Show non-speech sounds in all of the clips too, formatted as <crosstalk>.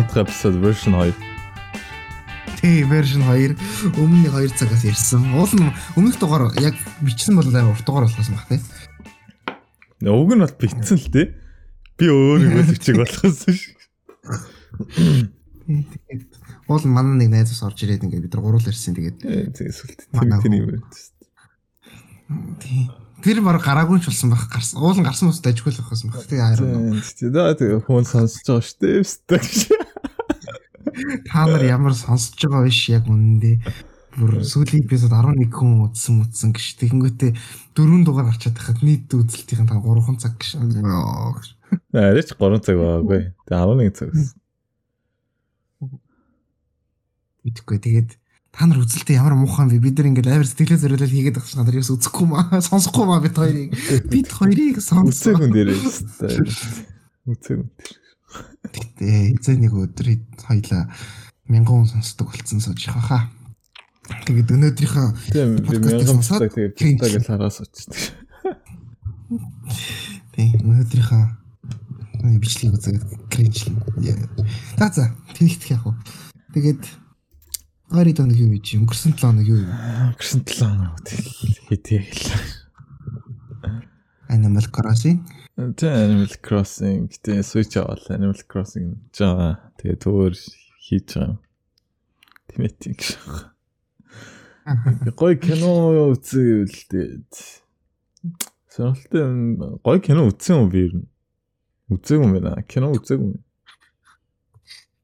Дахь эпизод version 2. Тий, version 2 өмнө 2 цагаас ярьсан. Уул нь өмнөх дугаар яг бичсэн бол амар урт дугаар болохоос баг тий. Уг нь бол битсэн л дээ. Би өөрийгөө бичиг болохоос ш. Тэгээд уул нь манай нэг найзаас орж ирээд ингээд бид нар гуруул ярьсан тэгээд тий сүлт тэр юм байна. тий. Тэр баг гараагүй ч болсон байх. Гарсан. Уул нь гарсан ус дажгүй л байхсан баг. Тэгээ хараа. Тий. Тэгээ хүн сонсож байгаа шүү дээ. Та нар ямар сонсож байгаа биш яг үнэндээ бүр сүүлийн эпизод 11 хүн үзсэн үзсэн гэж. Тэгэнгүүтээ дөрөв дугаар гарчаад байхад нийт үзэлтийн та 3 цаг гэж. Арайч 3 цаг байгаагүй. Тэгээ 11 цаг гэсэн. Мэдхгүй. Тэгээд та нар үзэлтэй ямар муухан вэ? Бид нар ингээд амар сэтгэлээ зориулаад хийгээд байгаа чинь надад юус үзэхгүй маа, <laughs> сонсохгүй маа бид хоёрыг. Бид хоёрыг сонсоо. Үзээгүй дээрээ. Үзээгүй дээр. Гэтэ эзэн нэг өдөр хоёлаа мянган хүн сонсдог болцсон сууж хаа. Тэгээд өнөөдрийнхөө мянган сонсдог тэгээд л хараас очдог. Тийм өнөөдрийнхөө бичлэг үзээд кринж. За за тэгэх яах вэ? Тэгээд Гори тоног юу гэж өнгөрсөн 7 хоног юу? Өнгөрсөн 7 хоног хэтэйгэл. Animal Crossing. Тэ Animal Crossing гэтээ Switch авал Animal Crossing жаа. Тэгээ төөр хийж байгаа. Тэмэтик. <laughs> Гой кино үзээвэл тэгээд сонирхолтой гой кино үзсэн үү би ер нь? Үзээгүй юм байна. Кино үзээгүй юм.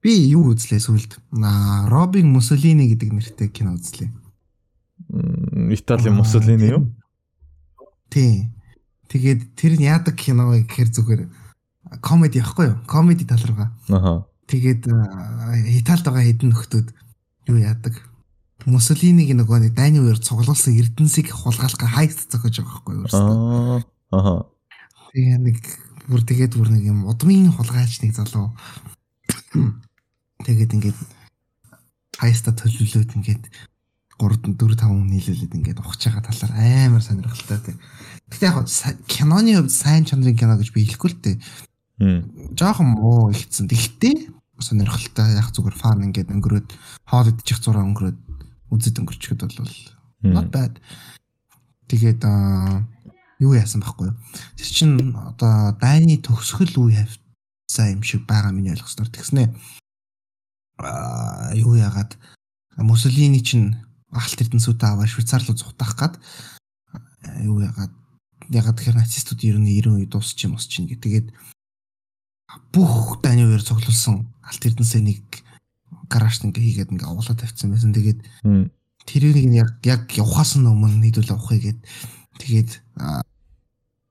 Би юу үзлээ сүлд? Аа, Робин Муссолини гэдэг нэртэй кино үзлээ. Италийн Муссолини юу? Тий. Тэгээд тэр нь яадаг кино вэ гэхээр зүгээр комеди яахгүй юу? Комеди тал руугаа. Аха. Тэгээд Италид байгаа хэдэн нөхдүүд юу яадаг? Муссолиниг нөгөө нэг дайны үеэр цуглуулсан эрдэнсийг хулгайлах хайст зохиож байгаа байхгүй юу? Аа. Аха. Тэгээ нэг бүр тэгээд бүр нэг юм удмын хулгайч нэг залуу Тэгээд ингээд хайста төлөвлөөд ингээд 3 4 5 хүн нийлүүлээд ингээд ухаж байгаа талаар амар сонирхолтой. Гэтэ яг киноны хувьд сайн чанарын кино гэж би хэлэхгүй л дээ. Жохон муу ихсэн. Тэгтээ сонирхолтой яг зүгээр фан ингээд өнгөрөөд хоол идчих зураа өнгөрөөд үзэд өнгөрчөхөд бол not bad. Тэгээд юу яасан байхгүй юу? Тэр чин одоо дайны төгсгөл үе хавцаа юм шиг байгаа миний ойлгосноор тэгснэ юу яагаад Мусолини чинь алт эрдэнсүүдээ аваад Швейцар руу зүхтах гад юу яагаад ягаад тэгэхээр нацистууд ер нь 90 үе дуусч юм ус чинь гэ. Тэгээд бүх дайны үеэр цуглуулсан алт эрдэнсээ нэг гаражт ингээ хийгээд ингээ овоолоо тавьчихсан байсан. Тэгээд тэрийг яг яг явахаас нь өмнө нийлүүл авахыг гээд тэгээд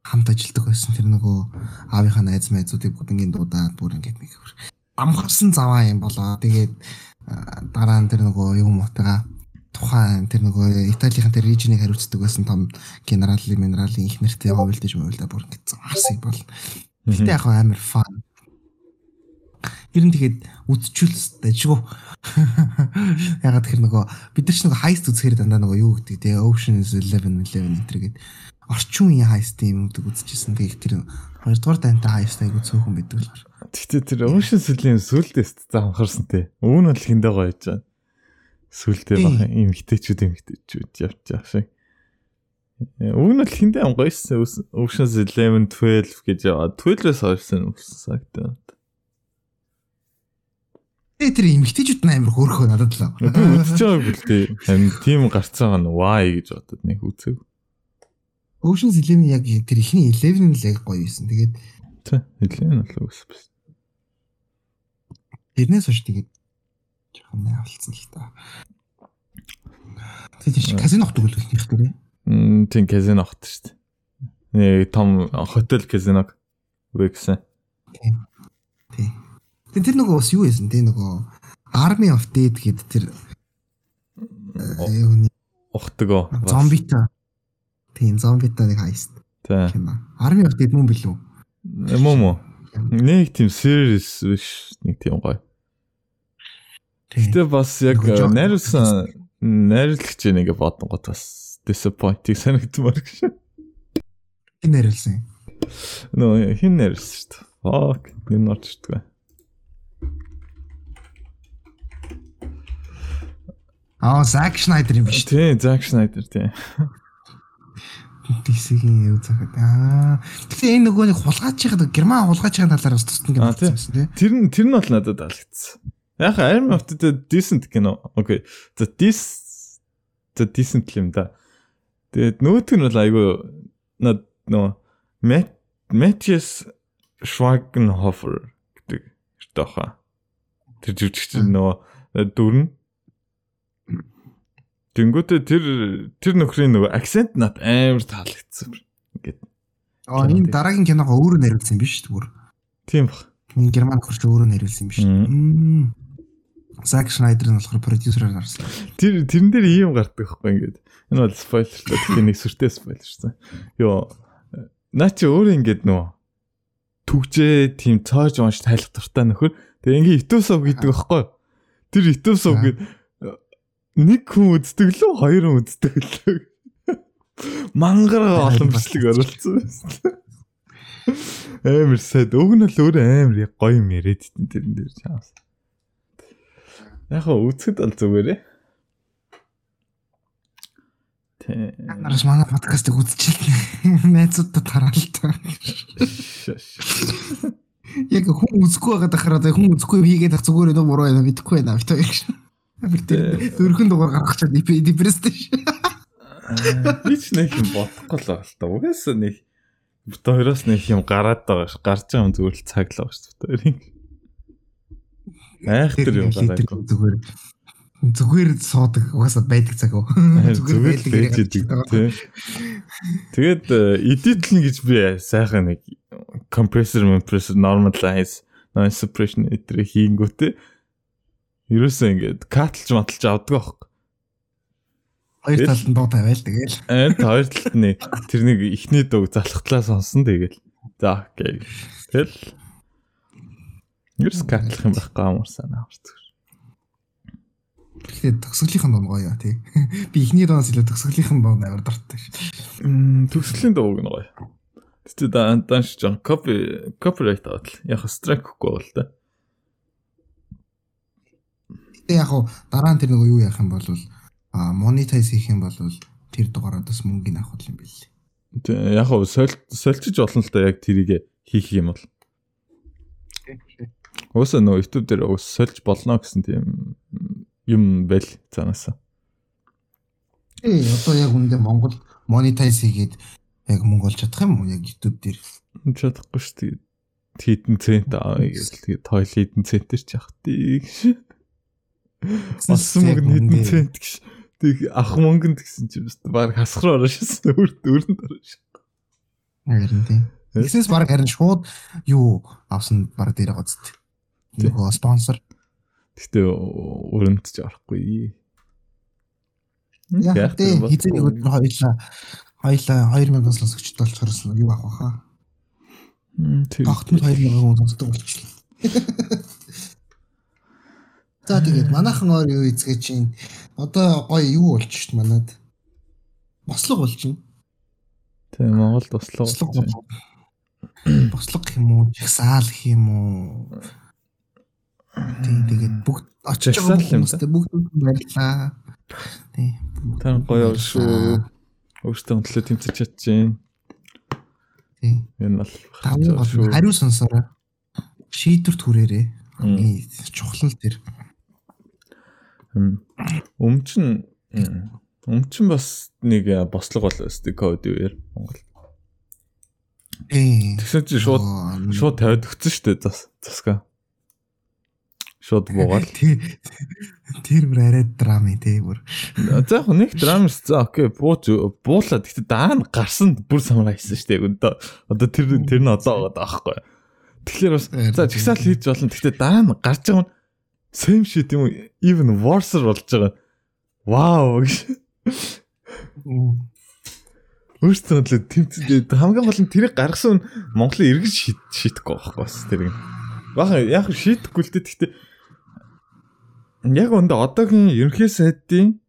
хамт ажилладаг байсан тэр нөгөө аавынхаа найз найзуудыг бүгд ингээ дуудаад бүр ингээ нэг амгарсан заваа юм болоо. Тэгээд дараа нь тэр нөгөө юм уутайгаа тухайн тэр нөгөө Италийн тэр режинийг хариуцдаг байсан том генералын минералын их нэртэй хувилдаж мөвлдө бүр ингэ заарсан бол. Гэтэ яг амар фан. Ер нь тэгээд үдчүүлс дажгүй. <laughs> Ягаад тэр нөгөө бид нар ч нөгөө хайст үзэхээр дандаа нөгөө юу гэдэг те Ocean's 11 11 энэ гээд орчин үеийн хайст юм гэдэг үзчихсэн. Тэгээд тэр хоёрдугаар дантай хайст айгу цөөхөн л гар. Тэгтээ тэр Ocean сүлийн сүлдээс за анхаарсан те. Өвн бол хиндэ гоё яж байгаа. Сүлдээ бах юм хитэчүүд юм хитэчүүд явж байгаа шиг. Өвн бол хиндэ ам гоёсэн Ocean 11 12 гэж яваа. 12-өөс хойшсан өссөн сагтаа. Э тэр эмгтээчүүд амар хөөрхөө надад л. Би үзэж байгааг л тээ. Харин тийм гарцаа гана why гэж бодод нэг үзег. Ocean's 11 яг тэр ихний 11 л яг гоё байсан. Тэгээд тий 11 бол өссөн. Тэрнээс хойш тэгээд жоохон найвалцсан л та. Тэгээд чи казинох төгөлөх нэх тэр. Мм тийм казинохт шүү дээ. Нэг том хотел казиног үгүй гэсэн. Тийм. Тийм. Тэр нөгөө бас юу байсан те нөгөө Army of Dead гэдэг тэр ухтгоо. Зомбита. Тийм зомбита нэг хайст. Тийм. Army of Dead мөн билүү? Мөн мөн. Нэг тийм series биш нэг тийм гоё. Гэтэ бас яг найруулсан найруулагч нэг бодон гот бас disappointing санагдмаар гэж. Хин нэрлсэн. Нөө хин нэрлсэн шүү дээ. Fuck, энэ орчдгаа. Аа, Zack Snyder юм биш. Тийм, Zack Snyder тийм. DC-ийн юу захад. Аа. Тэгтээ энэ нөгөө нэг хулгайч байгаа герман хулгайч байгаа талаар бас тусна гэж бодсон тийм. Тэр нь тэр нь бол надад таалагдсан. Яг Iron Man-д decent кино. Окей. За this за decent юм да. Тэгээд нөгөөх нь бол айгүй над нөө Matthias Schweigenhofer гэдэг эртөө хаа. Тэр жүжигч нөгөө дүрн Тэнгүүтээ тэр тэр нөхрийн нөгөө акцент над амар таалагдсан. Ингээд. Аа энэ дараагийн киногоо өөрөө нэрлсэн биш үү? Тийм баг. Энэ герман ч өөрөө нэрлсэн биш. Зак Шнайдер нь болохоор продюсераар гарсан. Тэр тэрэн дээр ийм гардаг байхгүй ингээд. Энэ бол спойлер л гэхдээ нэг сүртэй спойлерсэн. Йоо наа чи өөрөө ингээд нөгөө түгжээ тийм цааж унш тайлах дуртай нөхөр. Тэгээ ингээд итүүсов гэдэг байхгүй. Тэр итүүсов гэдэг нэг хүн үздэг лөө хоёр хүн үздэг лөө. Мангар олон бичлэг оруулсан. Амар сайд. Уг нь л өөр амар гоё юм яриад тэрэн дээр чаас. Яг үзэхэд бол зүгээрээ. Тэ. Анараас манай подкастыг үзчихлээ. <laughs> Найзуудтай тараал та. Яг хүн үзэхгүй байгаад ахараа хүн үзэхгүй хийгээд ах зүгээр нөө буруу байна мэдэхгүй байна бит хоёр. Дөрхөн дугаар гаргах чинь депресстэй ш. Би ч нэг юм бодохгүй л байна л та. Угаасаа нэг бит хоёроос нэг юм гараад байгаа ш. Гарч байгаа юм зүгээр л цаглаа ш. Хоёрын. Айхтар юм гараагүй. Зүгээр зүгээр суудаг угаасаа байдаг цаг уу. Зүгээр байдаг тий. Тэгээд эдитлэн гэж би сайхан нэг compressor compressor normalize noise suppression эдрэ хийнгүүтээ Ерөөсөө ингээд катлж маталж авдаг аахгүй. Хоёр талд нь дуу тавиал тэгэл. Аа хоёр талд нь тэрнийг ихний дуу залхтлаа сонсон тэгэл. За окей. Тэгэл ерөөс катлах юм байхгүй амар санаа авч. Тэгэхээр төгсгөлийн дуу гоё тий. <laughs> Би ихний дуугаас илүү төгсгөлийн дуу амар дуртай ш. Мм төгсгөлийн дуу гоё. Тэгтээ данш жан копи копирайт авал яг страйк гэхгүй бол та. Гэтэ яг дараа нь тэр нэг юу яах юм бол а монетайз хийх юм бол тэр дугаараа бас мөнгөний авах юм билээ. Тэг яг хуу сольчиж болно л да яг тэрийг хийх юм бол. Өөсөө нөө YouTube дээр өөс сольж болно гэсэн тийм юм байл цаанаасаа. Ээ одоо яг үндэ Монгол монетайз хийгээд яг мөнгө олж чадах юм уу яг YouTube дээр? Чадахгүй шүү дээ. Хитэн цент аа тэгээд тойл хитэн центэр ч яах тий. Олсон мөнгө хэдэн цент гэж. Тэг ах мөнгөнд гэсэн чи бас баг хасхар ороо шээсэн өрт өрөнд ороо шээ. Харин тийм. Бизнес баг харин шууд юу авсан баг дээр гоцт. Юу спонсор. Гэтэ өрөнд ч орохгүй. Яг тийм хизээ өдөр хоёлаа хоёлаа 2000 сонсогчд болчихсон юу авах баха. Тэр тогтмол 2000 хүн сонсдог болчихлоо. <laughs> За тэгээд манайхан өөр юу эзгээ чинь одоо гоё юу болж шít манад. Бослог болж байна. Тийм Монгол бослог. Бослог гэх юм уу? Жагсаал гэх юм уу? Тийм тэгээд бүгд очиж байгаа хүмүүстэй бүгд баярлаа. Тийм. Тэр гоё шүү. Өөртөө төлөө тэмцэж чадчихээн. Тийм. Энэ бол хариу сонсороо. Шийдвэрт хүрээрээ. Чухал нь тэр. Өмчн өмчн бас нэг бослого бол өстэй код юу яар Монгол. Тэгсэн чи шууд шууд тавиад өгсөн шүү дээ зас заска. Шууд буугаад. Тэр бүр арай драм тий бүр. За яг нэг драмс за окей бууж буулаад гэхдээ даа нь гарсан бүр самраа хийсэн дээ өндөө. Одоо тэр тэр нь одоо байгаа даахгүй. Тэгэхээр бас за чагсаал хийж болно. Гэхдээ даа нь гарч байгаа нь same shit юм even worse болж байгаа. Вау гэж. Өөртөө л тэмцээд хамгийн гол нь тэрийг гаргасан Монголын иргэн шийдэхгүй байхгүй бас тэрийг. Баха яг шийдэхгүй л дээ гэхдээ яг өндө одоогийн ерөнхий сайдын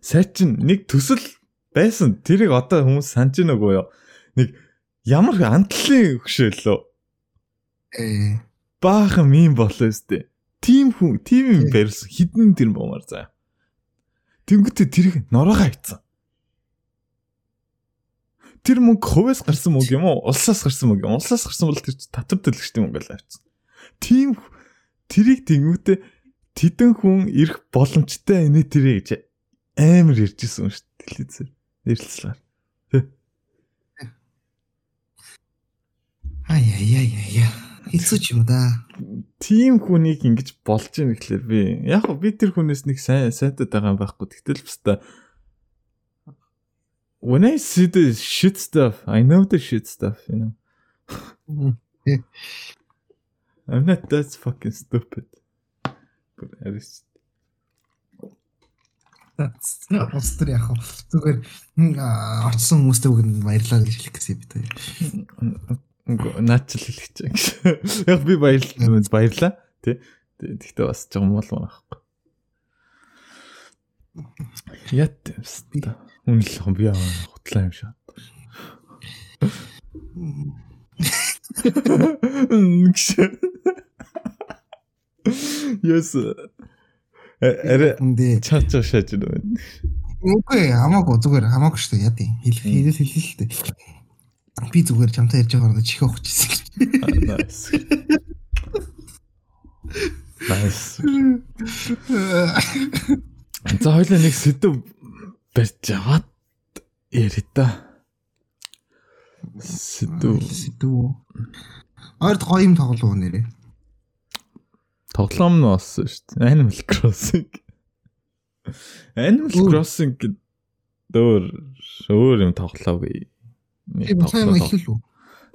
Сая чин нэг төсөл байсан. Тэрийг одоо хүмүүс санаж байна уу юу? Нэг ямар антлын хөшөөлөө. Ээ. Баахан юм болоо өстэй. Тим хүн, тим юм барьсан хідэн тэр бомар заа. Тэнгүүтээ тэрийг нороогоо хийцэн. Тэр мөнгө хувьас гарсан мөнгө юм уу? Улсаас гарсан мөнгө юм. Улсаас гарсан бол тэр татвар төлөгчтэй мөнгө л авчихсан. Тим тэрийг тэнгүүтээ тэдэн хүн ирэх боломжтой энэ тэрэ гэж амар ярьжсэн шүү дээ телевизээр. Нэрлэлсээр. Ай яй яй яй. Хэцүү ч юм да. Тим хүнийг ингэж болж ийн гэхлээр би яг би тэр хүнээс нэг сайн сайтад байгаа юм байхгүй. Гэтэл баста When I see the shit stuff, I know the shit stuff, you know. I'm not that fucking stupid. At least Устэр яг зүгээр очсон хүмүүстээ бүгд баярлалаа гэж хэлэх гэсэн бид хоёр. Наачл хэлэх чинь. Яг би баярлалаа баярлаа. Тэ. Тэгтээ бас жоо мол маахгүй. Ят юмста. Үнэлэх би хутлаа юм шиг. Yes. Арэ чаа чаа шааж байна. Үгүй хамаагүй зүгээр хамаагүй шүү дээ яа тийм хэлэх хэлэл хэлээ л дээ. Би зүгээр чамтай ярьж байгаа орно чихээ ухчихсан. Nice. Nice. За хоёлаа нэг сэдв барьж аваад яри та. Сэдв сэдв. Ойрд гоё юм тоглоо нэрээ. Тоглоом нь болсон шүү дээ. Animal Crossing. Animal Crossing гэдэг дөр өөр юм тоглоогүй. Нэг үү?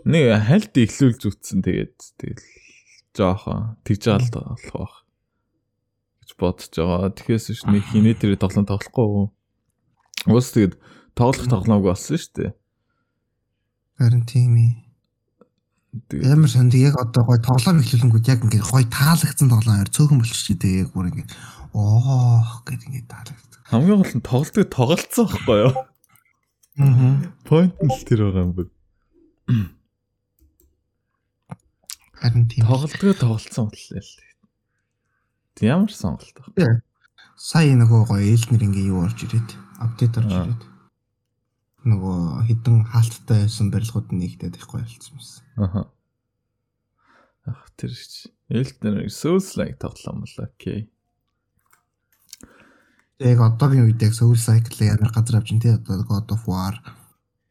Нэг хальт эхлүүлж үтсэн тэгээд тэгэл жоохон тэгж л болох байх гэж бодож байгаа. Тэгэхээс ш нэг хинэ тэр тоглоом тоглохгүй. Уус тэгээд тоглох тоглоомгүй болсон шүү дээ. Харин тийм ээ. Амар сонд яг одоо гой тоглоом эхлүүлэнгүүд яг ингээд гой таалагдсан тоглоом аваар цөөхөн болчих тий яг бүр ингээд оо гэд ингээд таалагдсан. Хамгийн гол нь тоглолтыг тоглолцсон байхгүй юу? Аа. Point нь л тэр байгаа юм бүр. Харин тийм. Тоглолтыг тоглолцсон боллоо л. Ямар сонголт баг. Сая нөгөө гоё элднэр ингээ юу орж ирээд апдейт орж ирээд нөгөө хідэн хаалттай байсан барилгууд нэгдээд их гоё болсон юмсан. Аха. Ах тэр чи. Элднэр Souls like тоглоом л окей. Яг одоогийн үед яг Soul Cycle ямар газар авчин тий одоо God of War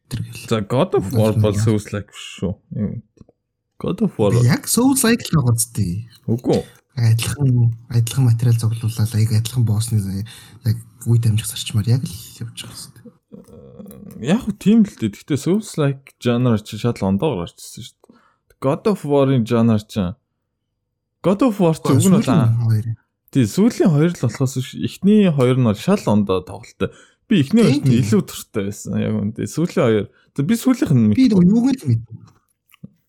тэр гэл. За God of War бол Souls like шүү. God of War яг Soul Cycle байгаа зү. Үгүй. Адилхан адилхан материал зоглуулаад яг адилхан боссны яг үе дамжих зарчмаар яг л явж байгаа юм. Яг тийм л дээ. Гэхдээ Souls like genre чи шал ондоо гарчсан шүү дээ. God of War-ын genre чи God of War чи үгүй нь бол Тий, сүүлийн хоёр л болохоос эхний хоёр нь шал ондоо тоглолттой. Би эхний хоёрт нь илүү туртай байсан. Яг үнэ. Сүүлийн хоёр. Би сүүлийнх нь би юуг л мэд.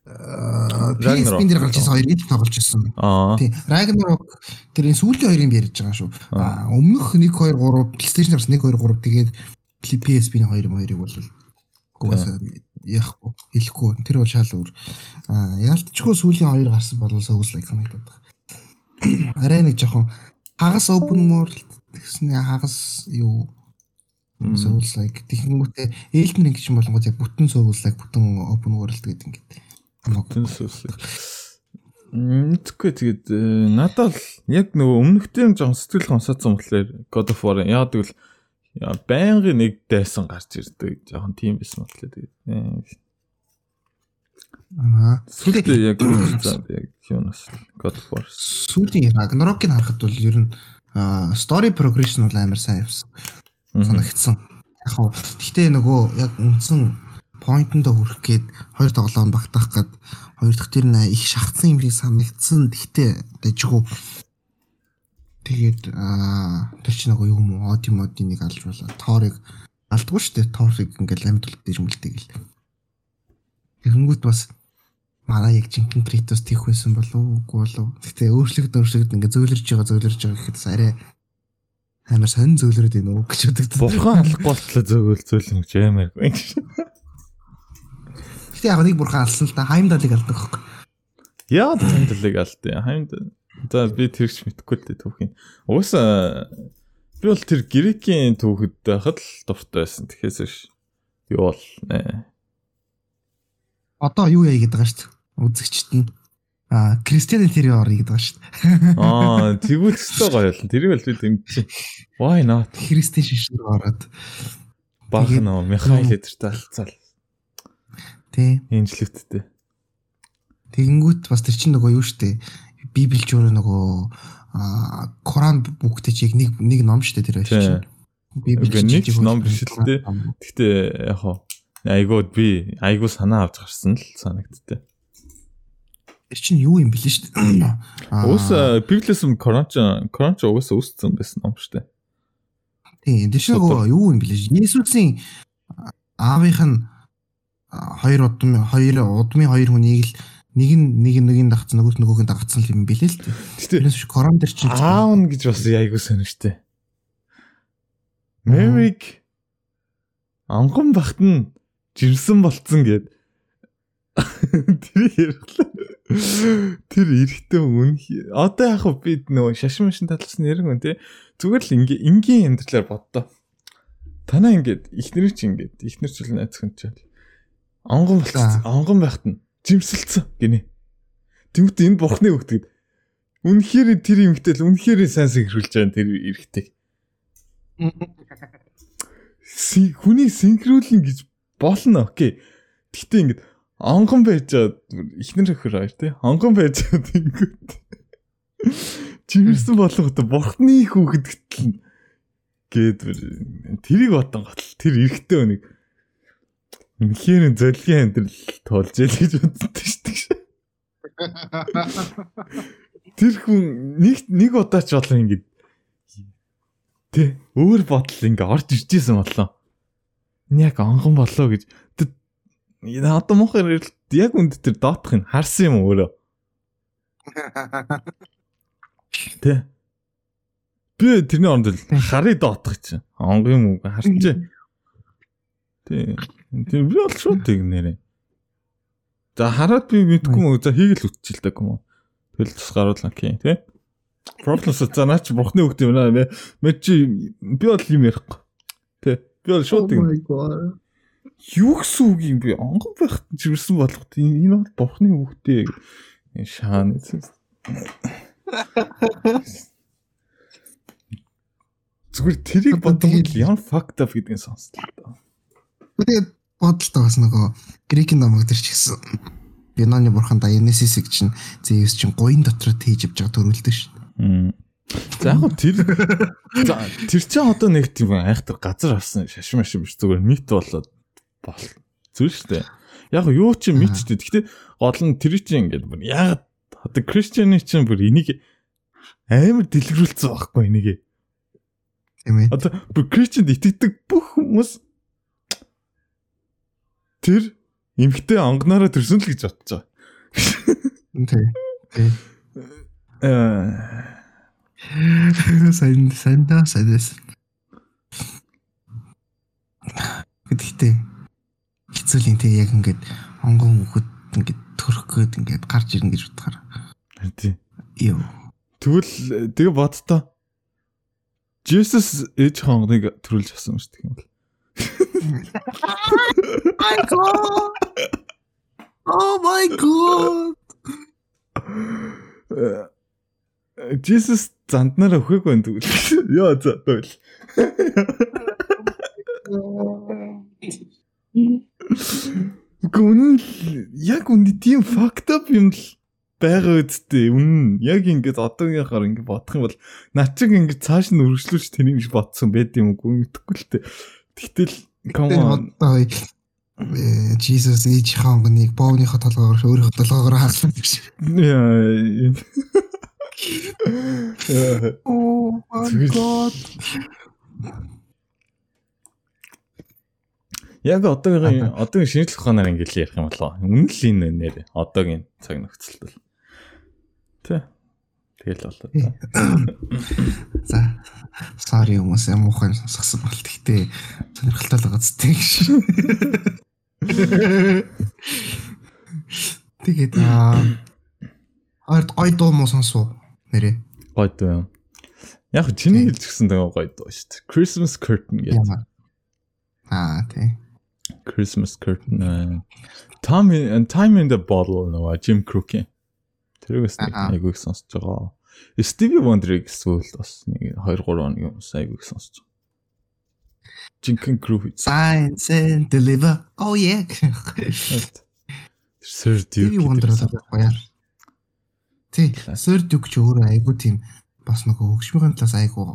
PSP дээр гарч ирсэн хоёрыг тоглож ирсэн. Тий. Ragnarok тэрийн сүүлийн хоёрыг ярьж байгаа шүү. Өмнөх 1 2 3 PlayStation бас 1 2 3 тэгээд PSP-ийн хоёр хоёрыг бол угаасаа яахгүй хэлэхгүй. Тэр бол шал өөр. Аа яалтчгүй сүүлийн хоёр гарсан бол Souls like санагдаад байна арай нэг жоохон хагас open world гэснээр хагас юу? Like тэгэнгүүтээ Elden Ring гэж болонгод яг бүтэн like бүтэн open world гэдэг ингээд бүтэн Souls Мэдгүй тэгээд э, надад л яг нөгөө өмнөхтэй юм жоон сэтгэл гонсоцсон болохоор God of War яа тэгвэл байнгын нэг дайсан гарч ирдэг жоохон тийм байсан болохоор тэгээд Аа. Сүүлийн яг яг юунаас God of War. Сүүлийн Ragnarok-ыг харахад бол ер нь story progression бол амар сайн явсан. Санагдсан. Яг хоо гэхдээ нөгөө яг үндсэн point-нд хүрэх гээд хоёр тоглоом багтаах гээд хоёр дахь тэр нэ их шахацсан юмрыг санагдсан. Гэхдээ дэжгүй тэгээд аа тэр чинь нөгөө юу юм уу оди модын нэг алж болоо тоорыг алдгүй шүү дээ тоорыг ингээл амьд бол дэрмэлдэг л тэгэнгүүт бас манай яг жинхэнэ Критос тийх байсан болов уу болов. Гэтэ өөрчлөгд өөрчлөгд ингээ зөөлрж байгаа зөөлрж байгаа гэхэд арай амар сонин зөөлрөд байна уу гэж бодогдсон. Бурхан алахгүй болтлоо зөөгөл зөөлөн гэж амар. Гэтэ яг нэг бурхан алсан л та хаймдалыг алдаг хөөх. Яа тэмдэглэг алдیں۔ Хаймд за би тэрч мэдхгүй л дээ түүхийн. Угаасаа би бол тэр грекийн түүхэд байхад л дуртай байсан. Тэхээс биш. Юу бол нэ. Одоо юу яа гэдэг байгаа шүү дээ. Үзэгчт нь а Кристиан Интериор гэдэг байгаа шүү дээ. Аа тэгвэл өстой гоё л. Тэрийг л би дэмжиж. Why not? Христийн шишнэр ороод баах нөө Михаил эдэртэй алцаал. тий. Инжлэгттэй. Тэгэнгүүт бас тэр чинь нөгөө юу штэ Библич өөрөө нөгөө Коран бүгдээ чи яг нэг нэг ном штэ тэр байж чинь. Библич нэг ном биш л дээ. Гэхдээ яг хоо айгуу би айгуу санаа авч гарсан л санагдтыг. Тэр чинь юу юм бэлээ штэ. <clears throat> Уус Библиэс Коран ч Коран ч уус үүссэн байсан ном штэ. Тийм тэр чинь юу юм бэлээ. Есүсийн аавынх нь хоёр удмын хоёр удмын хоёр хүнийг л нэг нь нэг нь нэгийг дагцсан нөгөөс нөгөөг нь дагцсан юм билээ л дээ. Тэрнээс биш корон дээр чинь аав нь гэж бас айгуу сонирхтой. Мэрик анган багт нь жирсэн болцсон гэд <laughs> тэр ярьлаа. Тэр эрэхтэн үн одоо яг би нөгөө шашин машин татлсан яриг үн тий зүгээр л ингээ энгийн амьдралаар боддоо. Танаа ингээд ихнэр чи ингээд ихнэр ч л найз хүн ч анган болцсон анган байхад нь жимсэлцэн гинэ. Тэнгүүт энэ бурхны хөвгдөд үнэхээр тэр юмхтэл үнэхээр сайн синхруулж байгаа тэр эргэтэй. Хүний синхруулна гэж болно окей. Гэхдээ ингээд онгон байж ихнэр өхөр хоёр тий. Онгон байж тэнгүүт. Жимэрсэн болгоход бурхны хүүхэд гэтэл гээд тэрийг бодон готл тэр эргэтэй өнийг Үнэхээр золгийн амьдрал тоолж ял гэж боддог шүү дээ. Тэр хүн нэг нэг удаа ч болоо ингэ Тэ өөр бодол ингээ орж иржсэн болоо. Энэ яг онгон болоо гэж одоо мохор яг үнд тэр доотх нь харсан юм өөрөө. Тэ Би тэрний оронд л харыг доотх чинь. Онгон юм уу харчээ. Тий. Тэр би бол шууд тэг нэрээ. За хараад би мэдгүй мө за хийгэл үтчихэл дэг юм уу. Тэгэл тус гаруулна кий тий. Проблемс за наач бурхны хөхт юм наа мэ чи би бол юм ярихгүй. Тий. Би бол шууд тэг. Юу гэсэн үг юм бэ? Онгон байхад чивэрсэн болгот энэ бол бурхны хөхтэй шаан. Зүгээр тэрийг бодвол ямар fucked up гэдгийг сонслоо. Тэгээд бодолтой бас нөгөө грекийн номог төр ч гэсэн Юнаны бурхан Дионисис чинь Зевс чинь гоён дотор тээж явж байгаа төрүүлдэг шүү дээ. За яг тэр тэр чинь одоо нэг тийм айхтар газар авсан шашин машин биш зүгээр мит болоод бол зүйл шүү дээ. Яг юу ч мит шүү дээ. Гэхдээ гол нь тэр чинь ингээд бүр яг одоо Кристианы чинь бүр энийг амар дэлгэрүүлсэн байхгүй энийг. Тийм ээ. Одоо бүр Кристианд итгэдэг бүх хүмүүс тэр эмхтэй онгонороо төрсөн л гэж бодож байгаа. Тий. Тий. Э сайн сайн да сайдас. Гэхдээ хэцүүлийн тий яг ингээд онгон хөхөд ингээд төрөх гээд ингээд гарч ирнэ гэж бодохоор. Тий. Йоо. Тэгвэл тэгээ бодтоо. Jesus ээж хонгоныг төрүүлж авсан юм шүү дээ. My god. Oh my god. Jesus занднаар өхөөг байна тэгвэл. Яа за тэгвэл. Гүн яг үндэ тийм fucked up юм л байгаа үсттэй. Үнэн яг ингэж одоогийнхаар ингэ бодох юм бол над чиг ингэ цааш нь үргэлжлүүлж тэнийг гэж бодсон байд юм уу мэдэхгүй л тээ. Тэгтэл come on. Jesus ээж хангыг боовныхоо толгоогоор өөрийнхөө толгоогоор хаалсан гэж. Яа. <laughs> Oh my god. Яг одоогийн одоогийн шинжлэх ухаанаар ингээл ярих юм болоо. Үнэн л энэ нэр одоогийн цаг нөхцөлд. Тэ. Тэгэл болоо. За. Sorry хүмүүс муухай сонсгосон болт. Гэтэ сонирхолтой л байгаа зү гэж. Тэгээд аа Ард гой дуу муу сонсоо нэрээ. Гой дуу юм. Яг чиний хэлчихсэн тэгээ гой дуу шүү дээ. Christmas curtain гэдэг. Аа тий. Christmas curtain. Time in Time in the Bottle нөгөө Jim Crookey. Тэрээс нэг айгүйг сонсож байгаа. Stevie Wonder-ыг эсвэл бас нэг 2 3 хоног юм айгүйг сонсож байгаа. Jinkin Groove. Science and deliver. Oh yeah. Sir Duke. Stevie Wonder гоё. Тий. Sir Duke ч өөрөө айгүй тийм бас нөгөө хөгжмийн талаас айгүй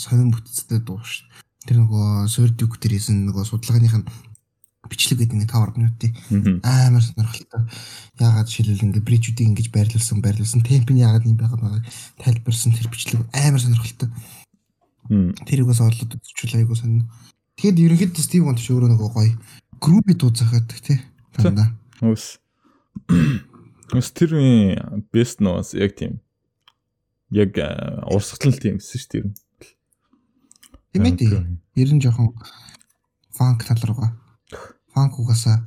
сонирн бүтцтэй дуу ш. Тэр нөгөө Sir Duke дээрээс нөгөө судалгааных нь бичлэг гэдэг нэг 5 минутын амар сонирхолтой. Яагаад жишээлбэл ингээд брижүүдийг ингэж байрлуулсан байрлуулсан темп нь яагаад юм байгаа байгааг тайлбарсан тэр бичлэг амар сонирхолтой. Тэрийг бас орлоод үзчихвэл айгүй сонир. Тэгэхэд ерөнхийдөө Стив Вонт ч өөрөө нөгөө гоё группи дууцахад тий. Тандаа. Ус. Ус тэрний бест нуус яг тийм. Яг урсгалын тиймсэн ш тэр. Тийм ээ. Ер нь жоохон фанк тал руугаа. Фанк угаасаа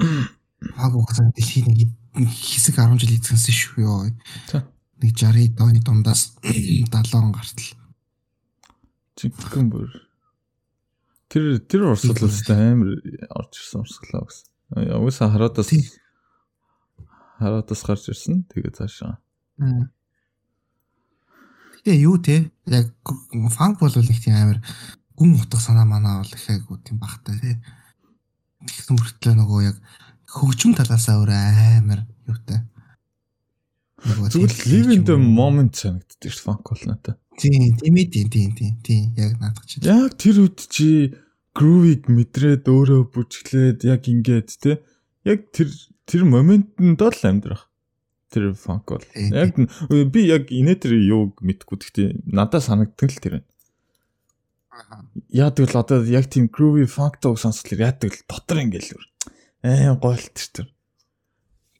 фанк угаасаа дэлхийн нэг хэсэг 10 жил эзэнсэн шүү ёо. Нэг 60 дооны дундаас 70 гартал. Чигхэн бүр. Тэр тэр урсгалаас амар орж ирсэн урсгалаа гэсэн. Уусаа хараадаас хараадаас гарч ирсэн. Тэгээ цаашаа. Тэгээ юу те? Яг фанк бол их тийм амар гүн утга санаа манаа бол их айгу тийм багтай те. Тэгсэн мөртлөө нөгөө яг хөгжим талаасаа өөр амар юутай. Зүгээр live in the moment санагддаг шүү фанк бол надад. Тийм, тийм ээ, тийм, тийм, тийм, тийм, яг наадах чинь. Яг тэр үед чи groove-ийг мэдрээд өөрөө бүжиглээд яг ингээд те. Яг тэр тэр моментод л амьдрах. Тэр фанк бол. Яг би яг инээ тэр юуг мэдгүй гэхдээ надад санагддаг л тэр байна. Яадаг л одоо яг тийм groovy funk дуу сонсохлоор яадаг л дотор ингээл аим гойлт тэр.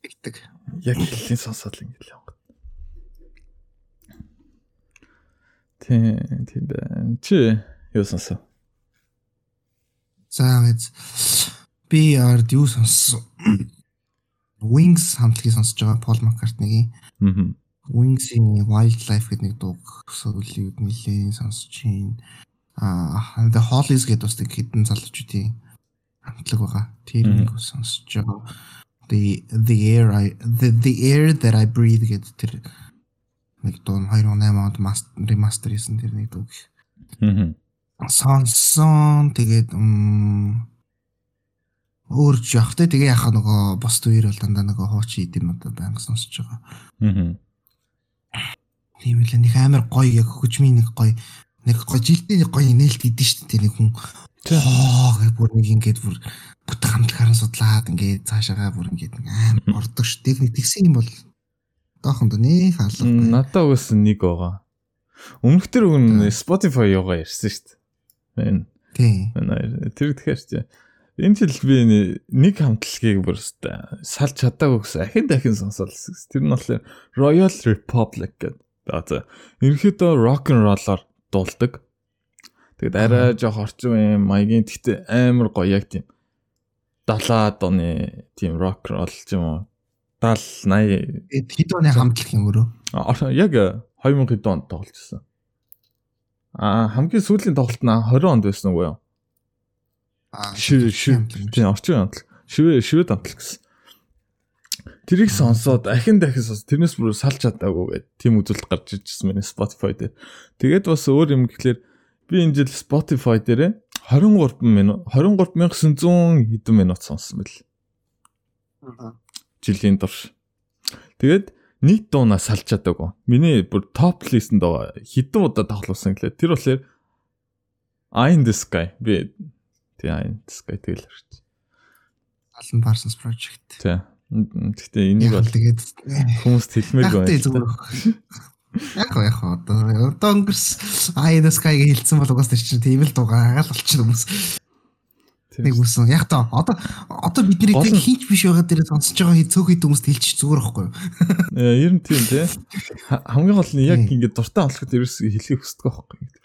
Игдэг. Яг хэлний сонсоод ингээл явах. Тийм тийм байна. Чи юу сонсоо? За гэж би ард юу сонссон? Wings хамтлагийг сонсож байгаа Paul McCartney-гийн. Аа. Wings-ийн Wildlife гэдэг нэг дуу суулийг нэлээд сонсож байна. Аа The Hollies гэдэг бас нэг хідэн залуучуудын хамтлаг байгаа. Тэр нэг сонсож байгаа. The the air I the the air that I breathe гэдэг тэр нэг дуу 2008 онд ремастер хийсэн тэр нэг дуу. Аа. Сонсон тэгээд өөр жоох те тэгээ яхаа нөгөө бос үеэр бол дандаа нөгөө хуучин идэм одоо байнга сонсож байгаа. Аа. Тийм л нэг амар гоё яг хөгжмийн нэг гоё нэг гоё жилдээ гоё нээлт идэв шүү дээ нэг хүн. Аа гэх бүр нэг ингээд бүр бүтэн хамтлагаараа судлаад ингээд цаашаагаа бүр ингээд амар ордог шүү. Техник тэгсэн юм бол доохонд нэг хаалга. Надаа үсэн нэг байгаа. Өмнөх тэр үн Spotify яваа ярьсан шүү дээ. Тийм. Тэр тэгэхээр ч энэ жил би нэг хамтлагийг бүр салж чадаагүй гэсэн ахин дахин сонсоол. Тэр нь болохоор Royal Republic гэдэг. За ерөнхийдөө rock and roll-оор дуулдаг. Тэгэд арай жоох орчин үеийн маягийн тэгтээ амар гоё яг тийм 70-аад оны тийм рок рол ч юм уу 70 80 хэд оны хамтлаг юм өөрөө. Яг 2000 онд тоглолцсон. Аа хамгийн сүүлийн тоглолт нь 20 онд байсан уу юу? Аа шив шив тийм орчин хамтлаг. Шивэ шивэ хамтлаг гэсэн. Тэрийг сонсоод ахин дахин сонс тэрнээс бүр салж чадаагүй гэдэг тийм үзүүлэлт гарч иржсэн миний Spotify дээр. Тэгээд бас өөр юм гэхэлэр би энэ жил Spotify дээр 23 минут 23900 хэдэн минут сонссон бэл. Жилийн турш. Тэгээд нэг дуунаа салж чадаагүй. Миний бүр топ листэнд байгаа хэдэн удаа тоглосон гэлээ. Тэр болохоор I in the sky би тий I in the sky тэгэл харч. Alan Parsons project. Тий. Гэхдээ энийг бол тэгээд хүмүүст хэлмээргүй байна. Яг яг одоо одоо өнгөрс sky гэж хэлсэн бол угаас тэр чинь тийм л дугаагаал болчихно хүмүүс. Нэг үсэн. Яг та одоо одоо бидний тэг хинч биш байгаа дээр сонсож байгаа хий цөөхөд хүмүүст хэлчих зүгээр байхгүй юу? Яа, ер нь тийм тий. Хамгийн гол нь яг ингэ дуртай онцлоход ерөөс хэлхийг хүсдэг байхгүй юу?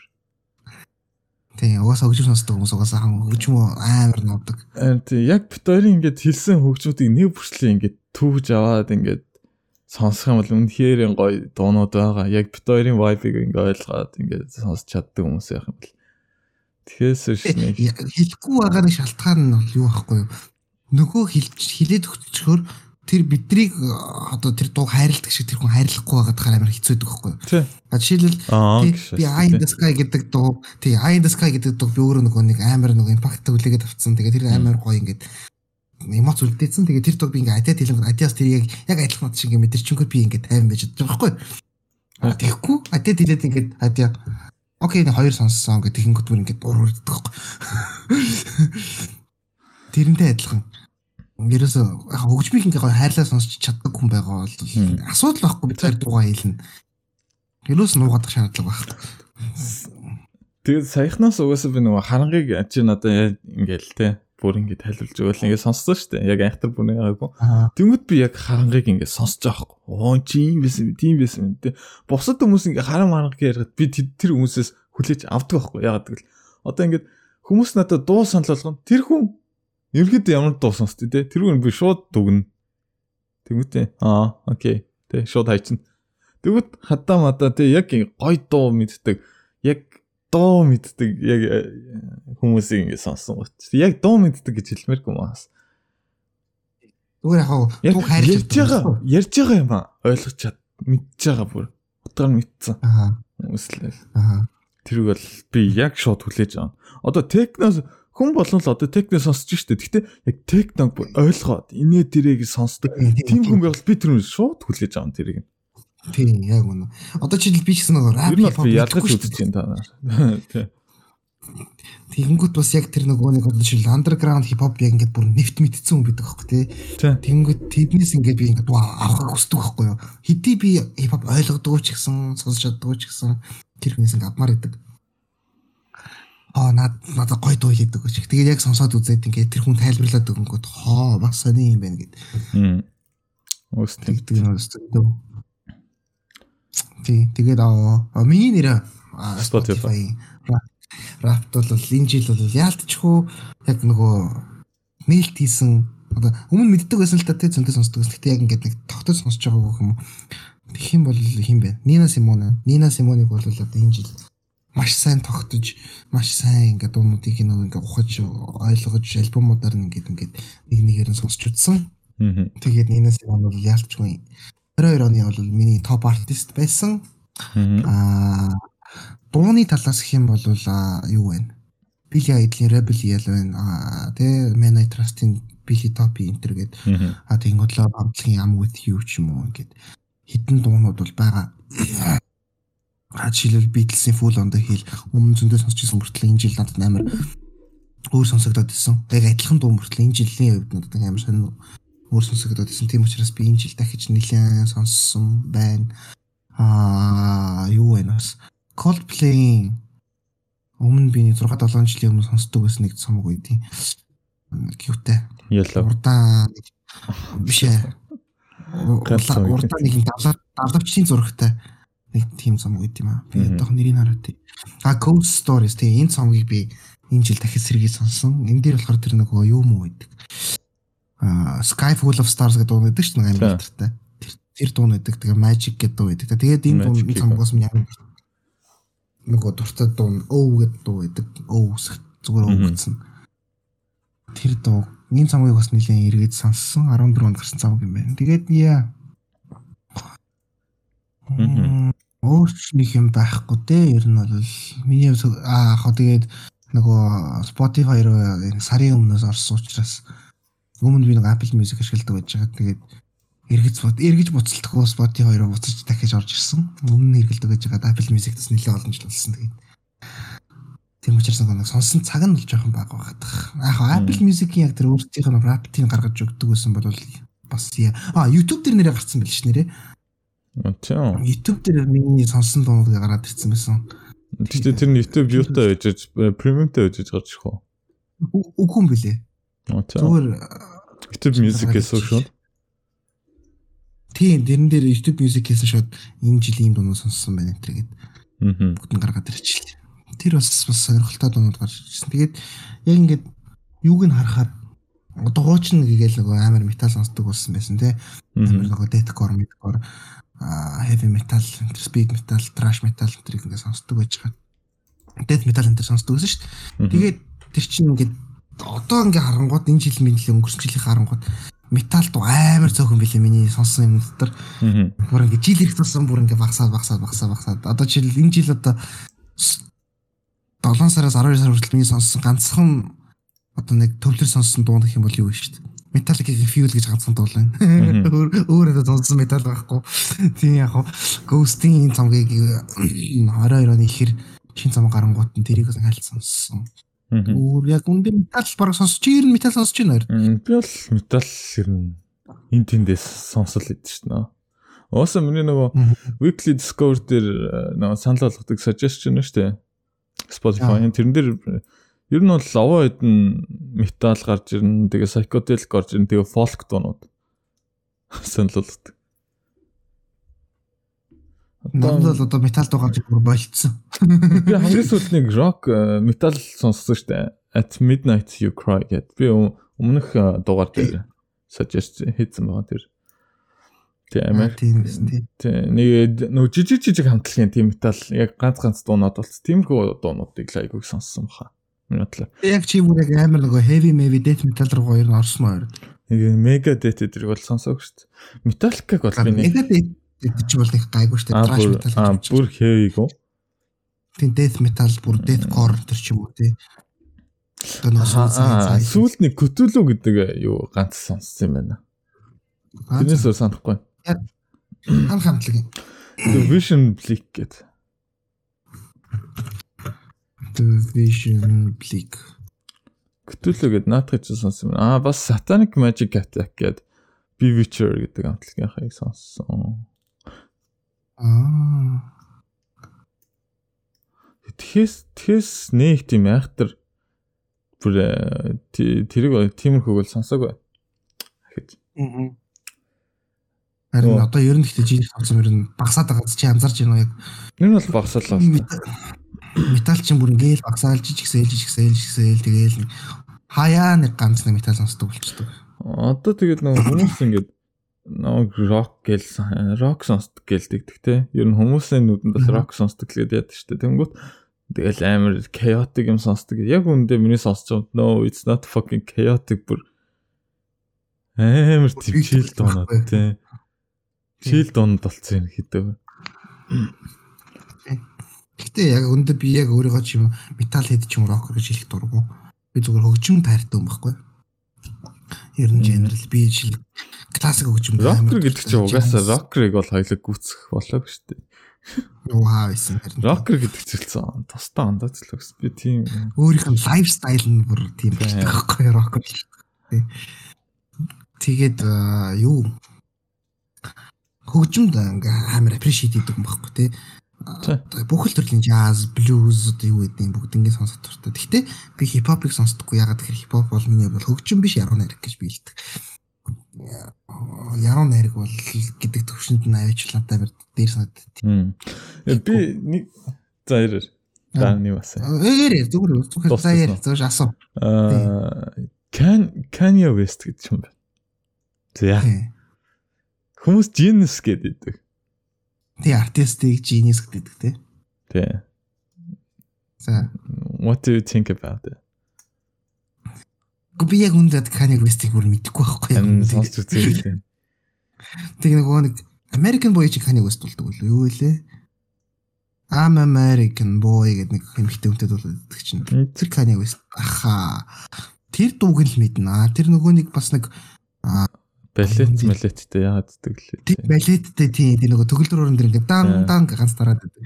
Тий, угаасаа хөгжим сонсдог хүмүүс угаасаа хөгжим амар нуудаг. Тий, яг бит хоёрын ингээд хэлсэн хөгжмүүдийг нэг бүрчлээ ингээд түүж аваад ингээд сонсох юм бол үнэхээр гоё дуунууд байгаа. Яг бит хоёрын vibe-ыг ингээд ойлгоод ингээд сонсч чаддаг хүмүүс яах юм бол. Тэгэхээс шнэ хэлэхгүй байгаа нэг шалтгаан нь бол юу байхгүй юу? Нөгөө хэлж хилээд өгчөөр тэр биднийг одоо тэр дуу хайрладаг шиг тэр хүн хайрлахгүй байгаад тахаар амар хэцүүдэг байхгүй юу? А жишээлбэл би I in the sky гэдэг дуу тий I in the sky гэдэг дуу би өөрөө нөгөө нэг амар нөгөө импакт хүлээгээд авцсан. Тэгээд тэр амар гоё ингээд эмоц үлдээсэн. Тэгээд тэр дуу би ингээд адиад хэлэн адиас тэр яг яг адилхан шиг ингээд мэдэрчингөө би ингээд тайван байж байгаа байхгүй юу? Тэгэхгүй адиад хэлээд ингээд адиа Окей, нэг хоёр сонссон гэх тэгэнгүүт бүр ингээд урууддаг байхгүй. <laughs> Тэрнтэй адилхан. Ерөөсө яг хөгжмийг ингээ хайрлаа сонсч чаддаг хүн байгаа бол асуудал байхгүй бид хоёр дугаа хэлнэ. Ерөөс нуугадах шаардлага байх. Тэгээд саяхнаас угаасаа би нөгөө харангийг чи надад ингээл те бүр ингэ тайлбарлаж өгөөл ингэ сонссон шүү дээ. Яг айхтар бүнэ байгаагүй. Тэнгүүд би яг харангийг ингэ сонсож байгаа хгүй. Оо чи юм байсан, тийм байсан те. Бусад хүмүүс ингэ харан маранг яриад би тэр хүмүүсээс хүлээж авдаг байхгүй. Ягаад гэвэл одоо ингэ хүмүүс надад дуу санал болгоно. Тэр хүн ерөөд ямар дуу сонсдөө те. Тэр хүн би шууд дүгнэ. Тэнгүүтээ аа окей. Тэ шууд хайчна. Тэгвэл хадаа мадаа те яг гой дуу мэддэг. Яг дуу мэддэг яг э, хүмүүсийг ингэ сонсон гоч. Яг дуу мэддэг гэж хэлмээргүй маас. Зүгээр яг дуу хайрлаж ярьж байгаа ярьж байгаа юм а ойлгож чад мэдж байгаа бүр. Утгаар нь мэдсэн. Аа. Хүмүүслээ. Аа. Тэрийг бол би яг шууд хүлээж аваа. Одоо техноос хүн болон л одоо техно сонсож штэ. Гэхдээ яг техног ойлгоод инээ тэрийг сонсдог. Тийм хүн байвал би тэр шууд хүлээж аваа тэрийг. Тийм яг үнэ. Одоо жишээл би ч гэсэн нөгөө рап хип ялгаж үзэж байна та. Тэгэнгүүт бас яг тэр нөгөө нэг одоо жишээл андерграунд хип хоп яг ингээд бүр нэвт мэдсэн хүн бидэг аахгүй тий. Тэгэнгүүт тэднээс ингээд би ингээд авахыг хүсдэг байхгүй юу. Хэдий би хип хоп ойлгодог ч гэсэн сонсож чаддаг ч гэсэн тэр хүнээс ингээд авмаар идэг. Аа над надад гой дуу хийдэг гэж. Тэгээд яг сонсоод үзээд ингээд тэр хүн тайлбарлаад өгөнгөт хоо бас сони юм байна гэд. Өөс тэгдэг юм өстой. Тий. Тэгээд аа миний нэр Spotify рапт бол энэ жил бол яалтчгүй яг нөгөө нээлт хийсэн одоо өмнө мэддэг байсан л та тий зөндөө сонсдог гэсэн. Гэтэ яг ингээд нэг тогтож сонсож байгаа гэх юм уу. Тэгэх юм бол хин бэ? Нина Симоне. Нина Симоныг бол одоо энэ жил маш сайн тогтож маш сайн ингээд дуунуудыг нөгөө ингээд ухаж ойлгож альбомудаар ингээд ингээд нэг нэгээр нь сонсч утсан. Тэгээд Нина Симон бол яалтчгүй 22 оны бол миний топ артист байсан. Аа дууны талаас гэх юм бол юу вэ? Billy Idol-ийн Rebel Yell байна. Тэ Man I Trust-ийн Billy Top Enter гээд а тэгэнгүүт л хамтлагийн Am With You ч юм уу ингээд хитэн дуунууд бол байгаа. Хачилэл Beatles-ийн Full on the Hill өмнө зөндөө сонсчихсан мөртлөө энэ жил надад амар өөр сонсогдоод ирсэн. Яг адилхан дуу мөртлөө энэ жилийн хувьд надад амар сонир өөр сонсогдоод ирсэн. Тийм учраас би энэ жил дахиж нэлээд сонссон байна. Аа юу вэ нас? Coldplay өмнө би 6 7 жилийн өмнө сонсдог байсан нэг цомог үйдیں۔ Кьютэй. Yellow. Урдаа биш ээ. Урдаа нэг давлавчийн зурагтай нэг тийм цомог үйд юм аа. Би одоох нэрийг хараад. А Ghost Stories тийм энэ цомгийг би энэ жил дахиж сэргий сонсон. Энэ дээр болохоор тэр нөгөө юу муу байдаг. Sky Full of Stars гэдэг дуу шүү дээ амар хэлтэртэй. Тэр тэр дуу нэдэг. Тэгээ Magic гэдэг дуу байдаг. Тэгээд энэ дуу энэ цамгаас минь амар нөгөө дуртай дуу өө гэдэг дуу байдаг. Өө зүгээр өө гэсэн. Тэр дуу энэ цамгийг бас нэлээд эргээд сонссон 14 онд гарсан цамг юм байна. Тэгээд яа. Өөрчлөх юм байхгүй дээ. Ер нь бол миний аа яг тэгээд нөгөө Spotify руу сарын өмнөөс орсон учраас Өмнө би нэг Apple Music ашигладаг байж байгаа. Тэгээд эргэж бод эргэж буцалтгүй Spotify руу буцаж дахиж орж ирсэн. Өмнө нь эргэлдэг байж байгаа Apple Music-аас нэлээд олон жил болсон. Тэгээд тийм учраас нэг сонсон цаг нь бол жоохон бага багтах. Яг Apple Music-ийн яг тэр өөртөөх нь rap-ийн гаргаж өгдөг гэсэн бол бас а YouTube дээр нэрээ гарцсан байл ш нэрээ. Тийм. YouTube дээр миний сонсон дуунуудыг гараад ирсэн байсан. Тэгтээ тэр нь YouTube view-тай байж premium-тай байж гарч ирэх үү? үгүй юм бэлээ. Зүгээр YouTube Music-ээс шүү. Тийм, дэрэн дээр YouTube Music-ээс шууд энэ жилийн дуунууд сонссон байна энэ гээд. Бүгд нь гаргаад ирчихлээ. Тэр бас бас сонирхолтой дуунууд гарч ирсэн. Тэгээд яг ингээд юуг нь харахаар одоо хуучин гээл нөгөө амар метал сонсдог болсон байсан тий. Амар нөгөө deathcore, metalcore, heavy metal, speed metal, thrash metal тэрийг ингээд сонсдог байж байгаа. Death metal энэ сонсдог гэсэн шүү дээ. Тэгээд тэр чинь ингээд одоо ингээд харангууд энэ жил минь л өнгөрсөн жилийн харангууд метал дуу амар цөөхөн билээ миний сонссон юм дотор. Бүр ингээд жил их туссан бүр ингээд багасаад багасаад багасаад багасаад одоо жил энэ жил одоо 7 сараас 12 сар хүртэл миний сонссон ганцхан одоо нэг төвлөр сонссон дуу гэх юм бол юу вэ шүү дээ. Metallica-гийн Fuel гэж ганцхан дуу байна. Өөр өөр одоо сонссон метал байхгүй. Тийм яг Ghost-ийн цомгийг 22 оны ихэр шин цом гарангууд нь тэрийг хайлт сонссон. Өөр яг үндэ метал бараг сонсож ер нь метал сонсож байна хоёр. Би бол метал ер нь эн тэндээс сонсол идэв шүү дээ. Ууса миний нөгөө weekly discover дээр э, нөгөө санал болгодог suggestion шүү дээ. Spotify тэрэн дээр Ер нь бол овоо хэдэн метал гарч ирнэ. Тэгээ psychedelic гарч ирнэ. Тэгээ folk дуунууд санал болгодог. Надад бол одоо метал дуу гарч бүр болцсон. <laughs> Би хамгийн сүүлд нэг rock метал сонссон шүү дээ. At Midnight You Cry гэд. Би өмнөх дугаар дээр suggest хийсэн байгаа тэр. Тийм ээ. Тийм тийм. Нэг нөө жижиг жижиг хамтлагийн тийм метал яг ганц ганц дуунууд болц. Тиймэрхүү дуунуудыг лайгыг сонсон баха. Бодлоо. Яг чи бүр яг амар нөгөө heavy heavy death metal руу хоёр нь орсон уу? Нэг mega death эдрийг бол сонсоог шүү дээ. Metallica-г бол би нэг mega death чи бол их гайгүй шүү дээ. Thrash metal. Аа бүр heavy гоо. Тийм death metal бүр deathcore тэр ч юм уу тий. Аа сүүлд нэг Cthulhu гэдэг юу ганц сонссон юм байна. Тэрнээс өөр санахгүй. Хам хамтлаг. Vision Bleak гэдэг. Vision Bleak. Cthulhu гэд наадах чи сонсон. Аа бас Satanic Magic Attack гэд Bewitcher гэдэг амтлагийнхыг сонссон. Аа. Тэхээс тэхээс нэг тийм айхтар бүр э, тэрийг тиймэрхүүг л сонсоогүй. Гэхэд. Аа. Харин одоо ер нь ихтэй жиний сонсон ер нь багасаад байгаа чи анзарч байна уу яг? Энэ бол багасаалаа метал чинь бүр ингээл багсаалж жигсээл жигсээл жигсээл тэгээл хаяа нэг ганц нэг метал сонсдог болчихдог. Одоо тэгэл нэг хүмүүс ингээд нэг рок гэл рок сонсдог гэлдэг те. Ер нь хүмүүсийн нүдэнд бас рок сонсдог гэдэг яд штэ. Тэнгүүт тэгэл амар chaotic юм сонсдог. Яг үндэ миний сонсож байгаа no it's not fucking chaotic бүр амар төвчл доонод те. Чил донд болцсон юм хэдэг. Гэтэ яг өндө би яг өөрийгөө ч юм метал хэд ч юм рокер гэж хэлэх дурггүй. Би зүгээр хөгжим таартай юм байхгүй. Ер нь general би жил классик хөгжим рокер гэдэг чинь угаасаа рокерыг бол хоёлог гүцэх болоог шүү дээ. Вау исэн харин. Рокер гэдэг тусдаа ондооч л өгс. Би тийм өөрийнх нь лайфстайл нь бүр тийм байхгүй рокер. Тэгээд юу хөгжимд ингээ амар appreciate хийдэг юм байхгүй тий бүх л төрлийн jazz, blues одоо юу гэдэг юм бүгд ингэ сонсох дуртай. Гэхдээ би хипхопыг сонсдоггүй. Ягаад гэхээр хипхоп бол миний бол хөгжим биш яруу найраг гэж би хэлдэг. Яруу найраг бол гэдэг төвшөнд нь авичлаатай бэр дээр санагдав. Би нэг за ярээр. За нэг бас. Ярээр зүгээр зүгээр за ярээр зөвш асуу. Can Kanye West гэдэг юм байна. За. Хүмүүс genius гэдэг. Тий артистик genius гэдэг тий. Тий. За. What do you think about it? Би яг үндэд Kanye West-ийг бүр мэдэхгүй байхгүй юу? Сонсч үзээ. Тэг нөгөө нэг American Boy чи Kanye West болдог үү? Юу вэ? I'm American Boy гэдэг нэг хэмхтэй үнтэй дуулдаг чинь. Тэр Kanye West. Аха. Тэр дууг л мэднэ. Тэр нөгөө нэг бас нэг Балет малеттэй яагаад гэдэг лээ. Тийм балеттэй тийм тийм нөгөө төгөлдөр өрөн дэр ингээд дан дан ганц дараад байдаг.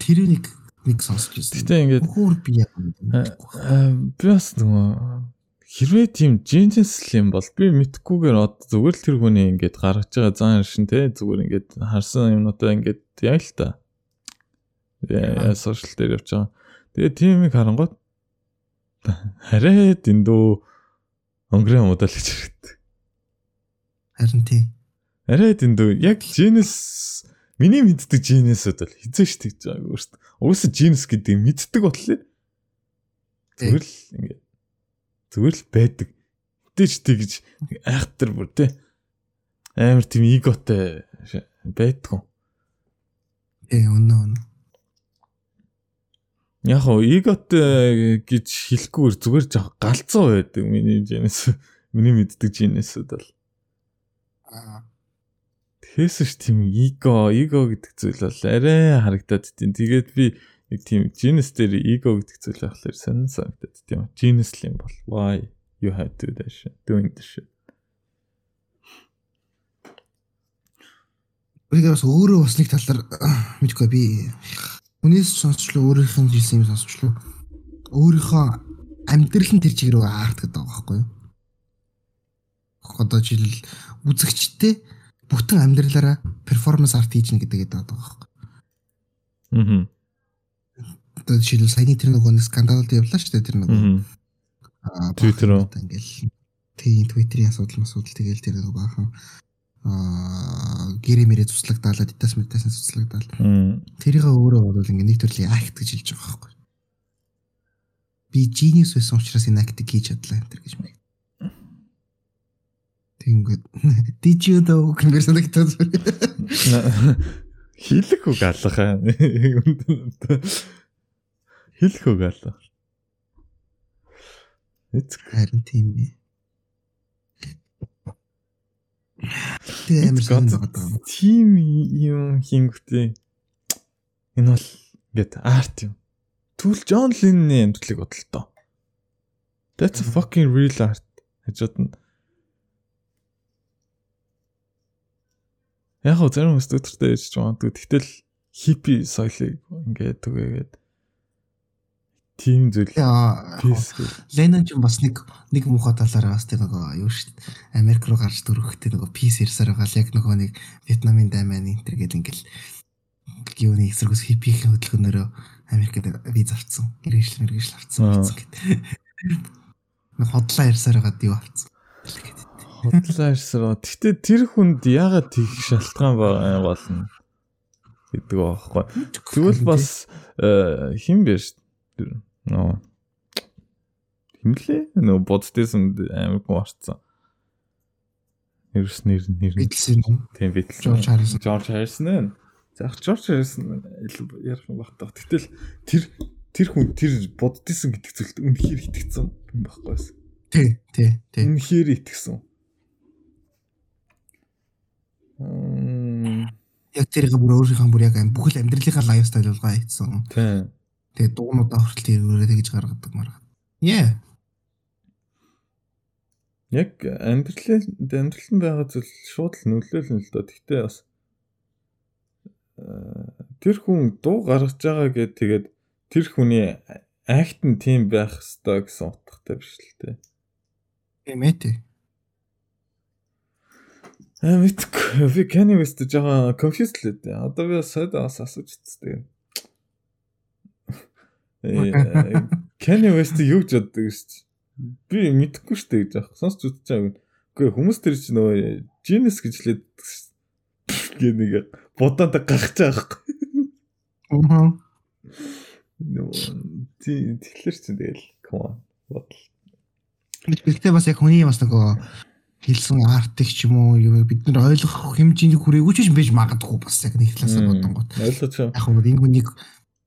Тэр нэг нэг сонсч байсан. Гэтэ ингээд хөөр би яг би бас нөгөө хэрвээ тийм жинжинс юм бол би мэдхгүйгээр одоо зүгээр л тэр хүний ингээд гаргаж байгаа зан шин те зүгээр ингээд харсан юмнуудаа ингээд яг л та. Яа сошиал дээр явж байгаа. Тэгээ тийм их харангууд Хараа дэндүү онгрын удаа л гэж. Харин тий. Арай дэндүү яг Genius миний мэддэг Genius-уд бол хизээш тэгж байгааг өөртөө. Угсаа Genius гэдэг мэддэг ботлоо. Зүгээр л ингээд зүгээр л байдаг. Тэтэч тэгж айхтар бүр тий. Амар тийм эготой байдгүй. Э өнөө өнөө. Яг уу эготой гэж хэлэхгүйгээр зүгээр жаа галзуу байдаг миний Genius. <laughs> Миний мэддэг Genius-уд бол. Аа. Тэсэж тийм эго, эго гэдэг зүйл бол арай харагдаад тийм. Тэгээд би нэг тийм Genius дээр эго гэдэг зүйл байхлаар сонин санагдаад тийм. Genius л юм бол why you have to that shit, doing this shit. Би бас өөрөө бас нэг талаар мэдгүй би Хүнээс сонсчлоо өөрийнх нь хэлсэн юм сонсчлоо. Өөрийнхөө амьдрал нь тэр чигээр аардаг гэдэг байгаа байхгүй юу? Одоо жишээл үзэгчтэй бүтэн амьдралаараа перформанс арт хийж нэ гэдэг байгаа байхгүй? Аа. Одоо жишээл саяны тэр нөгөө нэг скандалд явлаа шүү дээ тэр нөгөө. Аа. Twitter уу? Ингээл тийм Twitter-ийн асуудал масуудал тэгэл тэр нөгөө баахан аа гэрээ мэрээ цуцлагдаалаа дитас медиташн цуцлагдаал. Тэрийг өөрөө бол ингээ нэг төрлийн акт гэж хэлж байгаа байхгүй. Би genius байсан учраас энэ актыг хийж чадлаа энэ гэж мэг. Тэнгүүд did you know гэмээр санагдаад Хэлэх үг алга. Хэлэх үг алга. Эцэг харин тийм ээ. Тэгээ амар байгаа. Тим юм хингвтэй. Энэ бол ингээд арт юм. Түл Джон Ленны амьдралыг бодлоо. That's a fucking real art. Хажууд нь Яг гоо зарим хүмүүс өдөртөө яж магадгүй. Тэгтэл хиппи соёлыг ингээд түгээгээд тийм зүйл. Ленон ч бас нэг нэг муухай талаараа бас тийм нөгөө юу шүү дээ. Америк руу гарч дөрөхтэй нөгөө пис ирсээр байгаа л яг нөгөө нэг Вьетнамын дайман энтер гэдэг ингээл юуны эсрэгс хиппихийн хөдөлгөөнөөрөө Америкт виз авцсан. Гэрээшл мэргэжл авцсан гэдэг. Нэг хотлоо ирсээр байгаад юу авцсан. Ирсээр. Гэхдээ тэр хүнд яагаад тийх шалтгаан болно гэдэг байхгүй. Тэгвэл бас хин биш нөө химлээ нөө боддсон гоо орцсон. Нэрс нэр нэр битлсэн юм. Тийм битлсэн. Жорж Харрисон. Жорж Харрисон ээ. Заах Жорж Харрисон ярих юм багтаа. Гэтэл тэр тэр хүн тэр боддсон гэдэг зүйлд үнэхээр итгэцэн юм байхгүй. Тий, тий, тий. Үнэхээр итгэсэн. Яг тэрийг бүр өөрийнхөө бүр яг бүхэл амьдралынхаа лайфстайл болгоо хийсэн. Тийм. Тэгээ дуунуудаа хүртэл тэргүүрээ тэгж гаргадаг маргаад. Yeah. Яг амьдрал амьдрал нь байгаа зүйл шууд л нөлөөлнө л доо. Гэхдээ бас тэр хүн дуу гаргаж байгаа гэд тэгээд тэр хүний акт нь тийм байх ёстой гэсэн утгатай биш л тээ. Тийм ээ. Аа мэдгүй. Би Kanye West жага confused л дээ. Одоо би сойд бас асууж үзтээ. Kanye West юу гэж боддог шүү дээ. Би мэдэхгүй шүү дээ гэж аах. Сонсч байгааг. Үгүй хүмүүс тэр чинь нөгөө genius гэж хэлээд гээ нэг бодоод гарч байгаа байхгүй. Аа. Тий, тэгэхээр чинь тэгэл come on. Бодол. Гэхдээ бас яг хүний бас нөгөө хэлсэн артик ч юм уу юу бид нар ойлгох хэмжээний хүрээгүй ч байж магадгүй бас яг нэг талаасаа бодонгот. Ойлгож байна. Яг нь энэ хүнийг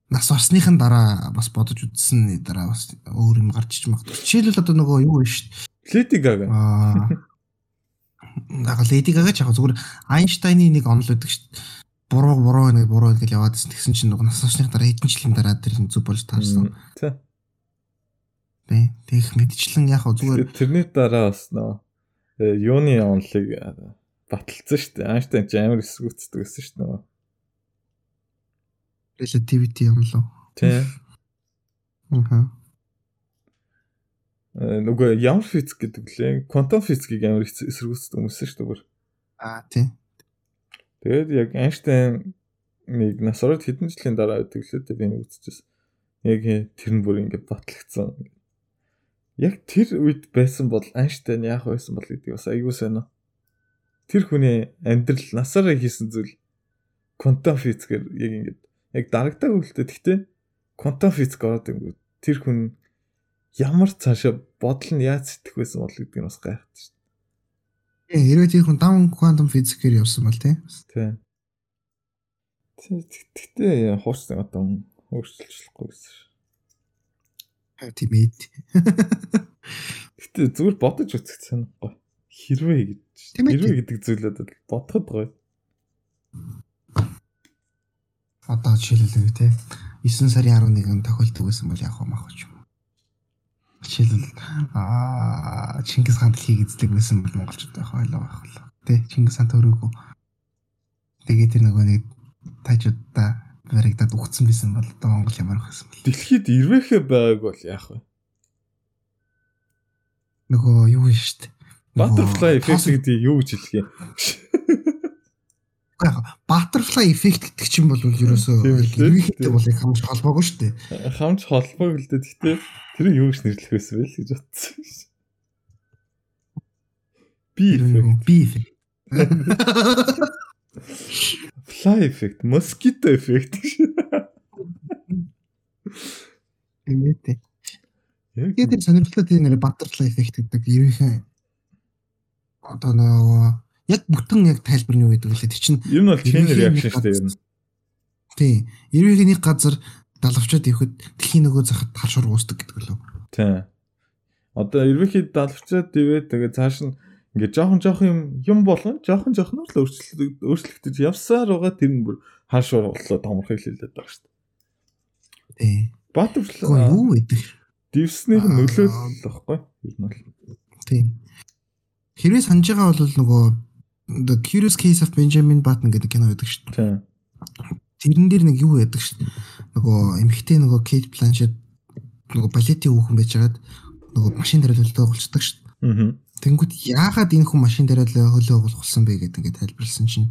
нас барсныхан дараа бас бодож үзсэн дараа бас өөр юм гарч иж магадгүй. Жишээлбэл одоо нөгөө юу вэ шүү дээ. Lady Gaga. Аа. Яг Lady Gaga ч яг зүгээр Einstein-ы нэг онол өгдөг шүү дээ. Буруу буруу нэг буруу гэж яваад. Тэгсэн чинь нөгөө нас барсныхан дараа хэдэн жилийн дараа тэр зүг болж таарсан. Тэ. Тэгэх мэдчлэн яг зүгээр тэрний дараа бас нөө юуны онлыг баталсан шүү дээ. Einstein ч амар эсвүүцдэг гэсэн шүү дээ. relativity онлоо. Тий. Аа. Э, Нөгөө ямар физик гэдэг лээ. Квантум физикийг амар эсэргүүцдэг хүмүүс шүү дээ бүр. Аа тий. Тэгээд яг Einstein нэг насраад хэдэн жилийн дараа байдаг лээ би нэг үзчихсэн. Яг тэр нь бүр ингээд батлагдсан. Яг тэр үед байсан бол Айнштайн яах байсан бол гэдгийг бас аягүй сайн аа. Тэр хүний амьдрал насаараа хийсэн зүйл квантум физикээр яг ингэж яг дарагдаг үлдээ. Гэхдээ квантум физик ороод ингүү тэр хүн ямар цаашаа бодол нь яаж сэтгэх байсан бол гэдгийг бас гайхдаг шүү дээ. Хэрвээ тэр хүн даун квантум физикээр явсан бол тий. Тийм. Тэгтээ хуучтай одоо өөрчлөлчлөхгүй гэсэн. Тийм ээ. <laughs> Гэтэ зүгээр бодож үзэх санахгүй. Хэрвээ гэж. Хэрвээ гэдэг зүйлээд бодоход гоё. Одоо жишээлбэл те 9 сарын 11-нд тохиолдог байсан бол яг хамаах ч юм. Жишээлбэл аа Чингис хаан дэлхийг эзлэг байсан бол монголчууд байх ойлоо байх бол. Тэ Чингис хаан төрөөгүй. Тэгээд тэр нөгөө нэг тажуудаа баригдаад үхсэн байсан бол одоо Монгол ямар байсан бэл. Дэлхийд ирвэхэ байгааг бол яах вэ? Нөгөө юу вэ штт. Butterfly effect гэдэг юу гэж хэлэх юм? Butterfly effect гэдэг чинь бол ерөөсөө ирвэхтэй бол их хамж холбоогүй шүү дээ. Хамж холбоог л дээ. Гэтэ тэр юу гэж нэрлэх байсан бэ гэж бодсон. Би effect. Би effect. <laughs> Fly effect, mosquito effect. Эмээтэй. Тэгээд тэр сонирхолтой тийм нэр butterfly effect гэдэг ерөнхий одоо нөгөө яг бүтэн яг тайлбар нь юу гэдэг вэ? Тэр чинь ер нь бол chain reaction шүү дээ ер нь. Тийм. Ерөнхий нэг газар далавчаад ирэхэд дэлхийн нөгөө захад хар шур уусдаг гэдэг лөө. Тийм. Одоо ерөнхий далавчаад ивэ тэгээ цааш нь Ингээд жоохон жоохон юм юм болон жоохон жоохноор л өөрчлөлт өөрчлөгдөж явсаар байгаа тэр нь бүр хаашуур боллоо томрохыг хэлээд байгаа шүү дээ. Тий. Бат өвчлөө. Юу гэдэг? Дивснийх нь нөлөөлөл واخхой. Ер нь бол. Тий. Хэрвээ санаж байгаа бол нөгөө The Curious Case of Benjamin Button гэдэг кино байдаг шүү дээ. Тий. Тэрэн дээр нэг юу байдаг шүү дээ. Нөгөө эмхтэй нөгөө Kate Blanchett нөгөө балетийн хүүхэн байжгаад нөгөө машин дээр төлөвлөлтөө голчдаг шүү дээ. Аа Тэнгүүд яагаад энэ хүн машин дээр л хөлөө оголсон бэ гэдэг ингээд тайлбарлсан чинь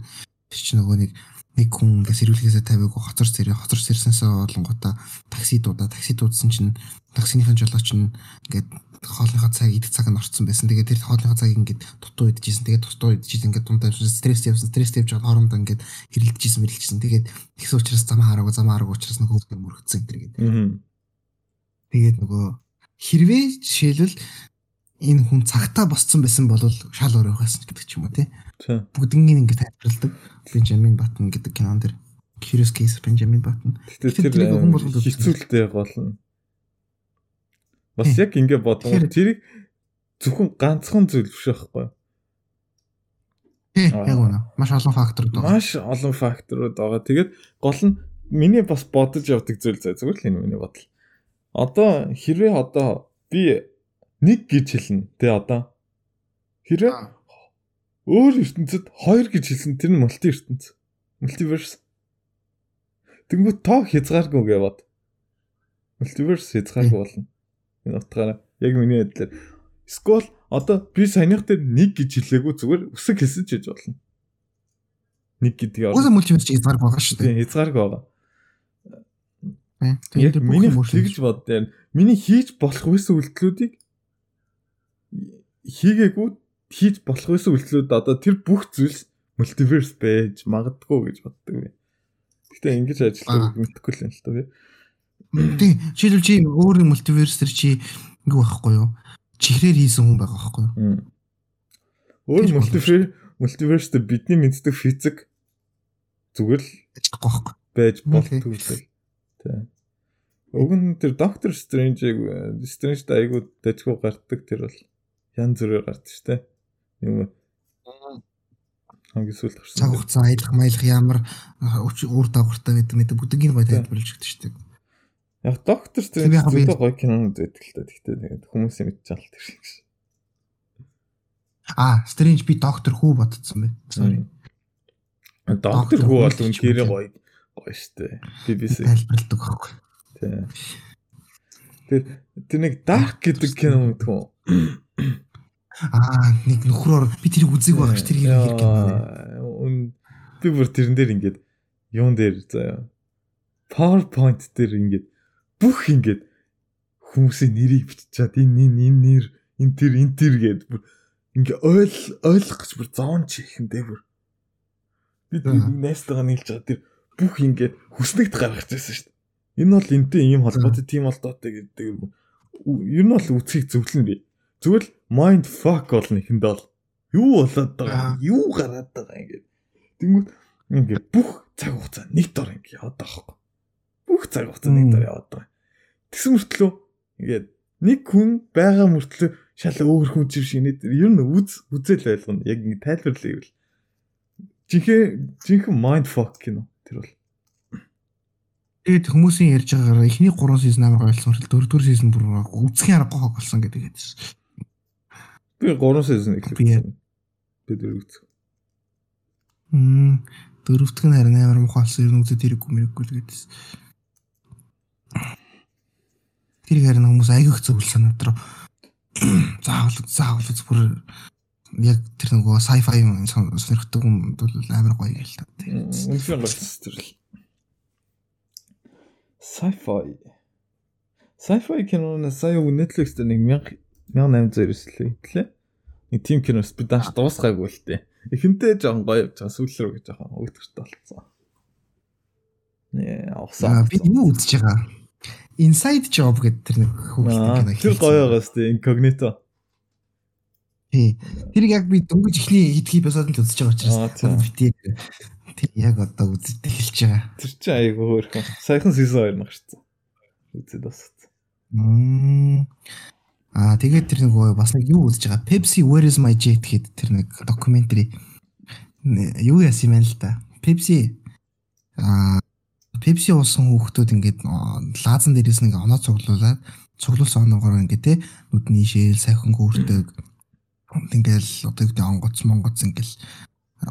чинь нөгөө нэг нэг хүн ингээд сэрүүлгээсээ тавиагүй хоцор сэрээ хоцор сэрснээсээ болонгота такси дуудаа такси дуудсан чинь таксиныхын жолооч нь ингээд хоолныхоо цаг идэх цаг нь орцсон байсан. Тэгээд тэр хоолныхоо цагийг ингээд дутуу идчихсэн. Тэгээд дутуу идчихсэн ингээд дундаа стресс явсан. Стресс явж байгаа хоорондоо ингээд хэрэлдэжсэн мэрэлдэжсэн. Тэгээд тэгсэн учраас замаа хараагүй замаа хараагүй учраас нөгөө хөлбөр мөрөгцсөн энэ гээд. Тэгээд нөгөө хэрвээ жишээлбэл энэ хүн цагтаа босцсон байсан бол шал өөр байсан гэдэг ч юм уу тий. Бүгднийг ингэ тайлбарладаг. Бенджамин Баттон гэдэг кинон дэр Curious Case Benjamin Button. Тэр хүн болгоод хэцүүлтэй болно. Бас яг ингэ бодлоо тэрийг зөвхөн ганцхан зүйл биш байхгүй. Тий, яг үнэ. Маш олон факторууд байгаа. Маш олон факторууд байгаа. Тэгээд гол нь миний бас бодож явдаг зүйл зай зүгээр л энэ миний бодол. Одоо хэрвээ одоо би нэг гэж хэлнэ. Тэ одоо хэрэг өөр ертөнцид хоёр гэж хэлсэн тэр нь мульти ертөнц. Мультиверс. Тэнгүү тоо хязгааргүй гэвод. Мультиверс хязгааргүй <laughs> болно. Энэ утгаараа яг миний байдлаар Скол одоо би саяных дээр нэг гэж хэлээгүй зүгээр үсэг хэлсэн ч гэж болно. Нэг гэдэг яг. Үгүй мультиверс хязгааргүй байгаа шүү дээ. Хязгааргүй байгаа. Яг миний тэгж бод. Миний хийж болох байсан үйлдэлүүдийг хийгээгүй хийж болох байсан үйлчлүүд одоо тэр бүх зүйлс мультиверс байж магадгүй гэж боддог би. Гэтэ ингэж ажиллах мэдхгүй л юм л та би. Тий, жишээлбэл чи өөр мультиверс төр чи ингэ байхгүй юу? Чихрээр хийсэн хүн байгаа байхгүй юу? Өөр мультиверс мультиверс төр бидний мэддэг физик зүгээр л ажиллахгүй байхгүй байж болтгүй л. Тий. Уг нь тэр доктор Стрэнжийг Стрэндж айгуу дажгүй гарддаг тэр бол янз бүрээр гардаг шүү дээ. Юм хамгийн сүүлд гарсан. Цаг хугацаа аялах маялах ямар үр дагавартай гэдэг мэт бүгдийг гоё тайлбарлаж өгдөг шүү дээ. Яг доктор Стрэндж зөвхөн гоё кинонууд байдаг л та. Гэхдээ тэгээд хүмүүсийн мэдчихэл тэр шиг. Аа, Стрэндж би доктор хүү бодсон бай. Sorry. Доктор хүү бол үнээр гоё гоё штэ. BBC тайлбарладаг байхгүй. Тий. Тэр тэр нэг Dark гэдэг кино мэдэх үү? Аа нэг нөхрөөр би тэрийг үзег байгаа ш тэр хэрэг юм. Би бүр тэрэн дээр ингээд юун дээр заяа. PowerPoint дээр ингээд бүх ингээд хүмүүсийн нэрийг биччихад энэ энэ энэ нэр энэ тэр энэ тэр гээд бүр ингээ ойл ойлгох гэж бүр зоон чихэндээ бүр би найстайгаа нийлж байгаа тэр бүх ингээ хүснэгт гаргаж байсан шүү дээ. Энэ бол энтэй ийм холбоотой тийм холбоотой гэдэг ер нь бол үцгийг зөвлөн би. Зүгээр л mind fuck болно ихэндээ бол юу болоод байгаа юу гараад байгаа ингээд. Тэнгүүт ингээд бүх цаг хугацаа нэг дор ингээд яваад байгаа хөөхгүй. Бүх цаг хугацаа нэг дор яваад байгаа. Тэгсэн мөртлөө ингээд нэг хүн байгаа мөртлөө шал өөр хүн чив шинэ ер нь үз үзэл байлгана. Яг ингэ тайлбарлая гэвэл жинхэнэ жинхэнэ mind fuck кино тэр бол. Тэгээд хүмүүсийн ярьж байгаагаар эхний 3 сизон амар гойлсон хэл 4 дугаар сизон бүр үзхийн аргагүй хог болсон гэдэг хэлсэн. Би 3 сизон эхлэв. Би дөрөв үзсэн. Мм дөрөвдөг нь харин амар муухай болсон. Нь үзээд хэрэггүй мэрэггүй л гэдээс. Тэр харин хүмүүс айгүйх зөвлөсөн надад заавал заавал бүр яг тэр нөгөө sci-fi сонирхдаг юм бол амар гоё гэл та. Үнэхээр гоё тэр л. Sci-fi. Sci-fi киноны сая Netflix дээр нэг 1899 лээ. Нэг тим киноос би дааш дуусгаагүй л тээ. Эхэнтэй жоохон гоё явж байгаа сүүл рүү гэж жоохон өөтгөртэй болцсон. Нэ, авсаа. Би юу үзэж байгаа? Inside Job гэдэг тэр нэг хүүхдийн кино. Тэр гоё байгаас тий Incognito. Тий. Тэр яг би дөнгөж ихний хитгэй босоод л үзэж байгаа учраас би тий яг одоо үзэж эхэлж байгаа. Тэр чинь айгүй хөөрхөн. Саяхан season 2 нагшсан. Үзээд бассан. Мм. Аа тэгээд тэр нэг бас нэг юу үзэж байгаа. Pepsi Where is my jet гэдэг тэр нэг докюментари. Юу яасан юм бэ л да. Pepsi аа Пепси уусан хүүхдүүд ингээд лаазан дээрээс нэг оноо цуглуулад цуглуулсан оноогоор ингээд те нүдний шээл сайхан гүрдэг ингээл одоо гэдэг онгоц монгоц ингээл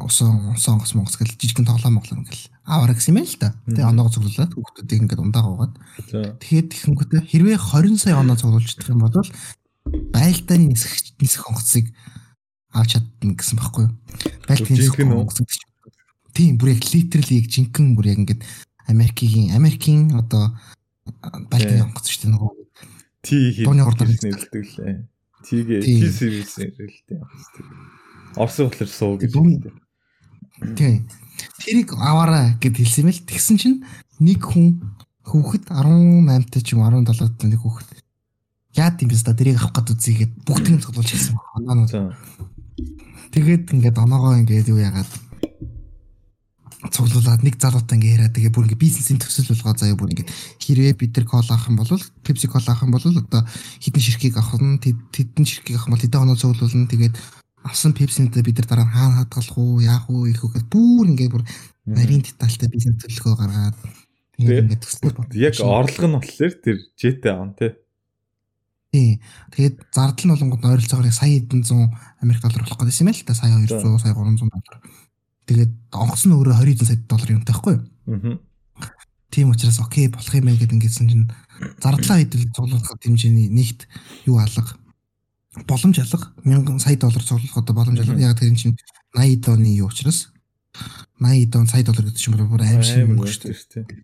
усан усан онгоц монгоц гэл жижигэн тоглоом моглоо ингээл аваар гэсэн юм л та. Тэгээ оноогоо цуглуулад хүүхдүүдийг ингээд ундаа гоогаад. Тэгээд тэгэнгүүтээ хэрвээ 20 сая оноо цуглуулчихдаг юм бол байлдааны нисэх нисэх онгоцыг авч чадна гэсэн байхгүй юу? Байлдааны нисэх онгоц тийм бүр яг литерли яг жинхэнэ бүр яг ингээд Америкийн Америкийн одоо Балтийн онгоц шүү дээ нөгөө Ти дууны урдаар нэлдэг лээ. Тигээ Ти сервис нэлдэг. Орсын болохоор суу гэж. Тийм. Тэрийг аваарай гэд хэлсэн юм л тэгсэн чинь нэг хүн хүүхэд 18 та ч юм 17 та нэг хүүхэд яад юм бэ ста тэрийг авах гээд үзьгээд бүгдийг нь цуглуулж хэлсэн. Онооноо. Тэгээд ингээд оноогоо ингээд юу яагаад цуглуулад нэг залуутай ингээ яриад тэгээ бүр ингээ бизнесийн төсөл болгоо заяа бүр ингээ хэрвээ бид нар кол авах юм бол пепси кол авах юм бол одоо хідэн ширхгийг авах нь тэдэн ширхгийг авах юм бол хэдэн оноо цуглуулна тэгээд авсан пепсинтэй бид нар дараа нь хаана хадгалах уу яах уу их үгээд бүр ингээ бүр нарийн детальтай бизнес төлөвлөгөө гаргаад ингээ төсөл яг орлого нь болохоор тэр жэтэй аан тий Тий. Тэгээд зардал нь болонгод ойролцоогоор сая хэдэн зуун Америк доллар болох гэдэг юм л та. Сая 200 сая 300 доллар. Тэгээд онгоц нь өөрөө 20 сая доллар юмтай байхгүй юу? Аа. Тийм учраас окей болох юм байна гэдэг ингэсэн чинь зардлаа хэдэл цуглуулах хэмжээний нэгт юу алга боломж алга 1000 сая доллар цуглуулах одоо боломж алга. Яг тэр чинь 80 оны юу учраас 80 дон сая доллар гэдэг чинь бүр аим шиг юм шүү дээ.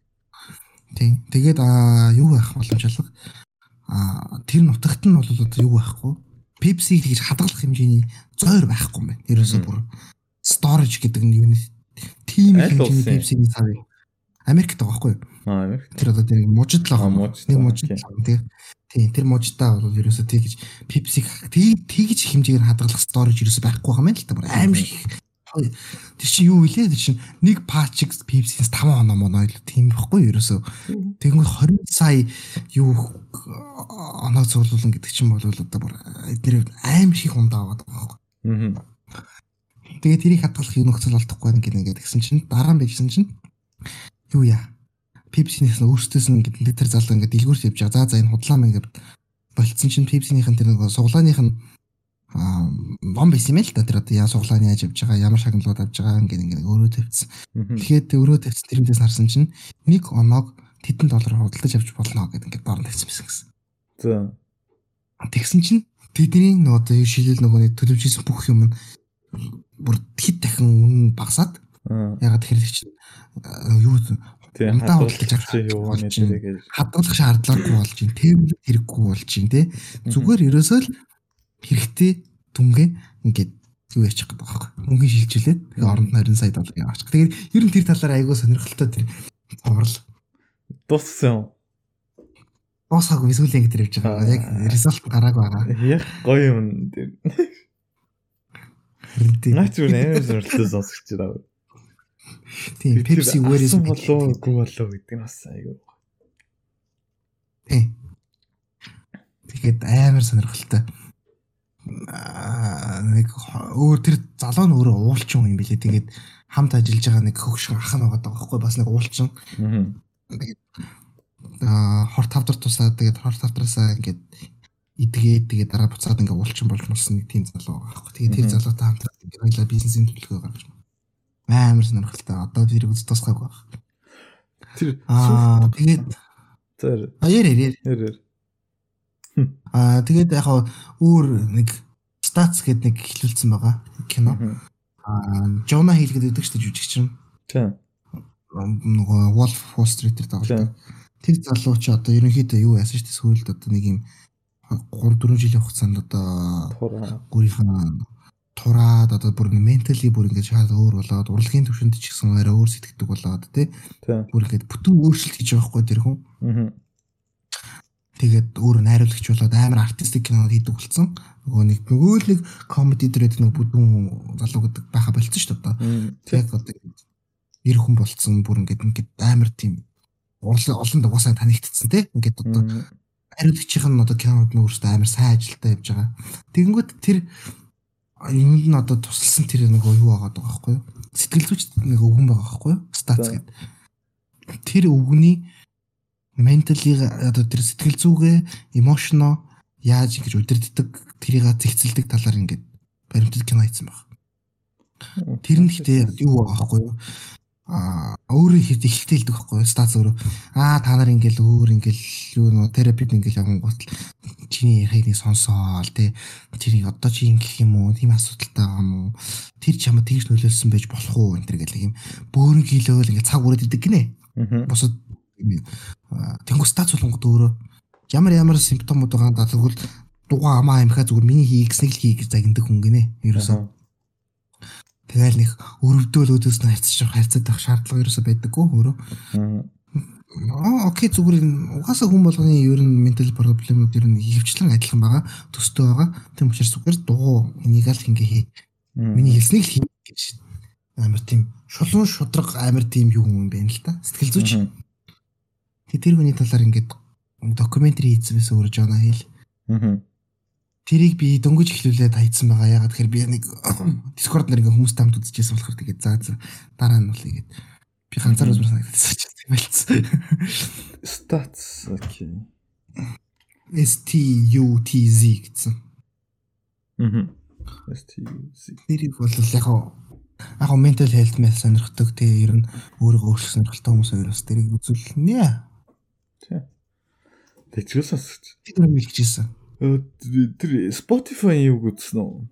Тийм. Тэгээд аа юу байх боломж алга? Аа тэр нутагт нь бол одоо юу байхгүй? Pepsi гэж хадгалах хэмжээний зойр байхгүй юм байна. Ерөөсөө бүр storage гэдэг нь юу нэ тийм хэмжээний Pepsi-ний цав Америкт байгаа байхгүй юу? Аа Америк. Тэр одоо тэр мужид л байгаа. Нэг мужид тийм. Тийм тэр мужидаа бол ерөөсөө тэгж Pepsi тэгж хэмжээгээр хадгалах storage ерөөсөө байхгүй байгаа юм л та бүр аим шиг Тэр чинь юу вүлээ? Тэр чинь нэг патчиг Pepsi-с 5 оноо моноо л тийм байхгүй ерөөсөө. Тэгмээ 20 сая юу оноо цуглуулна гэдэг чинь бол одоо бүр эдгээр аим шиг ундаа аваад байгаа байхгүй. Аа. Тэгээ тэрийг хадгалах юм нөхцөл олдохгүй нэг ингээд гэсэн чинь дараа нь бичсэн чинь юу яа. Pepsi-нээс нь өөрсдөөс нь ингээд литр залуу ингээд дэлгүүрт явж байгаа. За за энэ худлаа мэн ингээд болцсон чинь Pepsi-ийнхэн тэр нэг суглааных нь аа ном байсан юм л да тэр одоо яа суглааны яаж явж байгаа ямар шагналууд авж байгаа ингээд ингээд өөрөө тавьчихсан. Тэгэхээр өөрөө тавьсан тэрнээс харсан чинь нэг оноог тэдэн доллар худалдаж авч болно гэдэг ингээд дорн тавьсан байсан гэсэн. За. Тэгсэн чинь тэдний нөгөө шилэл нөгөө төлөвж исэн бүх юм нь бүр хэд дахин үнэн багасаад ягаад тэгэхээр чинь юу Тийм болж нэ байна. тэгээд хадгалах шаардлагагүй болж байна. Тэмүүлэх хэрэггүй болж байна те. Зүгээр ерөөсөө л хэрэгтэй дүнгээ ингээд юу яачих гэдэг байхгүй. Мөнгө шилжүүлээд оронд нь 20 сая доллар яваачих. Тэгээд ер нь тэр талаар айгүй сонирхолтой тэр цоврал. дууссан. Боосаагүй сүүлийн ингэ тэр явж байгаа. Яг резолт гарааг байгаа. Яг гоё юм тийм. Наач юу нээр зурлаа сонсож байгаа. Тийм Pepsi is болоо гоо болоо гэдэг нь бас айгүй. Тийм. Тэгээд амар сонирхолтой. Аа, нэг өөр тэр залуу нь өөрөө уулчин юм билээ. Тэгээд хамт ажиллаж байгаа нэг хөгшин ах нь байгаа байхгүй бас нэг уулчин. Аа. Аа, хор тавдар тусаад тэгээд хор тавдараасаа ингээд идгээд тэгээд дараа буцаад ингээд уулчин болж мулсан нэг тийм залуу байгаа байхгүй. Тэгээд тэр залуутай хамт ингээд бизнесийн төлөвлөгөө гаргаж байна. Амар сонирхолтой. Одоо тэр үз тусгаагүй байна. Тэр Аа, тэгээд тэр аяар яар. тэр Аа, тэгээд яг өөр нэг стац гэдэг нэг хэлүүлсэн байгаа кино. Аа, Жона Хил гэдэг шүү дээ жүжигчин. тийм. Нөгөө Wolf Wall Street-ээр тоглодог. Тэр залуу чи одоо ерөнхийдөө юу яасан шүү дээ сүүлд одоо нэг юм 3 4 жилийн хугацаанд одоо гурийнхаа тураад одоо бүр ментали бүр ингэж шал өөр болоод урлагийн төвшөнд ч гэсэн арай өөр сэтгэдэг болоод тий. Бүр ингэж бүтэн өөрчлөлт хийж байгаа хгүй тэр хүн Аа. тэгээд өөр найруулагч болоод амар артистик кинонод хийдэг болсон. Нөгөө нэг нөгөө л нэг комеди дээрээ нэг бүдүүн залуу гэдэг байха болцсон шүү дээ яг одоо эр хүн болцсон бүр ингэж ингэж амар тийм олон олон дугасаа танигдчихсан тий. Ингээд одоо хариулагчийнх нь одоо кинонод нь өөрөөсөө амар сайн ажилтаа явж байгаа. Тэгэнгүүт тэр юмд нь одоо тусалсан тэр нэг юу байгаа байхгүй юу? Сэтгэл зүйч нэг өвгөн байгаа байхгүй юу? Стац гэдэг. Тэр өвгөний ментали одоо тэр сэтгэл зүгээ, эмошно яаж ингэж удирддаг, тэрийг зэгцэлдэг талаар ингээд баримтат кино хийсэн байна. Тэр нь гэхдээ юу байгаа байхгүй юу? Өөрөө хэд ихтэй хэлдэг байхгүй? Стац өөрөө. Аа та нар ингээл өөр ингээл юу нөө терапид ингээл явангуут л чиний ярихыг сонсоол тий. Тэрийг одоо чи ингэх юм уу? Тийм асуудалтай байгаа юм уу? Тэр чамд тэгж нөлөөлсөн байж болох уу? энэ төр гэл нэг юм бөөрн хилөөл ингээл цаг үрээд идэг гинэ. Аа. Босод тэнгу стац болгонгод өөрөө ямар ямар симптомууд байгаа даа тэгвэл дугаа амаа амхаа зүгээр миний хий гэснийг л хий гэж загнадаг хүн гинэ. Ерөөсөө Тэгэл нэг өрөвдөөл өдөөс нь харьцаж харьцаад байх шаардлага ерөөсөө байдаггүй өөрөө. Аа окей зүгээр энэ угаасаа хүн болгоны ер нь ментал проблемууд ер нь хөвчлэн адилхан байгаа. Төстэй байгаа. Тийм учраас зүгээр дуу энийг л ингээ хий. Миний хэлснийг л хий гэж амар тийм шулуун шудраг амар тийм юу юм байна л та. Сэтгэл зүйч. Тэг тэр хүний талаар ингээд докюментари хийсэн байсан өөрөө Жона Хил. Аа. Тэрийг би дөнгөж эхлүүлээд хайцсан байгаа. Ягаад тэгэхээр би нэг <coughs> Discord нэр ингээ хүмүүстэй хамт үзчихсэн болохоор тэгээд заа заа дараа нь бол игээд би ганцаар ч тийм байлцсан. Stats окей. S T U T Z гэсэн. Аа. STC. Нэрийг бол яг яг mental health мэл сонирхдаг те ер нь өөрийгөө өөрчлөх сонирхолтой хүмүүс хоёроос тэрийг үзүүлнэ. Тийм. Тэгчгээс сонсож. Тэр юм хэлчихсэн. Ö, Тэр Spotify юу үзсэн үү?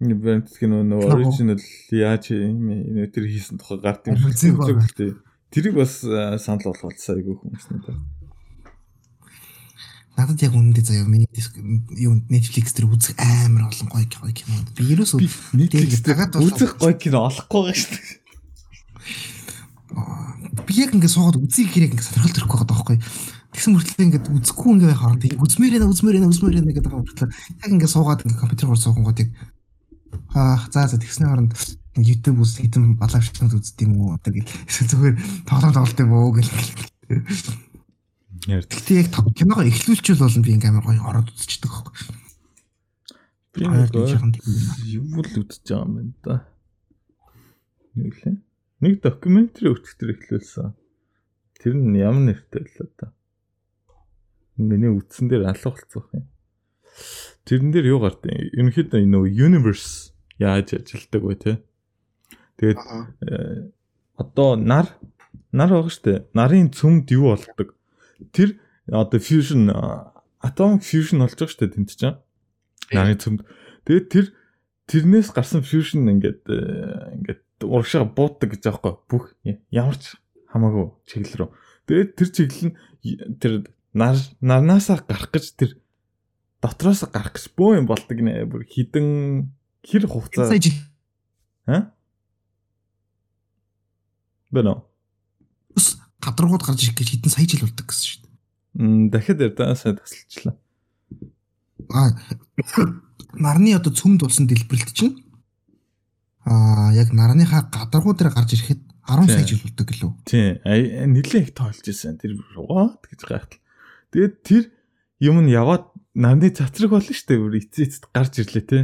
Энэ брэнд гэх нөө original яаж юм тэр хийсэн тухай гарт юм. Байгаа. Тэ. Тэрийг бас э, санал болгоолцоо айгүй хүмүүс нэ. Надад яг үнэндээ заяа миний диск юу Netflix дээр үзэх амар олон гоё гоё кино. Би ерөөсөө Netflix дагаад үзэх гоё кино олохгүй байгаа шүү дээ. би яг ингээд суугаад үзье гэхээр яг ингээд сонирхол төрөхгүй байгаа байхгүй. Тэгсэн мөртлөө ингээд үзэхгүй ингээд байх хооронд үзмээр ээ үзмээр ээ үзмээр ээ гэдэг мөртлөө яг ингээд суугаад ингээд компьютер руу суугангууд яг аа за за тэгсний хооронд YouTube үз хэдэн балаа шилнүүд үздэг юм уу одоо гэл эсвэл зүгээр тоглоом тоглолт юм уу гэл. Ярд. Гэтэ яг киногоо эхлүүлчихвэл бол би ингээд амар гоё ороод үзчихдэг байхгүй. Би тийм юу л үзэж байгаа юм байна да. Юу лээ? Нэг докюментари өчтөр эхлүүлсэн. Тэр нь ямар нэртэй байлаа та. Миний үтсэн дээр алга болцсон юм. Тэрэн дээр юу гардаг? Ерөнхийдөө нөгөө universe яаж ажилтдаг вэ те? Тэгээд э, одоо нар нар байгаа штэ. Нарын цөмд юу болдог? Тэр одоо fusion а, atomic fusion болж байгаа штэ тэнт чинь. Нарын цөмд. Тэгээд тэр тэрнээс гарсан fusion ингээд э, ингээд урагшаа бууддаг гэж аахгүй бүх ямар ч Хамаагүй чиглэл рүү. Тэгээд тэр чиглэл нь тэр нар нарнаасаа гарах гэж тэр дотроос гарах гэж бөө юм болдог нэ. Бүр хідэн хэр хугацаа. Сая жил. Ха? Бэнэ. Ус гадаргууд гарч ирэх гэж хэдэн сая жил болдог гэсэн шүү дээ. Дахиад ярдаасаа тасалчлаа. Аа нарны одоо цөмд болсон дэлбэрэлт чинь аа яг нарныхаа гадаргуу дээр гарч ирэхэд 10 сая жил болдог гэлөө. Тий. Нилээ их тоолж ирсэн. Тэр what гэж гайхал. Тэгээд тэр юм нь яваад нарны цацраг болно шүү дээ. Бүр эцээцэд гарч ирлээ те.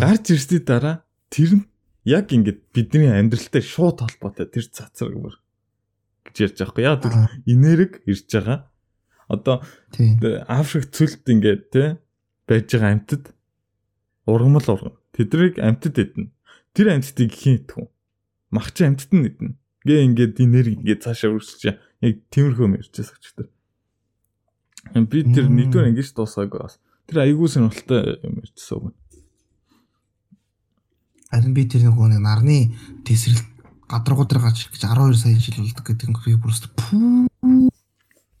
Гарч ирсний дараа тэр нь яг ингээд бидний амьдралтай шууд холбоотой тэр цацраг бүр гэж ярьж байгаа юм. Яг тэр энерги ирж байгаа. Одоо Африк цөлд ингээд те байж байгаа амьтад ургамал ургам. Тэдрийг амьтад эднэ. Тэр амьтдыг хийн идэхүн. Махч амьтад нь эднэ. Гээ ингээд энерги ингээд цаашаа үргэлжлэж яг тиймэрхүү юм ярьж байгаа ч гэдэг. Би тэр нэгдүгээр ингэж дуусгаагүй бас. Тэр айгүй сонирхолтой юм ярьжсэн үг. Харин би тэр нэг нэг нарны тесрэл гадаргуу дээр гарч гэж 12 сая жил болдог гэдэг нь би бүрс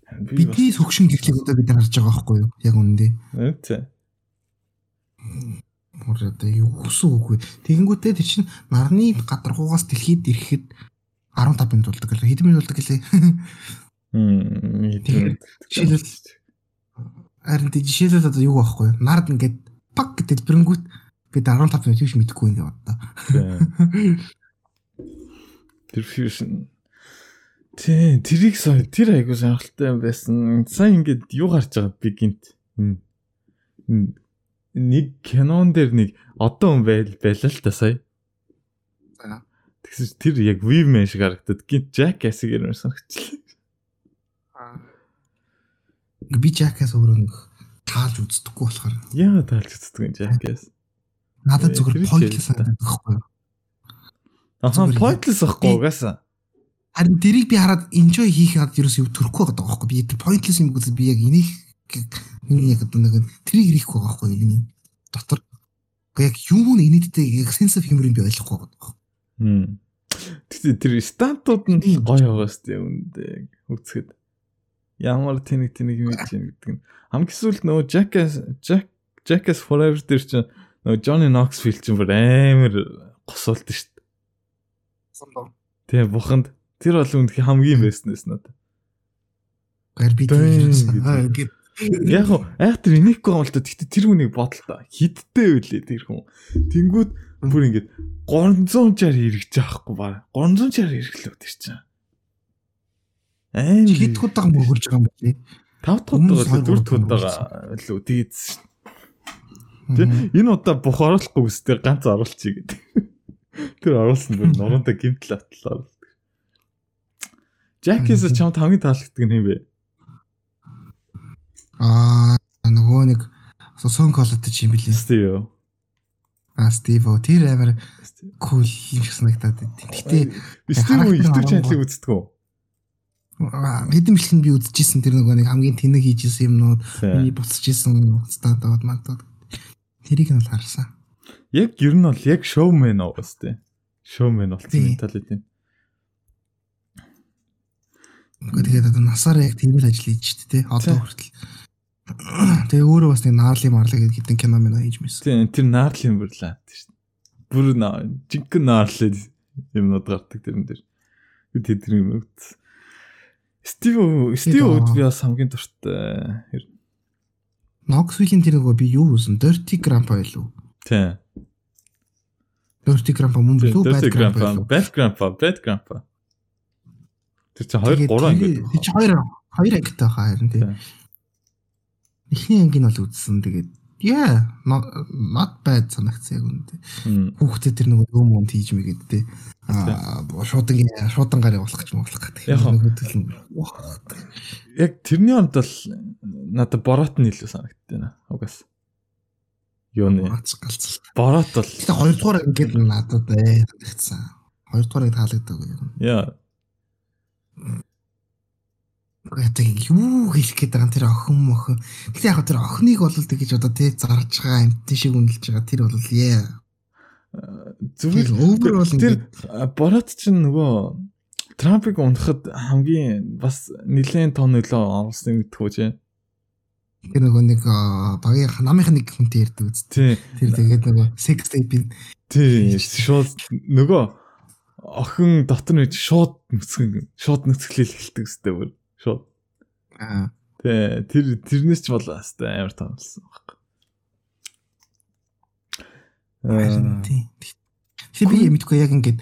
бидний сөгшин гэхлийг одоо бид нар харж байгаа байхгүй юу? Яг үнэндээ. Тийм. Мөр одоо юу хүсэн үгүй. Тэгэнгүүтээ тэр чинь нарны гадаргуугаас дэлхийд ирэхэд 15 минут болдог гэлээ. Хэдэн минут болдог гэлээ. <laughs> Хм. Жишээлбэл харин тий жишээлбэл одоо юу байхгүй? Нард ингээд пак гэдэг дэлбэрэнгүүт бид 15 минут юу ч мэдэхгүй ингээд одоо. Фьюшн Тий, тэрийг сая тэр айгуу сонирхолтой юм байсан. Сайн ингээд юу гарч байгаа би гинт. Нэг кинон дээр нэг одоо юм байл байлаа л та сая. Тэгсэн тэр яг Weave-man шиг харагдаад гинт Jackass-ийг юм санагчлаа. Би Jackass өөрөө нэг таалж үздэггүй болохоор. Яа таалж үздэг юм Jackass. Надад зүгээр pointless байхгүй? Аа, pointless ахгүй угаасаа. Харин тэрийг би хараад enjoy хийх хаад ерөөс юу төрөхгүй байгаа байхгүй би pointless юм гэсэн би яг энийг миний яг одоо нэг тэрийг хийхгүй байгаа байхгүй миний дотор яг юм уу инээдтэй яг sense of humor би ойлгохгүй байгаа. Хм. Тэгтээ тэр стантууд нь гоё байгаа сте үндэ үзэхэд ямар тэнэг тэнэг юм чинь гэдэг нь хамгийн сүүлд нөгөө Jackass Jack Jackass Forever дээр чинь нөгөө Johnny Knoxville чинь бүр амар госолт шүү дээ. Тэгээ буханд Тэр бол үнэхээр хамгийн байснаас надад. Гэр би тэгээд Яг уу айхтар инехгүй юм л та. Гэтэ тэр хүнийг бодол та. Хидтэй үлээ тэр хүн. Тэнгүүд бүр ингэж 360 эргэж байгаа хгүй баа. 360 эргэлөө тэр чинь. Аа хэд удаа мөргөлж байгаа юм бэ? 5 дахь удаа 4 дахь удаа лөө тийдс. Тэ энэ удаа бух оруулахгүй үстэй ганц оруулчих гэдэг. <laughs> Тэр оруулсан бүр нуранта гимтэл атлаа. Jackass чамд хамгийн таалагддаг нь юм бэ? Аа нөгөө нэг сон колотой ч юм билээ. Стив. Аа Стив тэр амар кул юм шиг санагдаад байна. Гэтэ Стив YouTube чаналыг үздэг үү? Хэдэн бэлхэн би үзчихсэн тэр нөгөө нэг хамгийн тэнэг хийжсэн юмнууд миний буцчихсэн статууд мантууд тэрийг нь бол харсан. Яг ер нь бол яг шоумен уус тээ. Шоумен болсон менталитет. Тэгээд одоо насаараа яг тийм л ажил хийж штэ тий. Одоо хүртэл. Тэгээ өөрөө бас нэг наарлын марлаа гэдэг хэдэн кино мэн хийж мэсэн. Тийм тэр наарлын бүрлээ штэ. Бүр жинхэнэ наарлын юмнууд гардаг тэрэн дээр. Би тэдний юм үз. Стив Стив ud би бас хамгийн дуртай. Knoxville-ийн тэр нөгөө би юу үзэн? Dirty Grandpa илүү. Тийм. Dirty Grandpa мөн билүү? Bad Grandpa. Bad Grandpa. Bad Grandpa. Тэр чинь 2 3 анги гэдэг. Тэр чинь 2 2 ангитай хаа харин тий. Эхний анги нь бол үзсэн тэгээд yeah not bad санагцсан яг үнэндээ. Хүүхдээ тэр нөгөө юм юм тийж мэгээд тий. Аа шуудан шуудан гарыг болох гэж моглох гэдэг. Яг хөдөлн. Яг тэрний онд бол надад борот нь илүү санагдтыг. Угаас. Юу нэ? Борот бол. Тэгээ хоёрдугаар ангид надад ээ санагдсан. Хоёрдугаарыг таалагддаг юм. Яа гэдэг юу хэлэх гээд байгаа тэр охин мохин. Гэтэ яг тэр охиныг бол тэгэж одоо тий зарж байгаа амт шиг үнэлж байгаа тэр бол яа. Зүгээр өвөр бол тэр борот чинь нөгөө Трампыг унахад хамгийн бас нэлээд тон нөлөө оруулсан гэдэг үү чи. Тэр нөгөө нэг багийн намынх нэг хүнтэй ярьдаг үст. Тэр тэгээд нөгөө sex tape-ийн Тий. Шууд нөгөө охин дотор нэг шууд нүцгэн шууд нүцгэлэл эхэлдэг өстэй бүр. Шууд. аа Тий. Тэр тэрнээс ч болоо хэвээр амар томлсон баг. харин Аа. Тэр би мэдгүй яг ингээд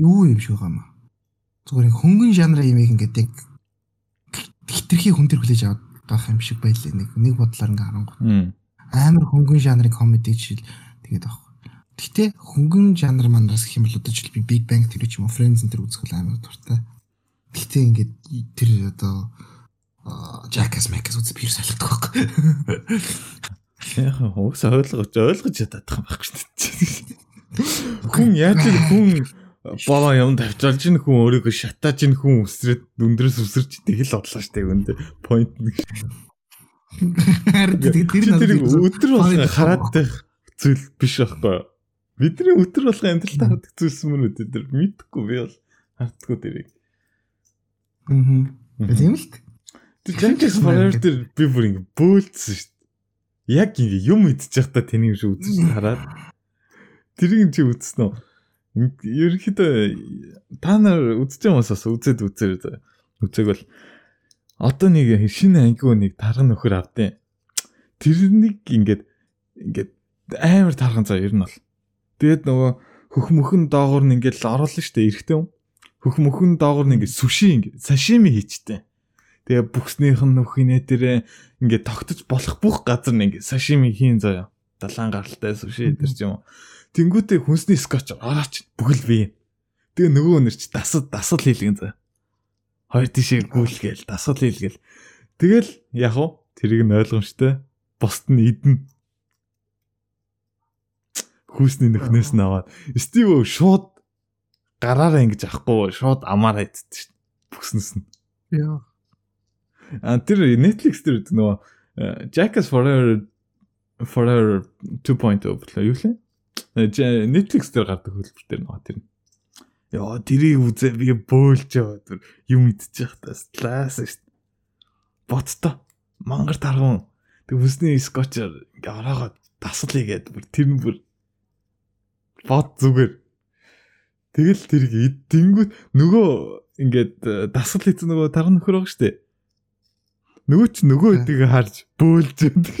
юу юм шиг байгаа юм. Зүгээр хөнгөн жанрын юм ингээд яг хитрхи хүн төр хүлээж аваад байх юм шиг байлээ. Нэг нэг бодлоор ингээд харангуй. Амар хөнгөн жанрын комеди жишэл тэгээд авах. Гэхдээ хөнгөн жанр манаас гэх юм бол одоо жишэл би Big Bang Theory ч юм уу Friends энэ төр үзэх амар дуртай. Гэхдээ ингээд тэр одоо Jackass Mac үзэх би солиодог байхгүй. Яг хөөс ойлгож ойлгож байгаа юм байхгүй шүү дээ. Хүн яаж хүн боо юм тавьчалж ин хүн өөрийгөө шатааж ин хүн өсрээд өндрөөс өсөрч тэгэл бодлоо штэ үндэ point нэг тэр өдөр болгоо хараад байх зүйл биш байхгүй? Бидний өдөр болгоо амьдралд хардаг зүйлс мөн үү тэр мэдхгүй би бол харддаггүй тэрийг. Мгм. Тийм л дээ. Тэр Jack's Forever тэр би бүр ингэ бөөлдсөн шүү дээ. Яг ингэ юм идчих та тэнийг шүү үзэж хараад тэрийг чи үзсэн үү? Ерөнхийдөө та нар үзэж байгаа юмсаас үзээд үзээр үзэг бол одоо нэг шинэ ангиу нэг тарган нөхөр авдیں۔ Тэрнийг ингээд ингээд амар тархан заа ер нь бол. Тэгээд нөгөө хөх мөхөн доогор нь ингээд л оруулна штэ эрэхтэй юм. Хөх мөхөн доогор нь ингээд сүши ингээд сашими хийчтэй. Тэгээ бүхснийх нь нөхинэ тэрэ ингээд тогтож болох бүх газар ингээд сашими хийн заяа. Далаан гаралтай сүши тэр ч юм уу. Тэнгүүтээ хүнсний скотч орооч бүгэл бие. Тэгээ нөгөө өнөр чи дасал дасал хийлгэн заяа. Хоёр тишээ гүйлгээл дасал хийлгээл. Тэгэл яг уу тэрийг нь ойлгомжтой. Босд нь идэн. Хүүсний нөхнөөс нь аваад Стив шууд гараараа ингэж авахгүй шууд амаараа идсэн шүү дээ. Бүснэс нь. Яа. А тэр Netflix дээр нөгөө э, Jackass Forever Forever 2.0 болоо юу лээ? Э, Netflix дээр гардаг хөлбөр дээр нөгөө тэр. Яа, тэрийг үзээ би бөөлж яваа тэр юм идчих тас класс шүү дээ. Боттой мангар тарган тэг бүсний скотчер ингээ ороогоо таслая гээд бүр тэр нь бүр бот зүгээр. Тэгэл тэрийг идэнгүүт нөгөө ингээд э, дасгал хийсэн нөгөө тарган нөхөр байгаа дээ. Нөгөө ч нөгөө эдгийг харж бөөлж байдаг.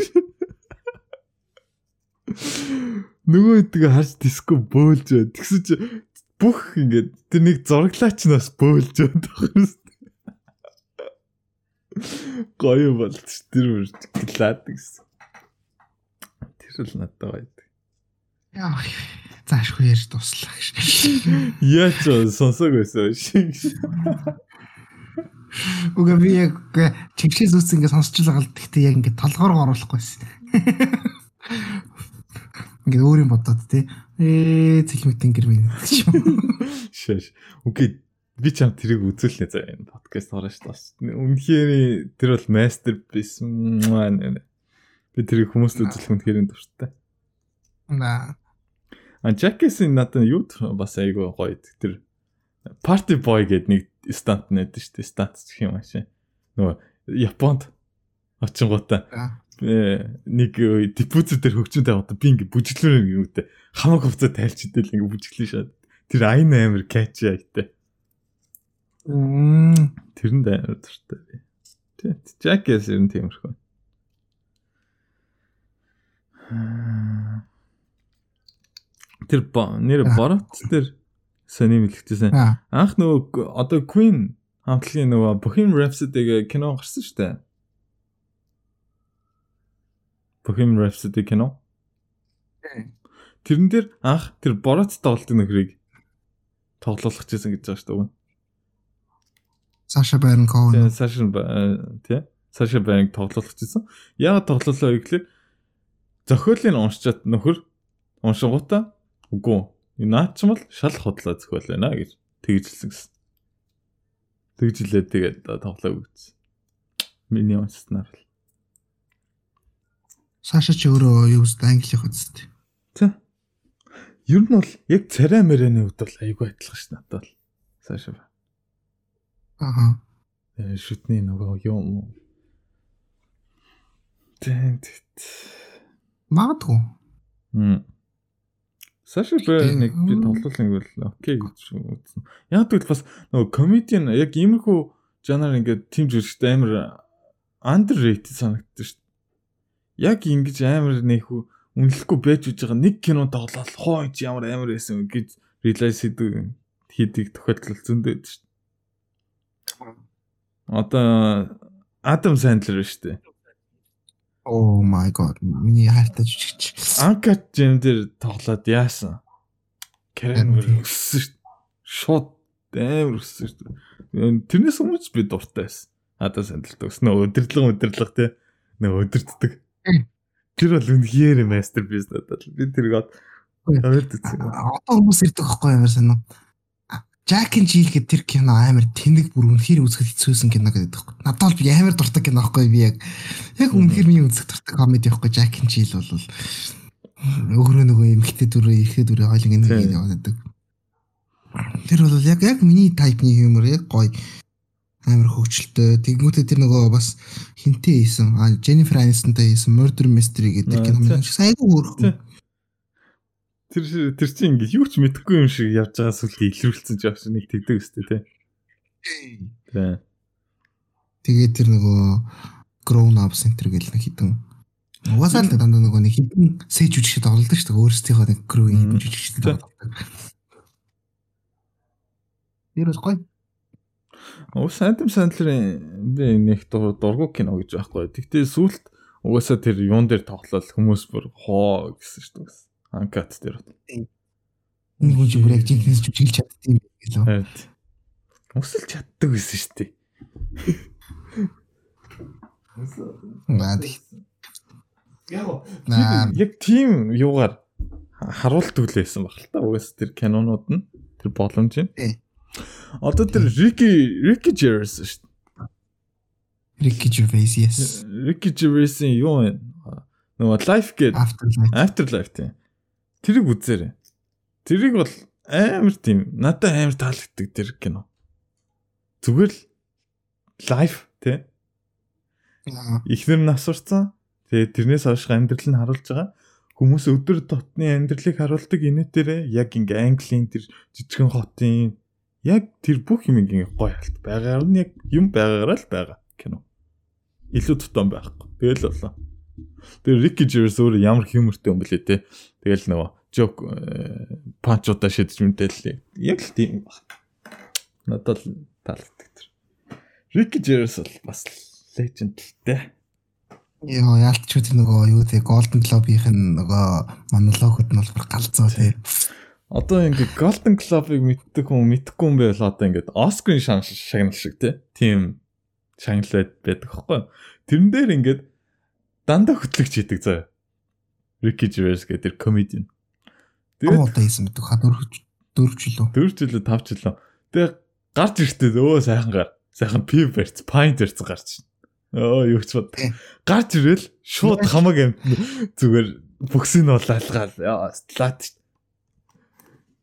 Нөгөө эдгийг харж диско бөөлж байд. Тэгсэн чи бүх ингээд тэр нэг зураглаач нь бас бөөлж байдаг юм дээ. Гоё болт тэр үр гэлаад гэсэн. Тэр л надад байдаг. Яа. Заашгүй ярьж дуслаа гэж. Яач сонсог байсан шиг. Уга би яг чигшээс үс ингэ сонсч байгаа л гэхдээ яг ингэ толгоор оруулахгүйсэн. Ингээ өөр юм бодоод тий. Ээ цэлмэтэн гэр минь гэж юм. Шаш. Окей. Би чам тэрийг үзүүлнэ за энэ подкаст орно шүү дээ. Үнэхээр тэр бол masterpiece. Би тэрийг хүмүүст үзүүлэх үнэхээр дуртай. На. А Jackass-ийн надад юу бас айгүй гоё тэр Party Boy гэдэг нэг стант нэдэж шүү дээ. Стант гэх юм аашаа. Нөгөө Японд очингуудаа э, нэг депозит дээр хөгжмөн тавиад би ингээ бүжиглүүр ингээ үүтэй хамаг хувцас тайлчдэл ингээ бүжиглэн шаад. Тэр айн амир catchy айтай. Мм. Тэрэнд амар дуртай би. Тэ Jackass ер нь тиймэрхүү. Тэр нэр борот тэр сони мэлхтэйсэн. Аа. Анх нөгөө одоо Queen хамтлагийн нөгөө Bohemian Rhapsody-г кино гарсан шүү дээ. Bohemian Rhapsody кино. Тэрэн дээр анх тэр борот тоглолтын нөхрийг тоглоулах гэсэн гэж байгаа шүү дээ. Саша Барн Коун. Тэгээ Саша тий Саша Банк тоглоулах гэсэн. Яг тоглоулаа гэхлээр зохиолыг уншчаад нөхөр уншингуудаа үгүй наад ч юм бол шал хотлоо зохиол байна гэж тэгжилсэн гэсэн. Тэгжилээ тэгээд тоглоог үзсэн. Миний уншснаар л. Саша ч өөрөө юу үст англих үст. За. Ер нь бол яг царай мэрэний хувьд бол айгүй адилхан ш надад бол. Цаашаа. Аа. Э, шүтний нөгөө юм. Тэнт. Магадгүй. Мм. Саша Бэр нэг би тоглоулын гэвэл окей гэж үзсэн. Яг тэгвэл бас нөгөө комедиан яг иймэрхүү жанр ингээд тим жүжигчтэй амар underrated санагддаг шүү дээ. Яг ингэж амар нэхүү үнэлэхгүй байж үж байгаа нэг кино тоглоод хойч ямар амар байсан гэж realize хийдэг хийдэг тохиолдол зөндөө байдаг шүү дээ. Одоо Адам Сэндлер шүү дээ. Oh my god. Миний хайртай жүжигч. Анкат жим дээр тоглоод яасан? Мөр өссөн шүү. Шууд амар өссөн шүү. Тэрнээс өмнө би дуртай байсан. Адам Сэндлер төснө өдөрлөг өдөрлөг те. Нэг өдөрддөг. Тэр бол үнэхээр мастерпис надад. Би тэрийг. Одоо хүмүүс ирдэг байхгүй ямар санаа. Jack and Jill гэдэг тэр кино амар тэнэг бүр үнэхээр үзэхэд хэцүүсэн кино гэдэг байхгүй. Надад бол би амар дуртай кино байхгүй би яг яг үнэхээр миний үзэх дуртай комеди байхгүй Jack and Jill бол өөрөө нөгөө эмхтэй дүрээ ирэхэд дүрээ хойлон ингэ яваад. Тэр бол яг яг миний тайпны юмор яг гоё амар хөвчлөлтөө. Тэгмүүдээ тэр нөгөө бас хинтээ хийсэн. А Jennifer Aniston-тай хийсэн Murder Mystery гэдэг кино маань айгүй хөөрхөн. Тэр тэр чинь ингээ юу ч мэдэхгүй юм шиг явж байгаа сүлд илрүүлсэн ч явж нэг тэгдэг өстэй тий. Тий. Тэгээд тэр нөгөө grown up center гэл нэг хитэн Угаасаа л дандаа нөгөө нэг хитэн сэж үжигчд тоглолдог шүү дээ. Өөрсдийнхөө нэг crew жүжигчд тоглолдог. Тэр бол гоё. Уус Адам Сандлерын би нэг дургу кино гэж байхгүй. Тэгтээ сүулт угаасаа тэр юун дээр тоглол хүмүүс бүр хоо гэсэн шүү дээ. Анкат дээр. Энэ хүн бүр яг жинхэнэ жүжиглж чаддсан юм гэлөө. Харин. Өсөл чаддаг байсан шүү дээ. Наад. Яг тийм юугаар харуулдаг л байсан баг л та. Угаас тэр кинонууд нь тэр боломж нь. Одоо тэр Ricky Ricky Gervais шүү дээ. Ricky Gervais yes. Ricky Gervais-ийн юу вэ? Нөгөө Life гэдэг Afterlife. Afterlife тийм. Тэрийг үзээрэй. Тэрийг бол амар тийм надад амар таалагддаг тэр кино. Зүгээр л life тий. Ихнэр нь асуурсан. Тэгээ тэрнээс хойш амьдрал нь харуулж байгаа. Хүмүүс өдөр тутмын амьдралыг харуулдаг инээдэрээ яг ингээ Английн тэр жижигэн хотын яг тэр бүх юм ингээ гоё халт байгаар нь яг юм байгаараа л байгаа кино. Илүү тутам байхгүй. Тэгэл болоо. Тэр Ricky Gervais өөр ямар хьюмортэй юм бэлээ те. Тэгэл нөгөө жок панчуудаа шидэж мэдээлээ. Яг л тийм баг. Надад л таалагддаг тэр. Ricky Gervais бол бас legend л те. Яа яалтч үү нөгөө юу те Golden Globe-ийн нөгөө монологод нь бол галзуу те. Одоо ингээд Golden Globe-ыг мэддэг хүн мэдхгүй юм байл одоо ингээд Oscar-ын шагнал шиг те. Тийм шагнал байдаг байхгүй. Тэрэн дээр ингээд дандаа хөтлөгч хийдэг заа. Ricky Gervais гэдэг комедиан. Тэгээд одоо хийсэн мэддэг ха дөрөв дөрөв жилөө. Дөрөв жилөө тав жилөө. Тэгээд гарч ирэхдээ өө сайхан гар. Сайхан пив барьц, pint барьц гарч. Оо юу ч бод. Гарч ирэл шууд хамаг юм зүгээр бөксийг нь болаалгаал. Яа, слат.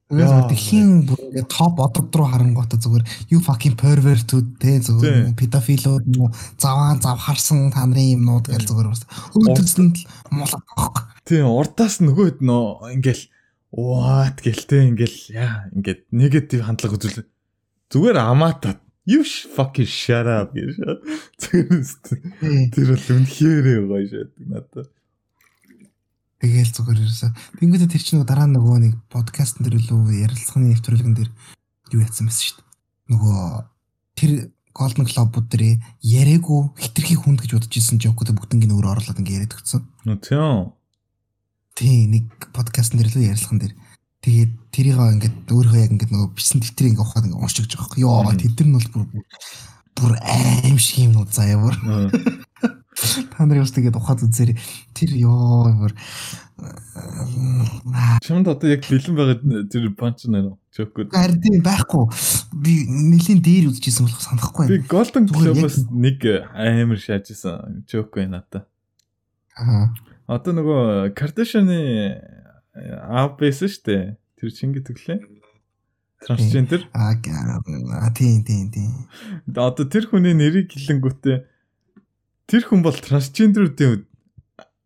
Яа, тхийн бүр ингээд топ одод руу харангуйта зүгээр. You fucking pervert-үүд те зүгээр педофилууд муу заваан зав харсан та нарын юмнууд гэл зүгээр бас. Өөдөрсөн л муулах. Тийм, урдаас нөгөөд нөө ингээл what? гэлтэй ингээл яа ингээд негатив хандлага үзүүл. Зүгээр амаатаа you fucking shut up гэж. <laughs> Тэр бол үнэхээр гоё шатдаг надад. Тэгээл зүгээр ерөөсө. Тэнгүүдээ тэр чинь дараа нөгөө нэг подкастн дээр лөө ярилцлагын нэвтрүүлгэн дээр юу яцсан байсан шүү дээ. Нөгөө тэр Golden Globe-ууд дээр яриаггүй хитрхи хүнд гэж бодож исэн жокууд бүгднийг өөрөө оруулаад ингэ яриад өгсөн. Тийм. Тийм нэг подкастн дээр лөө ярилцлаган дээр. Тэгээд тэрийг ингээд өөрөө яг ингээд нөгөө бисэн дэвтрийг ингээд ухаад ингээд уншиж байгаа байхгүй. Йоо тэд нар нь бол бүр бүр аим шиг юмнууд заяа бүр. Та нарын бас тэгээд ухаад үзээрэй. Тэр ёо бүр Чамд одоо яг бэлэн байгаа тэр панч нэ жокуд. Харин байхгүй. Би нэлийн дээр үзчихсэн болох санахгүй байна. Би Golden Globe-оос нэг амар шаажсан байна надаа. Аа. Одоо нөгөө Kardashian-ы аав байсан шүү дээ. Тэр чинь гэдэг лээ. Трансгендер. Аа тийм тийм тийм. Одоо тэр хүний нэрийг хэлэнгүүтээ тэр хүн бол трансгендерүүдийн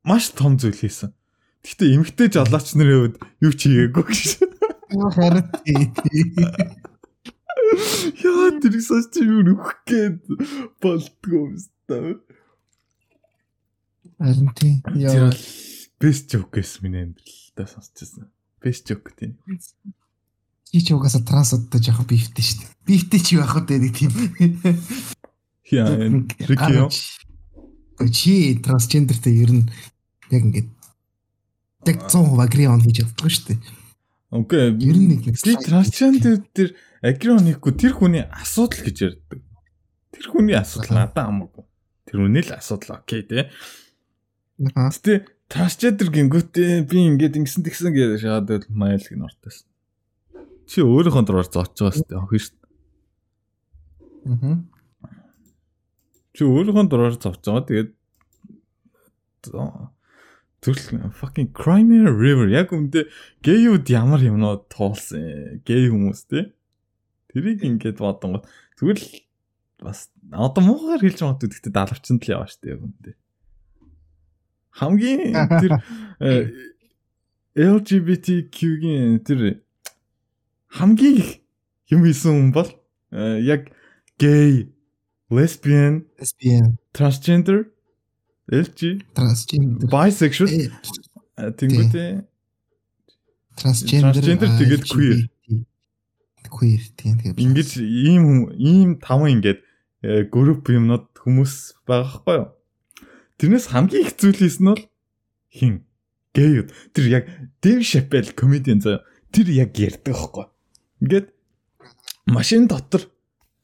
маш том зүйл хийсэн. Гэхдээ эмгтэй жолооч нарын хувьд юу ч хийгээгүй гэж. Харин. Яа тэр сошч юу нөх гээд болтгоо юмстай. Харин тийм. Тэр бол best joke гэсэн миний амьдралдаа сонсчихсан. Best joke тийм. Чи ч угаасаа трансудтай жоохон бифтэй шүү дээ. Бифтэй ч юу ах вэ нэг тийм. Яа, Рикио. Чи трансгендертэй ер нь яг ингээд яг 100% agree on хийж чаддаг шүү дээ. Окей. Ер нь нэг би трансгендер тэр agree on хийхгүй тэр хүний асуудал гэж ярьдаг. Тэр хүний асуудал надад хамаагүй. Тэр үний л асуудал окей. Аа. Гэтэ трансгендер гингүүтээ би ингээд ингэсэн тэгсэн гэж шаад майл гин ортоос. Чи өөрийнхөө дураар зооч байгаа сте охин шүү дээ. Аа. Чи өөрийнхөө дураар байгаа. Тэгээд Төрөл fucking Crimea River яг үндэ гейүүд ямар юмнууд туулсан гей хүмүүс те. Тэрийг ингээд бодонгот тэгвэл бас одоо муугаар хэлж байгаа гэдэг гэхдээ далавчанд л яваа штэ яг үндэ. Хамгийн тэр <laughs> LGBTQ-гийн тэр хамгийн юм хийсэн хүн бол яг gay, lesbian, lesbian, transgender LG transgender. bisexual тэнгүүтээ transgender transgender тэгээд queer. Queer тийм тэгээд ингэж ийм ийм таван ингээд групп юмнууд хүмүүс байгаа хгүй юу? Тэрнээс хамгийн их зүйл хийсэн нь бол хин? Гейд тэр яг Дэв Шапел комедиан заа тэр яг ярьдаг хгүй ингээд машин дотор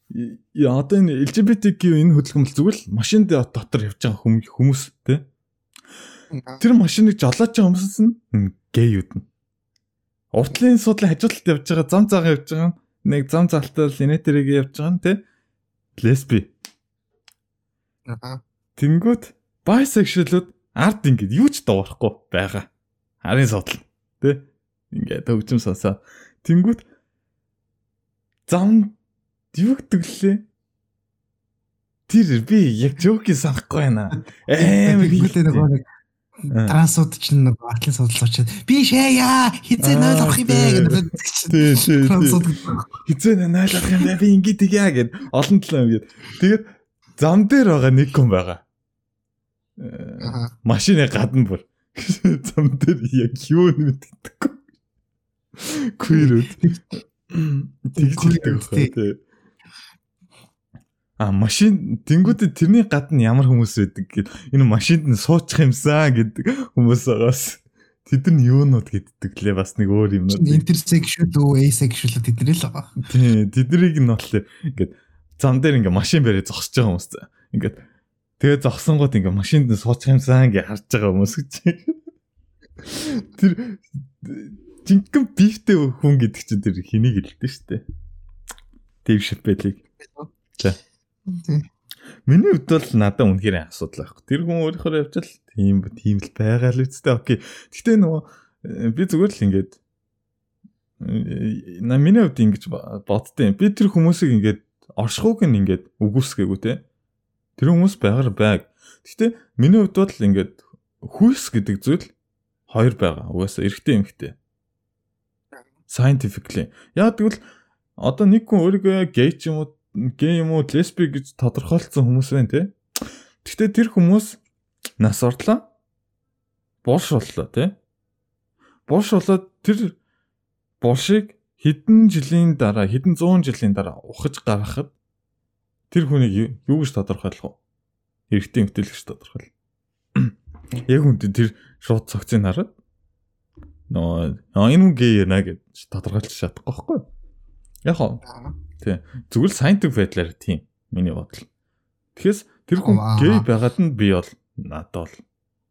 одоо энэ LGBTQ энэ хөдөлгөмөл зүгээр л машин дотор явж байгаа хүмүүс те. Тэр машиныг жолооч хүмүүс нь гейүүд нь. Уртлын судлын хажуудалд явж байгаа зам заагаа явж байгаа нэг зам залтал инээтерийг явж байгаа нь те. Лесби. Тэнгүүт bisexual-ууд ард ингээд юу ч доорхгүй байгаа. Харин судлал те. Ингээд төгжим сонсоо. Тэнгүүт зам юу гэдэг лээ Тэр би яг жоки санахгүй байна. Амар хэлээ нөгөө нэг трансууд ч нэг атлын судал очоод би шаяа хизээ нойл авах юм бэ гэдэг. Тий, тий. Хизээ нойл авах юм бэ би ингээд тгийа гэд олон талаа ингээд. Тэгээд зам дээр байгаа нэг хүн байгаа. Машины гадна бүр. <laughs> Зам дээр яг юу мэддэггүй. Queer. Тэгж хэлдэг байна тий. А машин тэнгүүтээ тэрний гадна ямар хүмүүс байдаг гэд энэ машинд нь суучих юмсан гэдэг хүмүүс байгаас тэд нар юунууд гэддэг лээ бас нэг өөр интерсекшуал уу asexual тэдний л байгаа. Тий тэднийг нь болохоор ингээд зам дээр ингээ машин барай зогсож байгаа хүмүүс ингээд тэгээ зогсонгууд ингээ машинд нь суучих юмсан гэж харж байгаа хүмүүс гэж. Тэр жинхэнэ бифтэй хүн гэдэг чинь тэр хэнийг хэлдэг шүү дээ. Дэв шипэлийг. За. Миний хувьд бол надад үнэхээр асуудал байхгүй. Тэр хүн өөрийнхөө явжал тийм тийм л байгаа л үстэй. Окей. Гэхдээ нөгөө э, би зүгээр л ингээд на миний хувьд ингэж боддیں۔ Би тэр хүмүүсийг ингээд оршихуг нь ингээд үгүйсгээгүй те. Тэр хүмүүс байгаар байг. Гэхдээ миний хувьд бол ингээд хүйс гэдэг зүйл хоёр байгаа. Угаасаа эрэгтэй эмэгтэй. Scientifically. Яг тэгвэл одоо нэг хүн өөрийгөө гей ч юм уу гей юм уу лесби гэж тодорхойлцсон хүмүүс байна те. Гэхдээ тэр хүмүүс нас орлоо. Болш боллоо те. Болш болоод тэр болшийг хэдэн жилийн дараа хэдэн зуун жилийн дараа ухаж гаргахад тэр хүнийг юу гэж тодорхойлох вэ? Эрэгтэй эмэгтэйлэгч тодорхойл. <coughs> Яг үнд тэр шууд цогцыг хараад нөө энэ хүн гей яана гэж тодорхойлж чадахгүй байхгүй юу? Яг хоо Тий. Зүгээр scientific байдлаар тийм миний бодол. Тэгэхээс тэр хүн гей байгаад нь би бол надад бол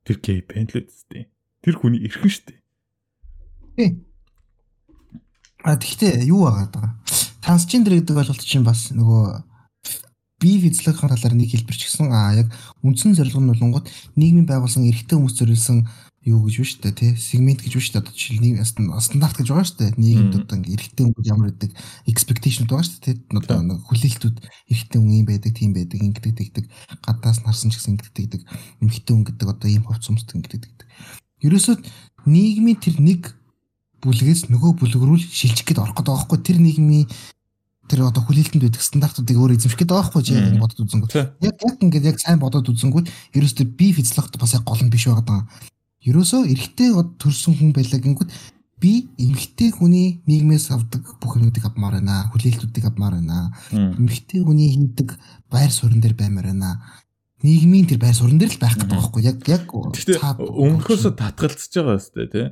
тэр гей байна л үстэй. Тэр хүний эрхэн штэ. Тий. А тэгтээ юу байгаа даа. Трансгендер гэдэг ойлголт чинь бас нөгөө бие физиологийн талаар нэг хэлбэр ч гэсэн а яг үндсэн зорилго нь болонгод нийгмийн байгуулсан эрэгтэй хүмүүс зориулсан юу гэж шүү дээ тий? Сегмент гэж шүү дээ одоо жишээл нэг стандарт гэж байгаа шүү дээ. Нийгэмд одоо ингээ эрэгтэй хүмүүс ямар гэдэг expectation байгаа шүү дээ тий? Одоо нэг хүлээлтүүд эрэгтэй хүн юм байдаг тийм байдаг ингэдэг тэгдэг. Гадаас нарсан ч гэсэн ингэдэг тэгдэг. Эмэгтэй хүн гэдэг одоо ийм хувц юмсд ингэдэг тэгдэг. Ерөөсөө нийгмийн тэр нэг бүлгээс нөгөө бүлэг рүү шилжих гээд орох гэдэг байгаа байхгүй. Тэр нийгмийн тэр одоо хүлээлтэнд байдаг стандартуудыг өөр эзэмших гээд байгаа байхгүй яг бодод үзэнгүүт. Яг яг ингээд яг сайн бодод үзэнгүүт ерөөсөө би физиологт бас яг гол нь биш байгаа ерөөсөө эрэгтэй төрсэн хүн байлаа гингүүд би эмэгтэй хүний нийгмээс авдаг бүх юмнуудыг авмаар байна. Хүлээлтүүдийг авмаар байна. Эмэгтэй хүний хийдэг байр суурин дээр баймаар байна. Нийгмийн тэр байр суурин дээр л байх гэдэг байхгүй яг яг өмнөхөөсөө татгалзаж байгаа өстэй тий.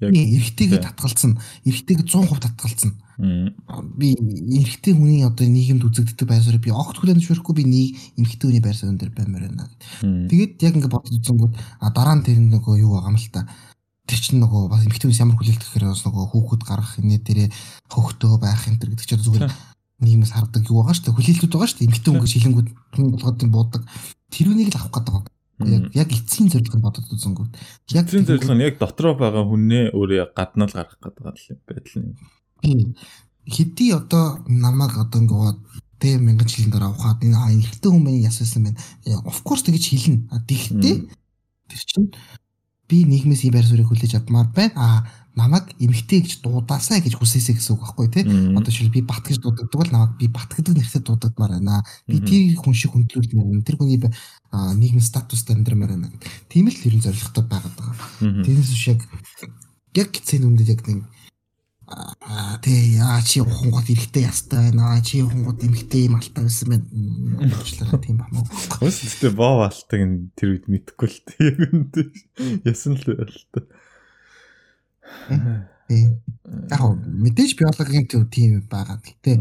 Яг эрэгтэйгээ татгалцсан. Эрэгтэйгээ 100% татгалцсан. Би эрэгтэй хүний одоо нийгэмд үзэгддэг байр суурь би огт хүлээн зөвшөөрөхгүй би нэг эмэгтэй хүний байр суурин дээр баймаар байна. Тэгээд яг ингээд бодож үзэнгүүт а дараа нь тэр нөгөө юу байгаа юм л та. Тэр чинь нөгөө бас эмэгтэй хүнс ямар хүлээлт гэхээр бас нөгөө хүүхэд гаргах инээ дээрээ хөвгтөө байх энэ төр гэдэг чинь зүгээр нийгэмээс хардаг юу байгаа шүү дээ. Хүлээлтүүд байгаа шүү дээ. Эмэгтэй хүн гэж шилэнгүүд хүн болгоод юм буудаг. Тэрүүнийг л авах гэдэг. Яг яг эцсийн зорилго нь бодод үзэнгүүт. Яг эцсийн зорилго нь яг дотроо байгаа хүнээ өөрөө гаднаа л гаргах гэдэг байдал юм. Хэдий одоо намайг одоо ингээд тэ мянган жилийн дараа ухаад энэ эрэгтэй хүмүүс яссан байна. Of course тэгэж хэлнэ. Тэгтээ тэр чинь би нийгмээс ийм байр суурийг хүлээж авмаар байна. Аа намайг эмгтэй гэж дуудаасаа гэж хүсээсэй гэсэн үг байхгүй тий. Одоо жишээл би бат гэж дуудагддаг бол намайг би бат гэдэг нэртэй дуудагдмаар байна. Би тэр хүн шиг хүндлүүлмээр байна. Тэр хүний нийгмийн статуст амьдрмаар байна гэдэг. Тийм л ерөн зорилготой байгаад байгаа. Тэрнээс биш яг яг цэн үндэд яг нэг тий яа чи хунгууд эрэхтэй ястай байна. Чи хунгууд эмгтэй юм алтай байсан байна. Уучлаарай тийм байна уу. Өсөлтөө боо алтаг тэр үед мэдхгүй л тий. Яг үнэ. Ясан л байлтай. Яг мэдээж биологийн төв тийм байгаа. Гэтэ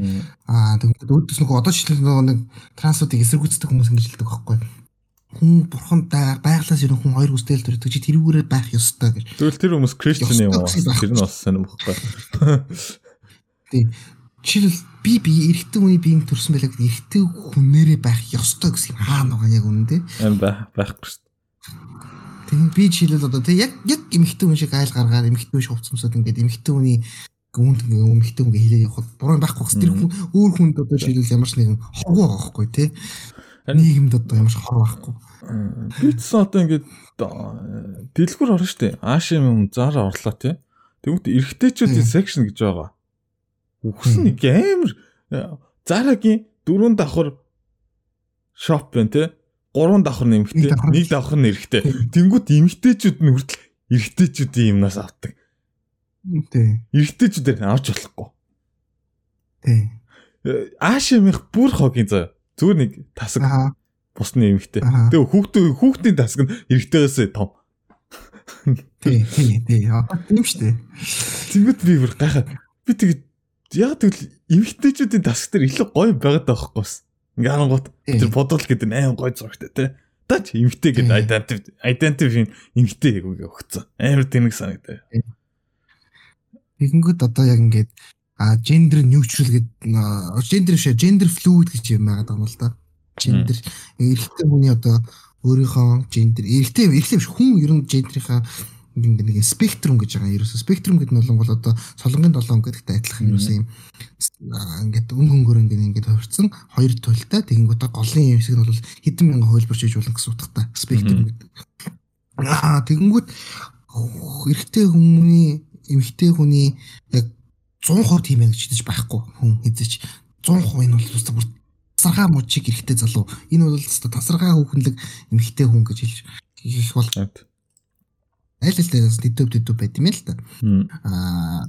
аа тэгвэл өөдөөс нөгөө одоо жишээ нэг трансуудыг эсэргүүцдэг хүмүүс ингэж хэлдэг байхгүй. Хүн бурхантай байглаас ирэх хүн хоёр үстэл төрөдөг чи тэрүүгээрээ байх ёстой гэж. Тэгвэл тэр хүмүүс Кристиан юм уу? Тэр нь бас сонирм байхгүй. Тийм. Жишээл би би эрэгтэй хүний биеийн төрсөн байлаа гэдэг эрэгтэй хүнээрээ байх ёстой гэсэн хаана байгаа яг үнэндээ. Ам байхгүй шүү Тийм би жишээлбэл одоо тийм яг яг эмэгтэй хүн шиг айл гаргаад эмэгтэй хүн хувцсамсаад ингээд эмэгтэй хүний гүнд эмэгтэй хүн хэлээ явахад буруу байхгүй хэвчээ тэр хүн өөр хүнд одоо жишээлбэл ямар ч нэгэн хог байгаа байхгүй тий нийгэмд одоо ямар ч хор байхгүй битсэн одоо ингээд дэлгүр орно штэ аашим юм заараа орлоо тий тэгвэл эргэжтэйчүүдийн секшн гэж байгаа үхс нэг амар заарагийн дөрөв давхар шоп байна тий гурван давхар нэмэгтэй, нэг давхар нь эрэхтэй. Тэнгүүт эмэгтэйчүүд нь хүртэл эрэгтэйчүүдийн юмнаас авдаг. Тий. Эрэгтэйчүүдээр авч болохгүй. Тий. Ааш юмх бүр хогийн заа. Зүгээр нэг тасаг бусны эмэгтэй. Тэгээ хүүхдээ хүүхдийн тасаг нь эрэгтэйгээс том. Тий, тий, тий. Тийм шүү дээ. Тэнгүүт би бүр гайхаад би тэгээд яг тэгвэл эмэгтэйчүүдийн тасаг дээр илүү гоё байгаад байгаа байхгүй юу? Ингээ харангуут тэр бодвол гэдэг нь аим гой зургтай те. Тач эмгтэй гэдэг identity identity эмгтэй гэгээ өгцөн. Амар тэнэг санагдаа. Тэгэнгүүт одоо яг ингээд а gender neutral гэдэг gender биш gender fluid гэж юм байгаа юм л да. Gender. Эрэгтэй хүний одоо өөрийнхөө gender эрэгтэй эрэгтэй биш хүн ер нь гендрийнхаа ингээ нэг спектрум гэж байгаа. Ерөөсө спектрум гэдэг нь бол одоо солонгийн 7 гэдэгтэй адилхан ерөөсө юм. Ингээд өнгө өнгөөр ингээ ингээд хувирсан хоёр туйлтай. Тэгэнгүүт голын хэсэг нь бол хэдэн мянган хувилбарч хийж болно гэсэн утгатай спектрум гэдэг. Аа тэгэнгүүт эрэгтэй хүний эмэгтэй хүний яг 100% тийм байх гэж байхгүй хүн хэзээч 100% энэ бол бүр тасархаа мужиг эрэгтэй залуу энэ бол тасархаа хүүхэнлэг эмэгтэй хүн гэж хэлж их бол аль аль дээрээс дэдв дэдв байт юм л та. Аа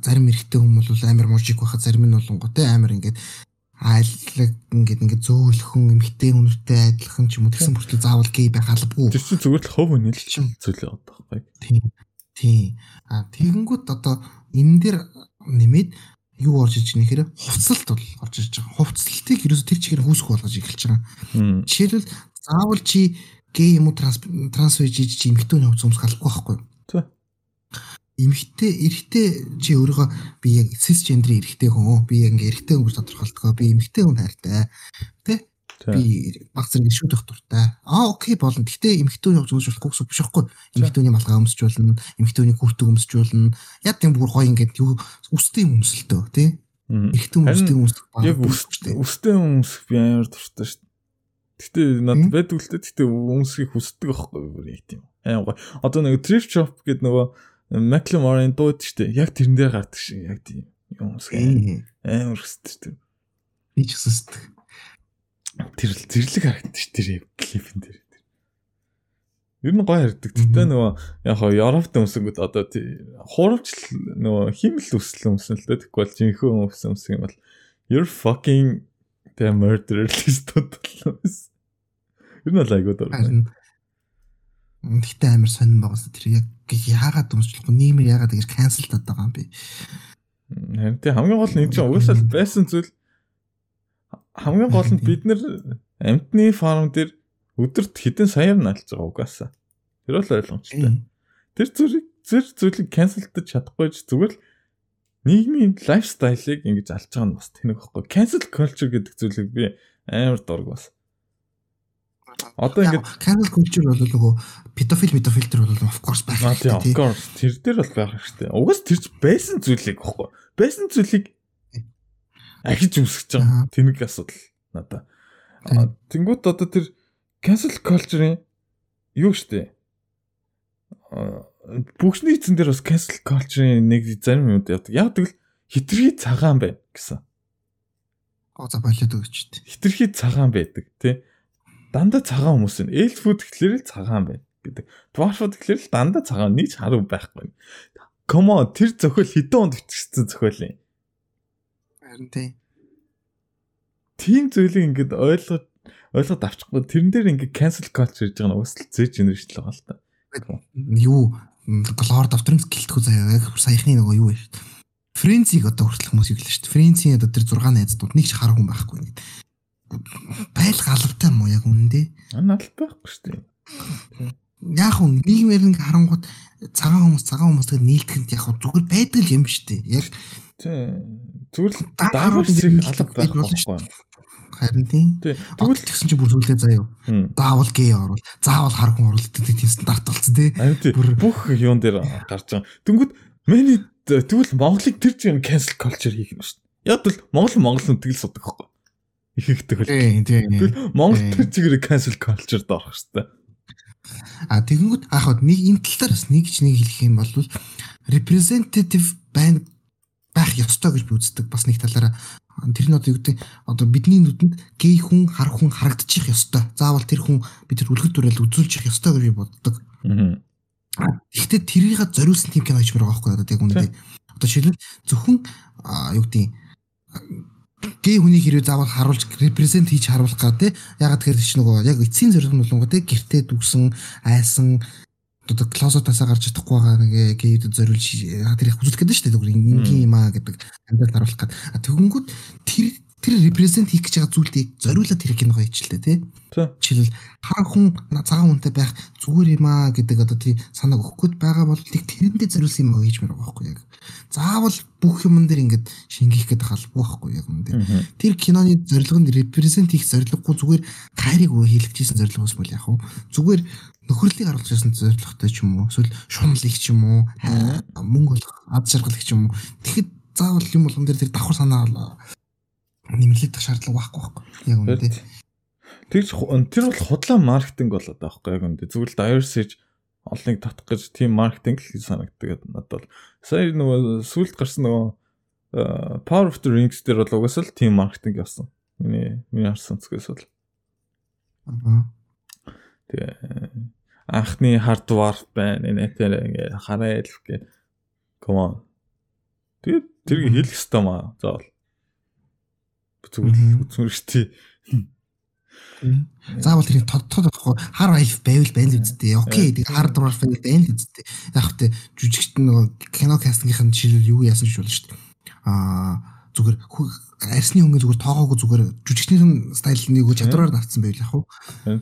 зарим эрэгтэй хүмүүс бол амар мужик байхад зарим нь болонготой амар ингээд айлаг ингээд ингээд зөөлхөн эмхтэй үнэртэй адилхан ч юм уу тэгсэн бүртэл заавал гей байх албагүй. Тэр чинь зүгээр л хов үнэлж зүйл яваад байгаа байхгүй. Тийм. Тийм. А тэгэнгүүт одоо энэ дээр нэмээд юу орж иж нэхэр хувцалт бол орж иж байгаа. Хувцлалтыг ерөөсө тэр чигээр хүүсэх болгож эхэлж байгаа. Жишээлбэл заавал чи гей юм уу транс транс байж чи эмэгтэй хүний хувьд өмсөх албагүй байхгүй юу? Тий. Эмэгтэй эрэгтэй чи өөрийгөө би яг цис гендрийн эрэгтэй хүн би яг ингээ эрэгтэй хүн гэж тодорхойлдгоо би эмэгтэй хүн хайртай. Тэ? Би баг зэрэг шүдэх дуртай. Аа окей болно. Гэтэ эмхтүүний зөвж болохгүй гэсэн биш байхгүй. Эмхтүүний малгай өмсчүүлнэ, эмхтүүний хүртэг өмсчүүлнэ. Яг тийм бүр гоё ингээд юу үстэй өмсөлтөө тий. Эмхтэн үстэй өмсөх баг. Яг үстэй өмсөх би амар дуртай шүү дээ. Гэтэ над байдаг л дээ. Гэтэ өмсөхийг хүсдэг байхгүй бүр яг тийм. Аа гоё. Одоо нэг thrift shop гэдэг нөгөө McLaren дууд шүү дээ. Яг тэрэн дээр гардаг шиг яг тийм юм өмсөх. Амар хүсдэг. Би ч хүсдэг тэр зэрлэг харагдчих тэр клипэн дээр. Ер нь гоё харагддаг. Тэгтээ нөгөө яг хоо Европт өмсөнгөд одоо хуурвч нөгөө химэл өсөл өмсөн л дээ. Тэгвэл жинхэнэ өмсөн өмсөн юм бол you're fucking the murderer list <laughs> бодлоос. Ер нь айгуу дург. Тэгтээ амар сонирн байгаас тэр яг яагаад өмсчлөхгүй нийгмээр яагаад ингэж cancel таад байгаа юм бэ? Харин тий хамгийн гол нь энэ чинь угаасаа байсан зүйл хамгийн гол нь бид нэр амтны фарм дээр өдөрт хэдэн саяар налж байгаа угаасаа. Тэр бол ойлгомжтой. Тэр зүйлийг зэр зүйлийг канселдаж чадахгүй ч зүгээр л нийгмийн лайфстайлыг ингэж алж байгаа нь бас тэнэг байхгүй. Cancel culture гэдэг зүйлийг би амар дург бас. Одоо ингэ cancel culture бол нөгөө педофил педофил төр бол of course байх тийм. Of course тэр дээр бол байх хэрэгтэй. Угаас тэр байсан зүйлийг байхгүй. Байсан зүйлийг ахиж үсгэж байгаа. Тэнэг асуудал надаа. Тэнгүүт одоо тэр cancel culture-ийн юу штэ? Бүгшний эзэн дээр бас cancel culture-ийн нэг зарим юм яадаг. Яг тэгвэл хитрхи цагаан байна гэсэн. Оо за болоод өгч штэ. Хитрхи цагаан байдаг тий. Дандаа цагаан хүмүүс нь. Elf food гэхлээр л цагаан байна гэдэг. Dwarf food гэхлээр л дандаа цагаан нийч харуу байхгүй. Come on тэр зохиол хэдэн онд бичсэн зохиол юм. Харин тийм. Тийм зүйлийг ингээд ойлгоод ойлгоод авчихгүй тэрэн дээр ингээд cancel culture гэж байгаа нь уусл Z generation л байгаа л та. Юу Lord of the Rings гэлтгүй заяа яг саяхны нөгөө юу вэ шүү дээ. Френцийг одоо хүртэл хүмүүс иглээ шүү дээ. Френцийн одоо тэр 6 найздууд нэг ч хар хүн байхгүй ингээд. Байл галавтай мó яг үнэндээ. Анаа аль байхгүй шүү дээ. Яг хүн нийгмээр ингээ харангууд цагаан хүмүүс цагаан хүмүүстэй нийлдэхэд яг зүгээр байдаг юм шүү дээ. Яг зүгээр л даарварсыг алга байх байхгүй. Харин тийм. Тэгвэл тэгсэн чи бүр зүйлээ заяа. Заавал гей орвол, заавал хар хүн орвол тийм стандарт болсон тий. Бүр бүх юун дээр гарч байгаа. Тэнгүүд миний тэгвэл Монголыг тэр чинь cancel culture хийх юм шүү дээ. Яг л Монгол Монгол хүн тэгэл судаг байхгүй. Их их тэгэл. Тийм тийм. Тэгвэл Монгол тэр чигээр cancel culture доорох шүү дээ. А тэгэнгүүт аахад нэг энэ тал дээр бас нэг ч нэг хэлэх юм бол representative байна байх ёстой гэж би үздэг. Бас нэг талаараа тэр нь одоо юу гэдэг одоо бидний нүдэнд гей хүн хар хүн харагдчих ёстой. Заавал тэр хүн бид тэр үлгэр дүрэл үзүүлчих ёстой гэж би боддог. Гэхдээ тэрийг зориулсан тийм кино хийж байгаа байхгүй одоо яг үнэндээ. Одоо жишээлбэл зөвхөн юу гэдэг гей хүний хэрэг заавал харуулж репрезент хийж харуулах гад те ягаад тэгэхээр чи нөгөө яг эцсийн зорилго нь болонго те гэртээ дүгсэн айсан одоо клозотасаа гарч чадахгүй байгаа нэг гейд зориулж тэр их үзүүлэх гэдэг нь шүү дээ зүгээр ингийн юм аа гэдэг амдаад харуулах гад. Тэгэнгүүт тэр тэр репрезент хийх гэж байгаа зүйлийг зориулаад тэр киного хийчихлээ тий. Жишээлбэл хаан хүн цагаан хүнтэй байх зүгээр юм аа гэдэг одоо тий санааг өгөхгүй байгаа бол тийг тэрэндээ зориулсан юм хийж мэр байгаа байхгүй яг. Заавал бүх юмн дээр ингээд шингийх гэдэг халбгүй байхгүй яг юм дээр. Тэр киноны зорилго нь репрезент хийх зорилгогүй зүгээр тайрыг хийлгэжсэн зорилгоос бол яг зүгээр нөхөрлөлийг харуулж байсан зорилготой ч юм уу эсвэл шунлыг ч юм уу мөнгө олох ад жаргалыг ч юм уу тэгэхэд заавал юм болгон дээр тэр давхар санаа нэмэлт шаардлага байхгүй байхгүй яг үнэндээ Тэгж тэр бол худлаа маркетинг болоод байгаа байхгүй яг үнэндээ зүгээр л diversity олныг татах гэж тийм маркетинг л санагддаг надад бол сая нөгөө сүлд гарсан нөгөө Power of the Rings дээр бол угсаа л тийм маркетинг явсан. Миний миний харсан зүгээс бол. Аа. Тэгээ анхны хардвар байна. Энэ тэр ингээ хараа элf гэ. Come on. Тэгээ тэрийг хэлэх ёстой маа. Заавал. Зүгээр үзмэр штий. Заавал тэрийг тодтоод байхгүй хар айлф байвал байна л үсттэй. Окей, тэг хар дураар байвал байна л үсттэй. Яг хөтэ жүжигчт нөгөө кино кастингийнхэн жишээлбэл юу яасан гэж болно шүү дээ. Аа зүгээр арсны хөнгө зүгээр тоогоогүй зүгээр жүжигчнийхэн стайл нэг чадвараар навцсан байл яг хуу.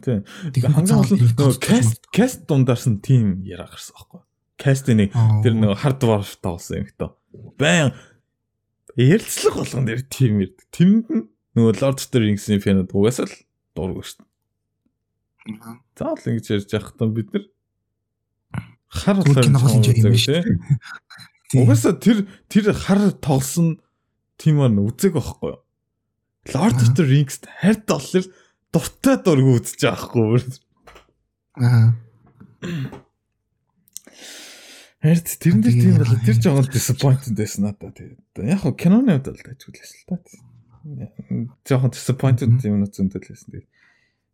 Тийм. Хамгийн гол нь нөгөө каст каст дундаарс нь тим яриа гарсан байхгүй. Каст нэг тэр нөгөө хард варш тоглосон юм хтөө. Байн ярилцлага болгон дээр тим ирдэг. Тэнд нь нөгөө Lord of the Rings-ийн фэнүүд угаасаа л дург шүү дээ. Заавал ингэж ярьж явах таа бид нар хар болохоор юм шүү дээ. Угаасаа тэр тэр хар тоглосон тийм аа үзег байхгүй юу? Lord of the Rings хайрт болохоор дуртай дург үзэж байгаа байхгүй юу? Аа. Харин тэрэн дээр тийм бол тэр жоохон disappointed байсан надад тэгээд яг хоо киноны хувьд бол тажигласан л та. Жоохон disappointed юм уу зөндөл байсан тэгээд.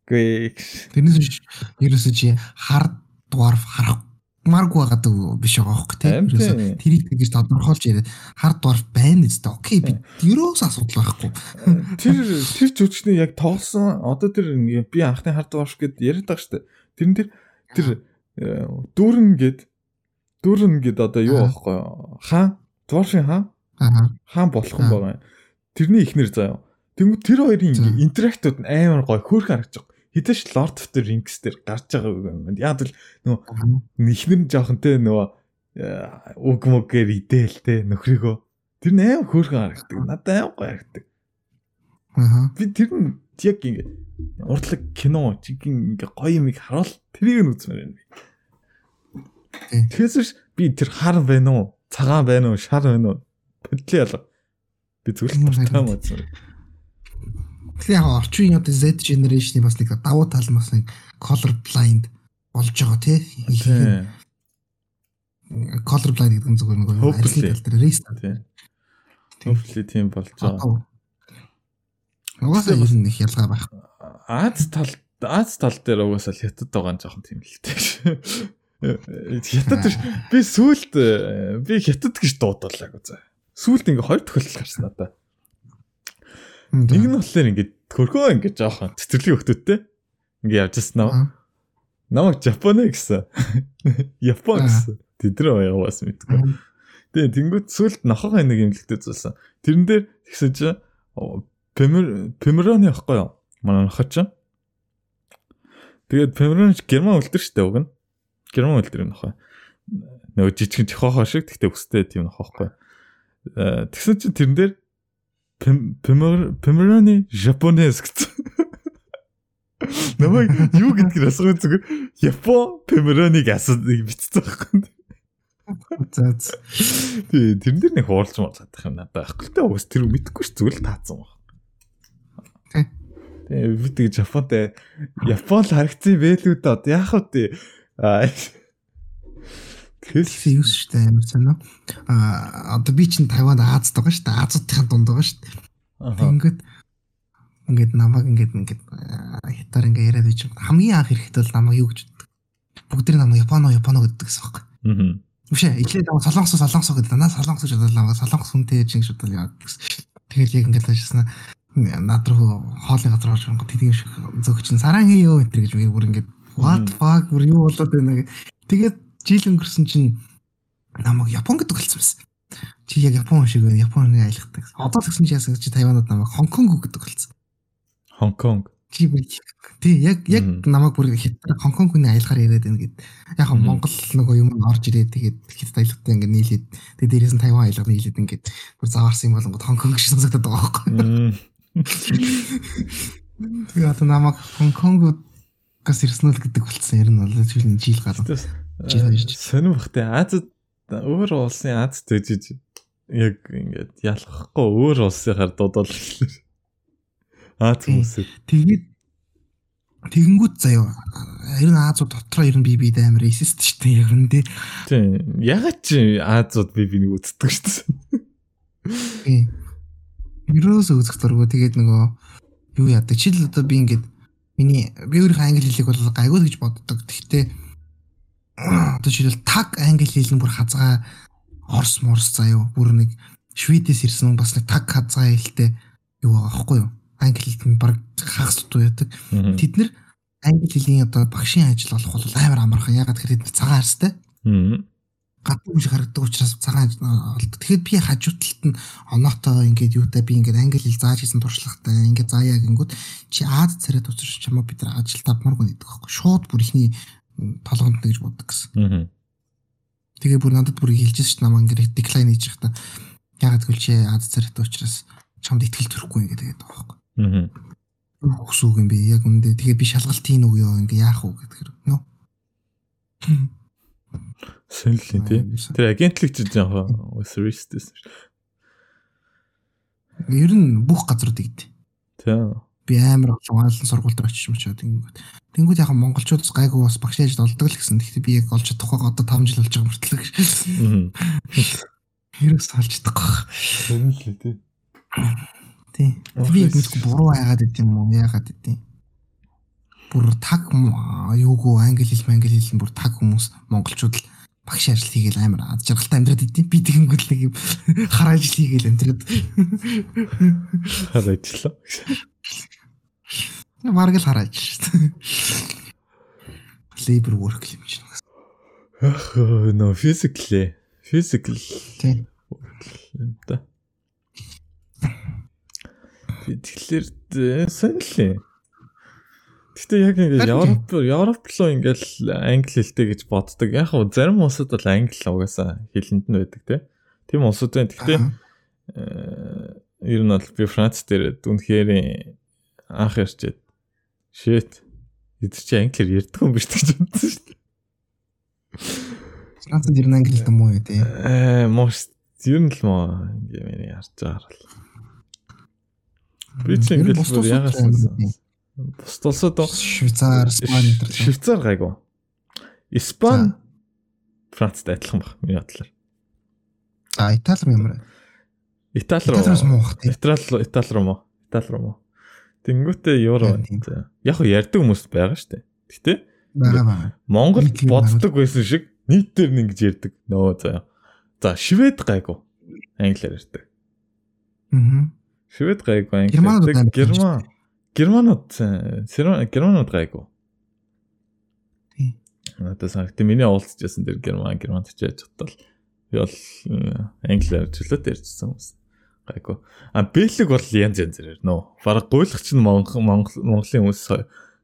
Гэхдээ тэрнээс ерөөсөө чи хар dwarf харахмааргүй байгаа биш байгаа хөөхгүй тийм тэрийг тэгж тодорхойлж яриад хар dwarf байна үстэй окей би ерөөс асуудал байхгүй. Тэр тэр жүжигчний яг тоглосон одоо тэр би анхны хар dwarf гэд яриад байгаа дээ. Тэрэн дээр тэр э, дүүрэн гэд дүүрэн гэд одоо юу аахгүй хаан дворфын хаан? Хаан болох юм байгаа. Тэрний ихнэр заяа. Тэнгүү тэр хоёрын интерактууд амар гоё хөөрхөн харагдаж байгаа. Хэдэж Lord of the Rings дээр гарч байгаа юм. Яг л нөгөө ихнэр нь жоохон те нөгөө э, уг мөгээр идээл те нөхрийгөө тэр нь амар хөөрхөн харагддаг. Надад амар гоё харагддаг. Аа. Би тэр нь яг ингэ урдлаг кино чиг ингээ гоё юм харуул тэрийг нь үзмээр байна. Тэгээс би тэр хар байна уу? Цагаан байна уу? Шар байна уу? Бодлоо ялга. Би зөвлөлт таам үзсэн. Тэгэхээр яг орчин одоо Z generation-ийн бас нэг давуу тал бас нэг color blind болж байгаа тий. Color blind гэдэг нь зүгээр нэг арилын тал дээр restart. Hopefully тийм болж байгаа. Угаасаа нь их ялгаа байх. Аз тал Аз тал дээр угаасаа хятад байгаа нь жоохон тийм л дээ. Хятад би сүулт би хятад гэж дуудаалаагүй за. Сүулт ингээ хоёр тохиолдол гарсан надаа. Нэг нь болохоор ингээ хөрхөө ингээ жоохон цэцэрлэгийн хөлтөттэй ингээ явж нөө. Намайг Японы гэсэн. <laughs> Япон гэсэн. Тэдрээ баяа бас мэдгүй. Тэгээ тэнгуут сүулт нохоо нэг имлэгтэй зүйлсэн. Тэрэн дээр тэгсэн чи Пемероны ахгүй юу? Манай нохоо ч. Тэгээд Пемероны герман үлдэр штэ уг нь. Герман хэл дээр нөхөө. Нөгөө жижигэн жохоо шиг тэгтээ өстэй тийм нөхөхгүй. Э, тэгсэн чинь тэрэн дээр Pomeranian Japonese гэсэн. Намайг юу гэдгийг асуух зүгээр Япон Pomeranian асууд бичсэн байхгүй. За. Тэгээ тэрэн дээр нэг хуулж байх юм надад байхгүй л дээ. Уус тэр мэдэхгүй ш зүгээр л таацсан баг. Тэгээ би тэг Японтай Япон л харагдсан байлгүй дээ. Яг хөө Тэгсэн юу шүү дээ амар сонио. Аа одоо би чинь Тайванд Азад байгаа шүү дээ. Азуудын дунд байгаа шүү дээ. Ингээд ингээд намайг ингээд ингээд хятаар ингээд яриад байж хамгийн анх ирэхэд бол намайг юу гэж боддог. Бүгд намайг Японо Японо гэдэг гэсэн байна. Аа. Үгүй ижлээ намайг солонгосоо солонгосоо гэдэг. Надаа солонгос гэж бодлоо намайг солонгос хүнтэй гэж бодвол яа гэсэн. Тэгэл яг ингээд ажилласна над руу хоолны газар орж байгаа тэдний шиг зөгчин саран хийё энэ гэж би бүр ингээд what fuck бүр юу болоод байна гэх. Тэгээд жил өнгөрсөн чинь намайг Япон гэдэг болсон байсан. Чи яг Япон шиг байна. Японы аялахдаг. Одоо тэгсэн чи яасан чи Тайванад намайг Хонконг гэдэг болсон. Хонконг. Чи тий яг яг намайг бүр хятад Хонконгны аялахаар яриад байна гэд. Яг Монгол нөгөө юм орж ирээд тэгээд хятад аялахтай ингээд нийлээд тэгээд дээрээс нь Тайван аялах нийлээд ингээд бүр заваарсан юм болонгод Хонконг шиг сонсогдоод байгаа байхгүй. Тэгээд одоо намайг Хонконгод гас ирсэн л гэдэг болцсон ер нь бол жил гарсан. Хийж. Сонирм бахтай Азад өөр улсын Аз төжиж яг ингээд ялахгүй өөр улсынхаар дуудал эхлэв. Аз хүмүүсээ. Тэгээд тэгэнгүүт заяа ер нь Азууд дотроо ер нь би бид амар эсэст шүү дээ ер нь тий. Тийм. Ягаад чи Азууд би бинийг үздэг шүү дээ. Тийм. Ерөөсөө үзэх дурггүй тэгээд нөгөө юу яадаг. Чил одоо би ингээд Миний би өөрийнхөө англи хэлийг бол гайгүй л гэж боддог. Гэхдээ одоо жишээл таг англи хэл нь бүр хазгаа орс морс заяо бүр нэг шведээс ирсэн бас нэг таг хазгаа хэлтэй юу байгаа байхгүй юу? Англи хэлд нь баг хагас дутуу яадаг. Тэд нэр англи хэлний одоо багшийн ажил болох бол амар амархан. Ягаад гэхээр тэд цагаан харстай. Юм шиг харагддаг учраас цагаан олдог. Тэгэхэд би хажуу талд нь оноотой ингээд юутай би ингээд англи хэл зааж хийсэн туршлагатай ингээд заяа гингүүд чи Аз царайд уучрч чамаа бид нар ажил тавмааргүй гэдэг байхгүй. Шууд бүр ихний толгонд гэж боддог гэсэн. Тэгээ бүр надад бүр хэлжсэн ш намаа ингээд деклайн хийж явахдаа ягаад гэвэл чи Аз царайд уучраас чамд ихтгэл төрөхгүй ингээд тэгээд байгаа байхгүй. хүсүүг юм би яг үндэ тэгээ би шалгалтын үг ёо ингээ яах вэ гэдэг нөө. Сэнлийн тий. Тэр агентлэг чинь яг service Ер нь бүх газрууд игд. Тий. Би амар олон сургууль дээр очиж мочоод ингэнгүүт. Тэнгүүд яг монголчуудаас гайгүй бас багш яаж олдог л гэсэн. Гэхдээ би яг олж чадахгүй одоо 5 жил болж байгаа мөртлөө гэж. Хэрэг салж чадахгүй. Сэнлийн тий. Тий. Би яг мэдгүй буруу байгаад идэм юм уу? Яагаад идэм? Бүр таг юугүй англи хэл англи хэл бүр таг хүмүүс монголчууд л багш ажил хийгээл амар ад жаргалтай амьдраад идэм. Би тэгэнгүүт нэг юм хар ажил хийгээл амьдраад. Хар ажиллаа. Бараг л хар ажил шүү дээ. Labor work юм чинь. Ах нөө physically physical тий. юм да. Тэгэхээр сонирхлээ. Гэтэ яг ингээд Европ Европ руу ингээл англи хэлтэй гэж боддог. Яг хөө зарим улсууд бол англи угаасаа хэлэнд нь байдаг тий. Тийм улсууд байна. Гэтэ ер нь бол би Франц дээр дүнхээр анх ярьчээд shit эд чи англиэр ярьдаг юм биш гэж бодсон шүү дээ. Францад ер нь англи хэлтэй муу юу тий. Э муу ер нь л муу ингээ ярьж байгаа л. Би ч ингээд бүр ягаад бус тулсууд Швейцар, Испани дээр Швейцар гайгүй. Испани Францтай адилхан баг миний бодлоор. А Итали руу ямар? Итали руу. Итали руу Итали руу. Итали руу. Тэнгүүтээ евро байна. Яг хөө ярьдаг хүмүүс байгаа шүү дээ. Гэтэ байгаа байгаа. Монголд боддог байсан шиг нийтээр нь ингэж ярьдаг. Нөө заа. За Швед гайгүй. Англиар ярьдаг. Аа. Швед гайгүй англиар ярьдаг. Герман. Германууд германууд гайгүй. Тий. Одоо санагт миний уулзчихсан дэр герман германд яаж чадтал би бол англиар чөлөөт ярьжсэн хүмүүс гайгүй. А бэлэг бол янз янзэр нөө. Бараг гуйлах чинь монгол монголын хүмүүс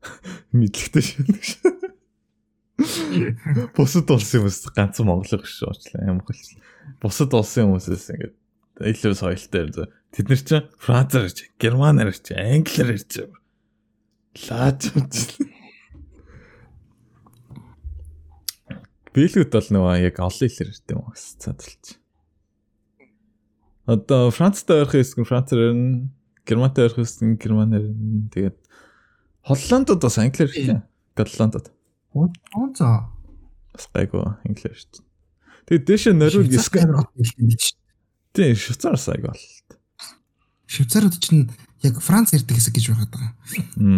<laughs> мэдлэгтэй шүү. <laughs> Бусад улсын хүмүүс ганцхан монголыг шүү уучлаа юм хэл. Бусад улсын хүмүүсээс ингээд илүү соёлтой Тэд нар чинь францаар ярьж, германаар ярьж, англиар ярьж. Лаач юм. Бэлгүүд бол нөгөө яг олон хэлээр ярьд юм уу гэсэн цаадалч. Одоо Францтай ойрхон хэсэг нь францаар ярина, Германтай ойрхон хэсэг нь германаар ярина. Тэгээд Холландд бас англиар ярьж, Голландд. Оо за. Бас гайгүй англиар ярьж. Тэгээд дэше нөрөг сканер хэлдэг шүү. Тийм, Швейцар сайг бол. Швейцарууд чинь яг Франц ярьдаг хэсэг гэж байгаад байгаа.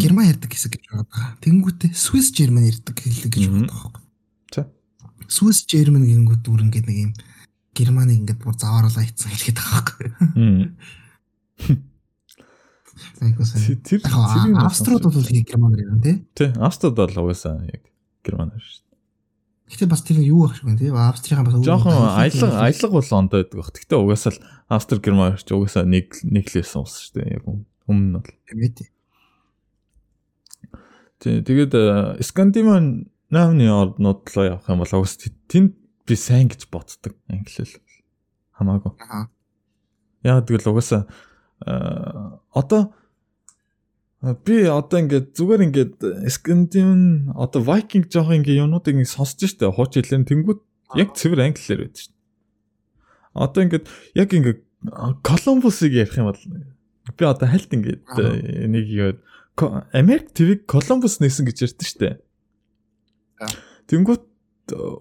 Герман ярьдаг хэсэг гэж байгаад байгаа. Тэнгүүтээ Swiss German ярьдаг хэлэг гэж байгаа байхгүй. За. Swiss German гэнгүүт дүр ингээд нэг юм Германыг ингээд бүр завааруулаа хийцэн хэлгээд байгаа байхгүй. Тэр Авструуд бол Германаар ярина тий. Тий, Авструуд бол угаасаа яг Германаар шүү. Гэтэ бас тэр юу ах шиг байна тий. Австрийн бас жоохон аялга аялга бол ондоо байдаг бах. Гэтэ угаасаа л Австри Герман ч угаасаа нэг нэг л байсан улс шүү дээ. Яг өмнө нь бол. Тий, тэгээд Скандинавын наамны орнууд руу явах юм бол угс тэнд би сайн гэж боддог. Англиэл хамаагүй. Яг тэгэл угаасаа одоо Би одоо ингээд зүгээр ингээд Скандин одоо Viking жоох ингээд юмнуудыг ингээд сонсож штэ хууч хэлээр тэнгууд яг цэвэр англиар байдаг штэ. Одоо ингээд яг ингээд Колумбусыг ярих юм бол би одоо хальт ингээд нэг юу Америк ТV Колумбус нээсэн гэж ярьдэн штэ. Тэнгууд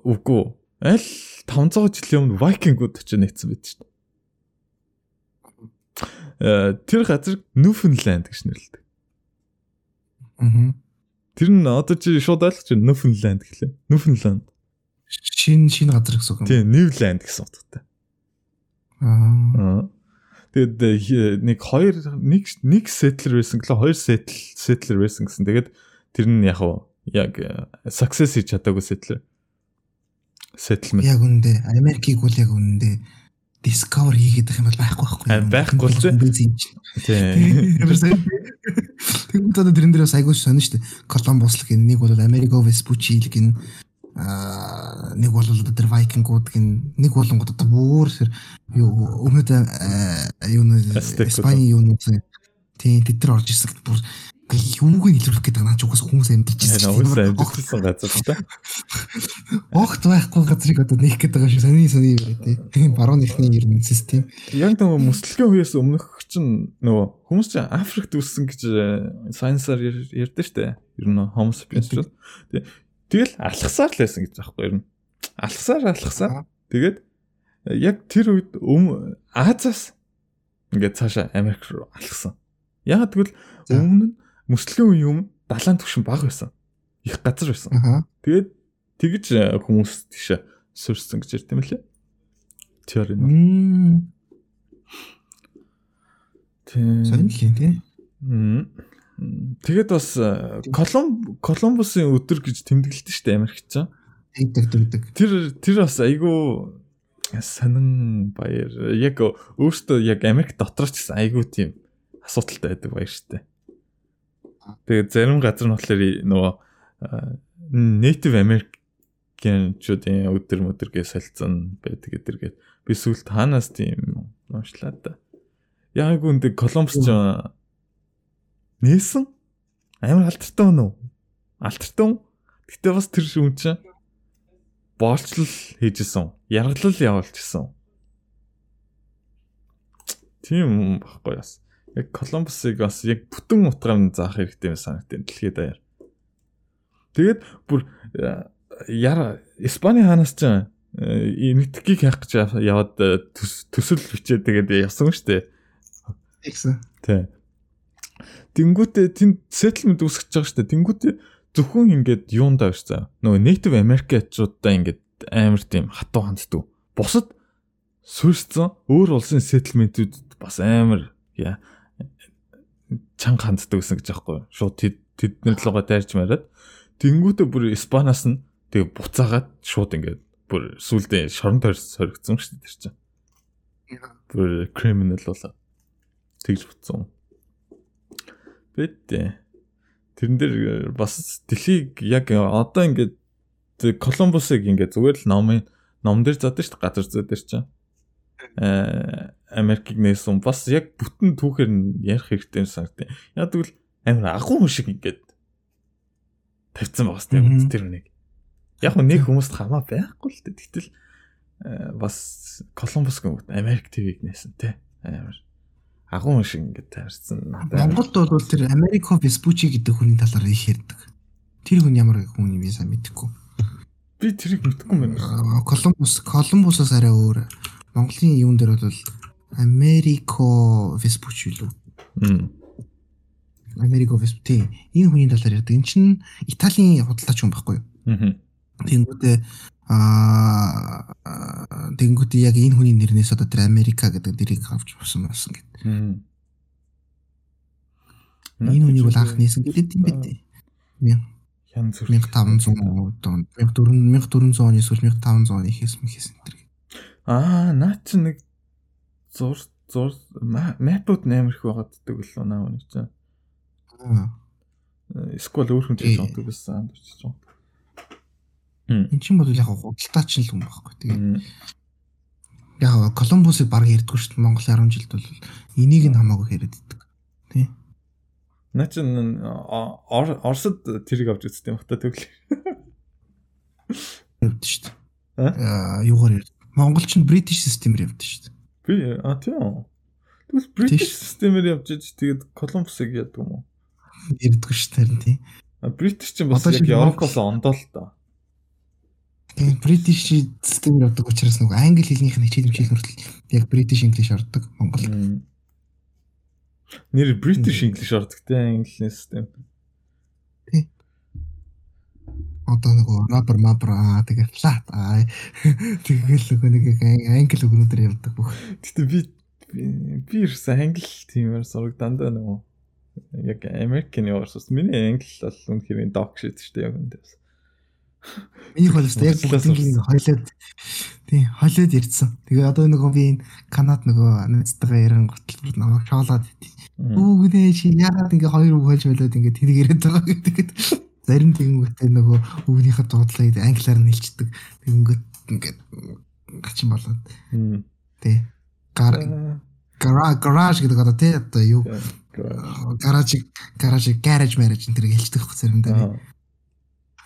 үгүй аль 500 жилийн өмнө Викингууд очиж нэгдсэн байд штэ. Э, тэр газар Ньюфнланд гэж нэрлэдэг. Аа. Тэр нь одоо чи шууд ойлгож байна. Ньюфнланд гэлээ. Ньюфнланд. Шин шин газар гэсэн үг юм. Тийм, Ньюланд гэсэн утгатай. Аа. Тэгээд э, нэг хоёр нэг нэг settler байсан гэлээ хоёр settle settler байсан гэсэн. Тэгээд тэр нь яг яг э, success хийж чадаагүй settler. Settlement. Яг үндэ Америкийг бол яг үндэ discover хийгээд байх юм бол байхгүй байхгүй. Байхгүй л зүй. Тийм. Тэгвэл одоо тэрэн дээрээс айгуу сонь дээ. Колумбус л гин нэг бол Америко Vespucci л гин аа нэг бол одоо тэр Викингууд гин нэг болонгод одоо бүр юу өмнөд юу нэ Испани юу нэ тийм тэд нар орж ирсэн бүр юуг илрүүлэх гэдэг наач угаас хүмүүс байна. Угаас амьдэрсэн газар та. Огт байхгүй газрыг одоо нээх гэдэг байгаа шүү. Сони сони тий. Баруун ихний ер нь систем. Яг нөгөө мөслөгийн үеэс өмнөх чинь нөгөө хүмүүс чинь Африкт үссэн гэж сайенсаар ярьдэн штэ. Ер нь Homo sapiens ч. Тэгэл алхасаар л байсан гэж аахгүй ер нь. Алхасаар алхасаар. Тэгээд яг тэр үед Азаас ингээд цаашаа Америк руу алхсан. Яг тэгвэл өмнө мөслөгийн юм далайн түвшин баг байсан. Их газар байсан. Тэгээд тэгж э, хүмүүс тийш сүрсэн гэж ярьд юм лээ. Теори нь. Л юм тий. Тэгээд бас Колумб Колумбусын өдөр гэж тэмдэглэдэг шүү дээ Америкч чаа. Тэгдэг тэгдэг. Тэр тэр бас айгүй сонин баяр. Яг өөртөө яг Америк дотор ч гэсэн айгүй тийм асуудалтай байдаг баяр шүү дээ. Тэгээд зарим газар нь болохоор нөгөө native American-чуудын өдөр мөдөргээ солилцсон байдаг гэдэргээд би сүлд хаанаас тийм уншлаа да. Яг үндэ Колумбус ч нээсэн амар алдартай хүн үү? Алдартай хүн. Гэтэ бас тэр хүн чинь боолчлол хийжсэн. Яргалал явуулчихсан. Тийм баггүй бас яг Колумбусыг бас яг бүтэн утгаар нь заах хэрэгтэй байсан санагдав дэлхийд даяар. Тэгээд бүр э, яра Испани ханаас ч нэтгийг хайх гэж яваад э, төсөл бичээд тэгээд явсан шүү дээ. Тэгсэн. Тий. Тэнгүүтээ тэнд settlement үүсгэж байгаа шүү дээ. Тэнгүүтээ зөвхөн ингээд юундаа ирсэн. Нөгөө native American-чуудаа ингээд амар тийм хатуу ханддаг. Бусад суурьсан өөр улсын settlement-үүд бас амар яа чанга ханддаг гэсэн гэж аахгүй. Шууд тэд тэднэр лугаа дайрч мараад тэнгуүтэ бүр Испанаас нь тэгээ буцаагаад шууд ингээд бүр сүулдэ шорон тойрс соригдсон шүү дээ тэр чинь. Бүр криминал болоо. Тэгж буцсан. Бэтэ. Тэрэн дээр бас дэлхийг яг одоо ингээд Колумбусыг ингээд зүгээр л номын ном дээр задаг шүү дээ газар зүй дээр чинь. Аа Америкийг нээсэн бас яг бүтэн түүхээр нь ярих хэрэгтэй санагдав. Яг тэгвэл амар агуу хүн шиг ингээд тавьсан байгаас тийм тэр нэг. Яг нэг хүмүүст хамаа байхгүй л дээ. Гэтэл э, бас Колумбус гэнэ Америк ТV-г нээсэн те. Амар агуу хүн шиг ингээд тавьсан. Монголд бол тэр Америко Веспучи гэдэг хүний талаар их ярьдаг. Тэр хүн ямар хүн юм бэ сайн мэдэхгүй. Би тэрийг мэдэхгүй байна. Колумбус Колумбусаас арай өөр. Монголын юун дээр бол Америко Vespucci лөө. Америко Vespucci. Энэ хүний талаар ярьдаг. Эн чинь Италийн худалдаач хүн байхгүй юу? Тэнгүүдээ аа тэнгүүдээ яг энэ хүний нэрнээс одоо тэр Америка гэдэг нэрийг авч авсан байсан гэдэг. Энэ хүнийг бол анх нээсэн гэдэг юм бэ? Янз бүр 1500 онд 1400 оны эсвэл 1500 оны хийсэн хийсэн тэр. Аа наа чи нэг зур зур мапууд амар их байгааддаг л наа нэг чинь. Эсвэл өөр хүн ч жондог байсан амарч жоо. Энд чинь бол яг худалдаач л хүн байхгүй. Тэгээ яг Колумбусыг баг ярьдгүй шүү дээ. Монгол 10 жилд бол энийг нь хамаагүй яриад иддэг. Тий. Наа чин Оросд тэрийг авч үзтiin бата төглөө. Явд шүү дээ. Аа юугаар ярд. Монгол ч British системээр явд шүү дээ. Би а тийм. Тэгвэл British системээр явж иж тэгээд Columbus-ыг яадаг юм уу? Ярддаг ш тарин тий. А British ч бас яг Европоос ондоо л та. Тэгээд British системээр явдаг учраас нөгөө англи хэлнийх нь хичээл хичээл хүртэл яг British English ордог Монгол. Нэр British English ордог те англи систем. Тий. Одоо нөгөө rubber mapper аа тэгээ flat аа тэгэл нөгөө нэг англи өгнөдөр явдаг бүх. Гэтэ би би ерөөсөө англи тиймэр сураг дандаа нөгөө яг Америкийн яваарсаас миний англи бол үнэхээр док шít шүү дээ яг үндээс. Миний хөлөөс яг бүгдийн хойлоод тий хойлоод ирдсэн. Тэгээ одоо нөгөө би энэ Канад нөгөө найзтайгаа яран готл намайг шоолоод Үгнээ чи яагаад ингээ хоёр үг хольж болоод ингээ тэрийг яриад байгаа гэдэг зарим тэгэнгүүтээ нөгөө өвгнийхээ дуудлыг англиар нь хэлцдэг. Тэгэнгүүт ингээд гачин болоод. Тэ. Гар гараж гэдэг одоо тий одоо юу гараж гараж гараж мараж энэ төр хэлдэг хөөх заримдаа.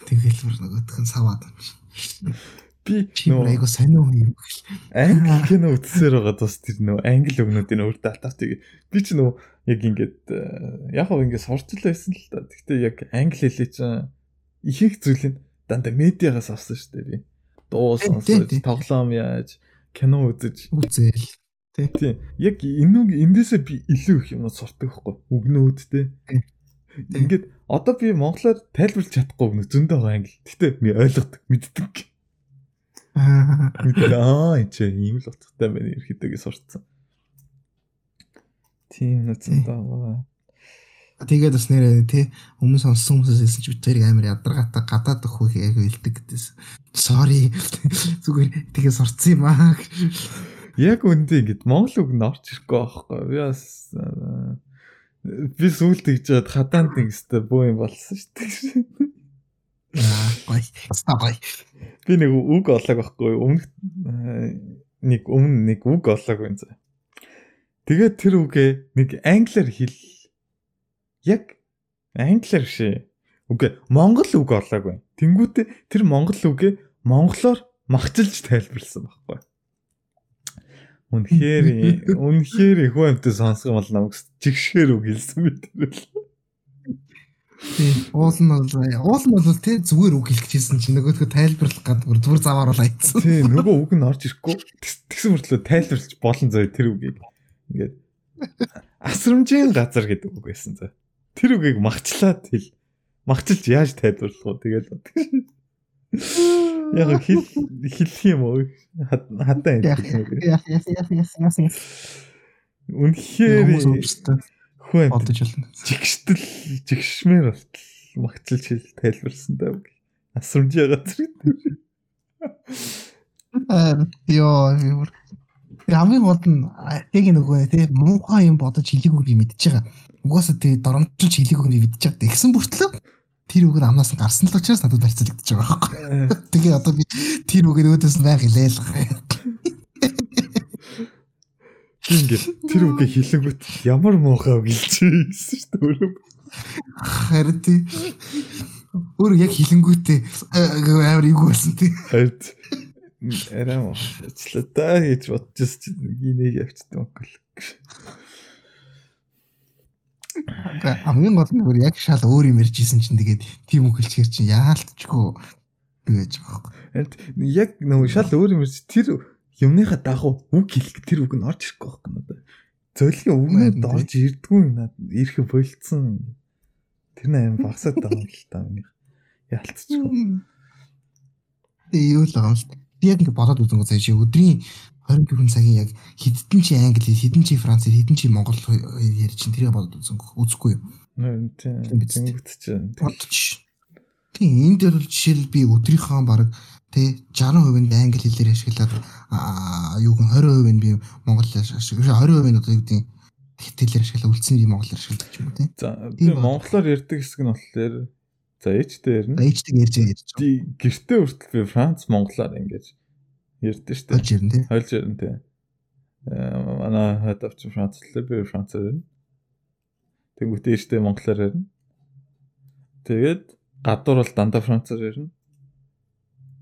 Тэгэл бүр нөгөөх нь саваад чинь. Би нөгөө айгу сонио юм. Англи кино үзсээр байгаа тус тэр нөгөө англи өгнүүдийн өөр дататыг би ч нөгөө яг ингээд яг хөө ингээд сурч л та. Гэхдээ яг англи хэлээ чинь ихэнх зүйлийг дандаа медиагаас авсан шүү дээ би. Дуу сонсож, тоглоом яаж, кино үзэж үзэл. Тийм. Яг энэ эндээсээ би илүү их юм сурдаг байхгүй. Үгнүүд те. Ингээд одоо би монголоор тайлбарлаж чадахгүй өгнө зөндөө байгаа англи. Гэтэ би ойлгодог, мэддэг. Аа энэ ч ийм л утгатай байна ерхэдэгээс сурцсан. Тийм нүцэнтэй байгаа. Тэгээд бас нэрээ тий өмнө сонссон хүмүүсээс хэлсэн чи бид тэрийг амар ядаргаатай гадаад өхөх яг хэлдэг гэдээс. Sorry. Зүгээр тэгээ сурцсан юм аа. Яг үндэ ингэж монгол үг нь орч ирэхгүй байхгүй. Би бас би сүулт гэж чад хатаанд нэгстэй бөө юм болсон шүү дээ. Гой. Гой. Би нэг үг олоог байхгүй. Өмнөх нэг өмнө нэг үг олоог байна заа. Тэгээд тэр үгээ нэг англиар хэл яг англиар шээ. Үгүй монгол үг орлоог байна. Тэнгүүтээ тэр монгол үгээ монголоор магчилж тайлбарлсан байхгүй. Үнэхээр <laughs> үнэхээр их юмтай сонсох юм бол намайг жигшгээр үг хэлсэн мэт тэр. Тийм. Уул нь бол уул нь бол тий зүгээр үг хэлчихсэн чинь нөгөөдгөө тайлбарлах гэдэг зүгээр заваар бол айцсан. Тийм нөгөө үг нь орж ирэхгүй. Тэгсэн мөртлөө тайлбарлаж болон зөө тэр үгийг. Ингээд асрамжийн газар гэдэг үг байсан зөө. Тэр үгийг магчлаад хэл. Магчилж яаж тайлбарлах вэ? Тэгэл Яг хэл хэлэх юм уу? Хатаа яах яах яах яах яах. Үнэхээр хүн бодож байна. Жигштэл жигшмээр болтол магчилж хэл тайлбарсан даа. Асрамжийн газар. Аа ёо хамгийн гол нь яг нөгөө тий муухай юм бодож хэлээгүйг би мэдчихэж байгаа. Угаасаа тий доромжилж хэлээгүйг би мэдчихэж байгаа. Тэгсэн бүртлөө тэр үг нь амнаас нь гарсан л учраас надад барьцаалагдчих байгаа байхгүй. Тэгээ одоо би тэр үг өөдөөс нь байг илээл. Ингээд тэр үгээ хэлэнгүүт ямар муухай үг хэлчихсэн шүү дээ. Харин тий өөр яг хэлэнгүүтээ амар юу болсон тий. Харин уучлаа та гэж бодож гинэ явчихсан юм. хамгийн гол нь бүр яг шал өөр юм ярьж исэн чинь тэгээд тийм үг хэлчихэр чинь яалтчгүй тэгэж байгаа юм. Яг нөгөө шал өөр юм ярьж тэр юмныхаа дагуу үг хэлэх тэр үг нь орж ирэхгүй байхгүй надад. Зөлийн үгнүүд орж ирдгүй надад ирэх болцсон. Тэр нь аим багсаад байгаа юм л та миний. Яалтчгүй. Тэгээ юу л байгаа юм л. Би яг ингэ бодоод үзэнгөө цааш өдрийн 24 цагийн яг хэдэн чи англи хэдэн чи франц хэдэн чи монгол ярьж чинь тэрийг бодод үзэн үзэхгүй юу. Тийм битгэж бодчих. Тийм энэ дээр бол жишээл би өдрийнхөө баг тий 60% нь англи хэлээр ашиглаад юу гэн 20% нь би монгол ашиглаж 20% нь одоо юу гэдэг хэлээр ашиглаад үлдсэн би монголоор ашигладаг юм тий. За би монголоор ярьдаг хэсэг нь болохоор за ээжтэй ярина. Ээжтэй ярьж ярьж. Гэртээ хүртэл би франц монголоор ингэж Ярдэ штэ. Хольж ярина тий. Хольж ярина тий. Аа манай хад авч Францлаа би Францаар ярина. Тэнгүүтээ штэ монголоор ярина. Тэгээд гадуур бол дандаа Францаар ярина.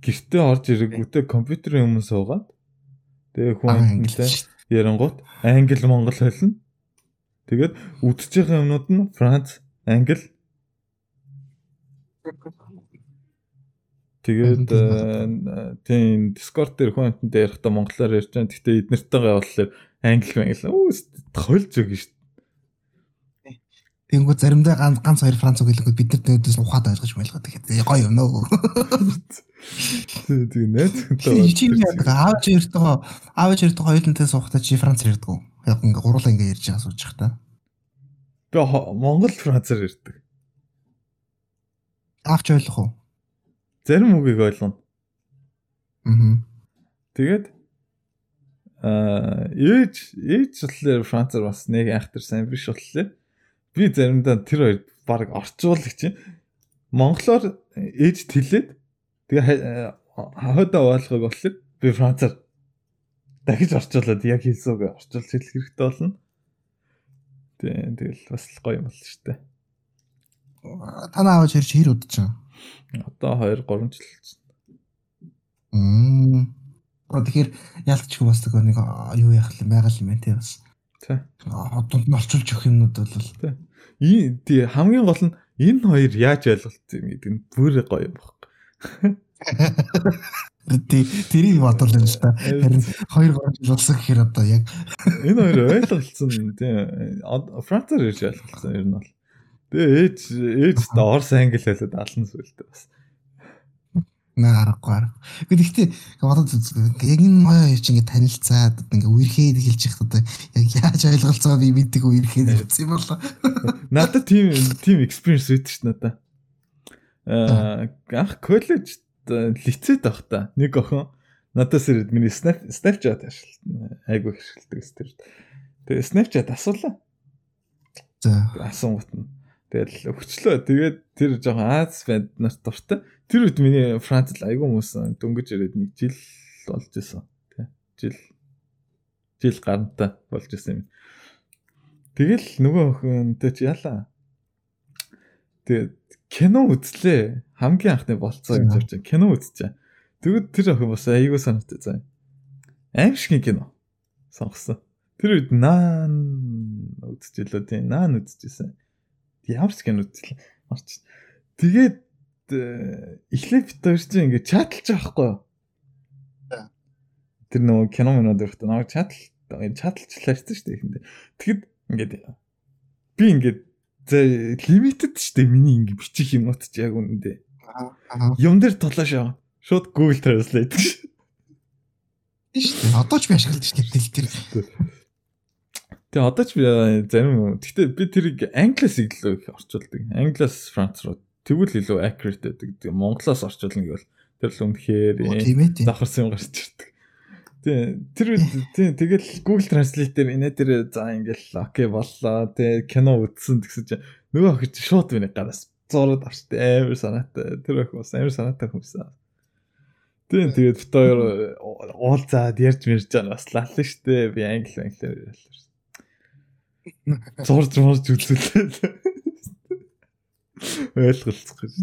Гэртээ орж ирэнгүүтээ компьютерийн өмнө суугаад тэгээ хүн нэлээ ярангуут англи монгол хэлнэ. Тэгээд байгаа юмнууд нь Франц, англи Тэгээд тийм Discord дээр хүн амттай ярихдаа монголоор ярьж байгаа. Гэхдээ эднэртэйгээ болохоор англи англи өө тохиолж өгнө шүү. Тэнгүү заримдаа ганц ганц хоёр франц үг хэлэнгүүт бид нар төвдөөс ухаад ойлгож байлгаад тэгэхээр гоё юм нөө. Тийм найз. <laughs> Чи яг аавч ярьдаг аавч ярьдаг хоёулантай суухтаа чи франц ярьдаг? Яг ингээ гурлаа ингээ ярьж байгаа сууж та. Би монгол францаар ярьдаг. Аавч ойлгох уу? Зарим үгийг ойлгоно. Аа. Тэгээд аа ээж ээж болохоор Францаар бас нэг айхтар сайн биш боллоо. Би заримдаа тэр хоёр баг орчуулагч чинь монголоор ээж тэлээд тэгээ хойдоо ойлгохыг болохоор би Францаар дахиж орчуулад яг хэлсүүг орчуулж хэлэх хэрэгтэй болно. Тий, тэгэл бас гоё юм бол шүү дээ. Танаа аваач хэрэг хэр удаж байгаа? Одоо 2 3 жил болсон. Мм. Одоо тэгэхээр ялцчих бас нэг юу яах юм байгаал юм байна тий бас. Тий. Одонд нь олчулж өгөх юмнууд бол тий. Ий тий хамгийн гол нь энэ хоёр яаж ойлголцсон юм гэдэг нь бүр гоё юм байна. <laughs> Тэ тэрийг бодвол юм шүү дээ. Харин 2 3 жил болсон гэхээр одоо яг <laughs> энэ хоёр ойлголцсон тий. Францаар ирж ойлголцсон ер нь бол. Тэгээ ээж ээж та Орс англи хэлээд ална сүлдээ бас. Наа аргагүй арга. Гэхдээ бодоод яг энэ хоёр чинь ингээ танилцаад ингээ үерхэд хэлж яхад одоо яг яаж ойлголцоо би мэддэг үерхэд хэлсэн юм болоо. <laughs> Надад тийм тийм experience үүдэж ш надаа. Аа анх коллеж лицейд байх та нэг охин надаас ирээд миний Snapchat ашиглалтаа айгүй ашигладаг өстөр. Тэгээ Snapchat асуулаа. За асуунгууд нь тэгэл өгчлөө. Тэгээд тэр жоохон Аз банд нарт дуртай. Тэр үед миний Францд айгүй хүмүүс дөнгөж ирээд нэг жил болж исэн. Тэ. Жил жил гарантай болж исэн юм. Тэгэл нөгөө охинтой чи яалаа. Тэгээд кино үзлээ. Хамгийн анхны болцоо гэж явж байгаа. Кино үзчихэ. Тэгвэл тэр охин бас айгүй санаатай заа. Аим шиг кино сонгосон. Тэр үед наан үзчихлээ тийм наан үзчихсэн. Ямар ч кино үзлээ. Марч. Тэгээд эхлээд бит хоёр чинь ингээд чаталж байгаа хгүй юу? Тэр нөгөө кино минод өрхтөө нөгөө чатал чаталчлаа шүү дээ ихэндээ. Тэгэхэд ингээд би ингээд За limited шүү дээ миний ингэ бичих юмнууд ч яг үнэндээ. Юм дээр толоош аа. Шууд Google Translate дээ. Одоо ч би ашигладаг шүү дээ тэр. <laughs> Тэгээ одоо ч би зарим гэхдээ би тэрийг англиас илүү их орчуулдаг. Англиас Франц руу тэгвэл илүү accurate байдаг. Монголоос орчуулна гэвэл тэр л үнэхээр давхарсан юм гарч ирдэг. Тий, тэр тий тэгэл Google Translate дээр инээ дээр за ингээл окей боллоо. Тий кино үзсэн гэсэн чинь нөгөө охид шууд миний гараас зураад авчтай амар санаатай. Тэр охин бас амар санаатай хүмүүс. Тий тэгээд бит хоёр уулзаад ярьж мэрж байгаа бас лална штэ. Би англи англиар ярьлаа. Зурж морж үзүүлээ. Ойлголцох гэж.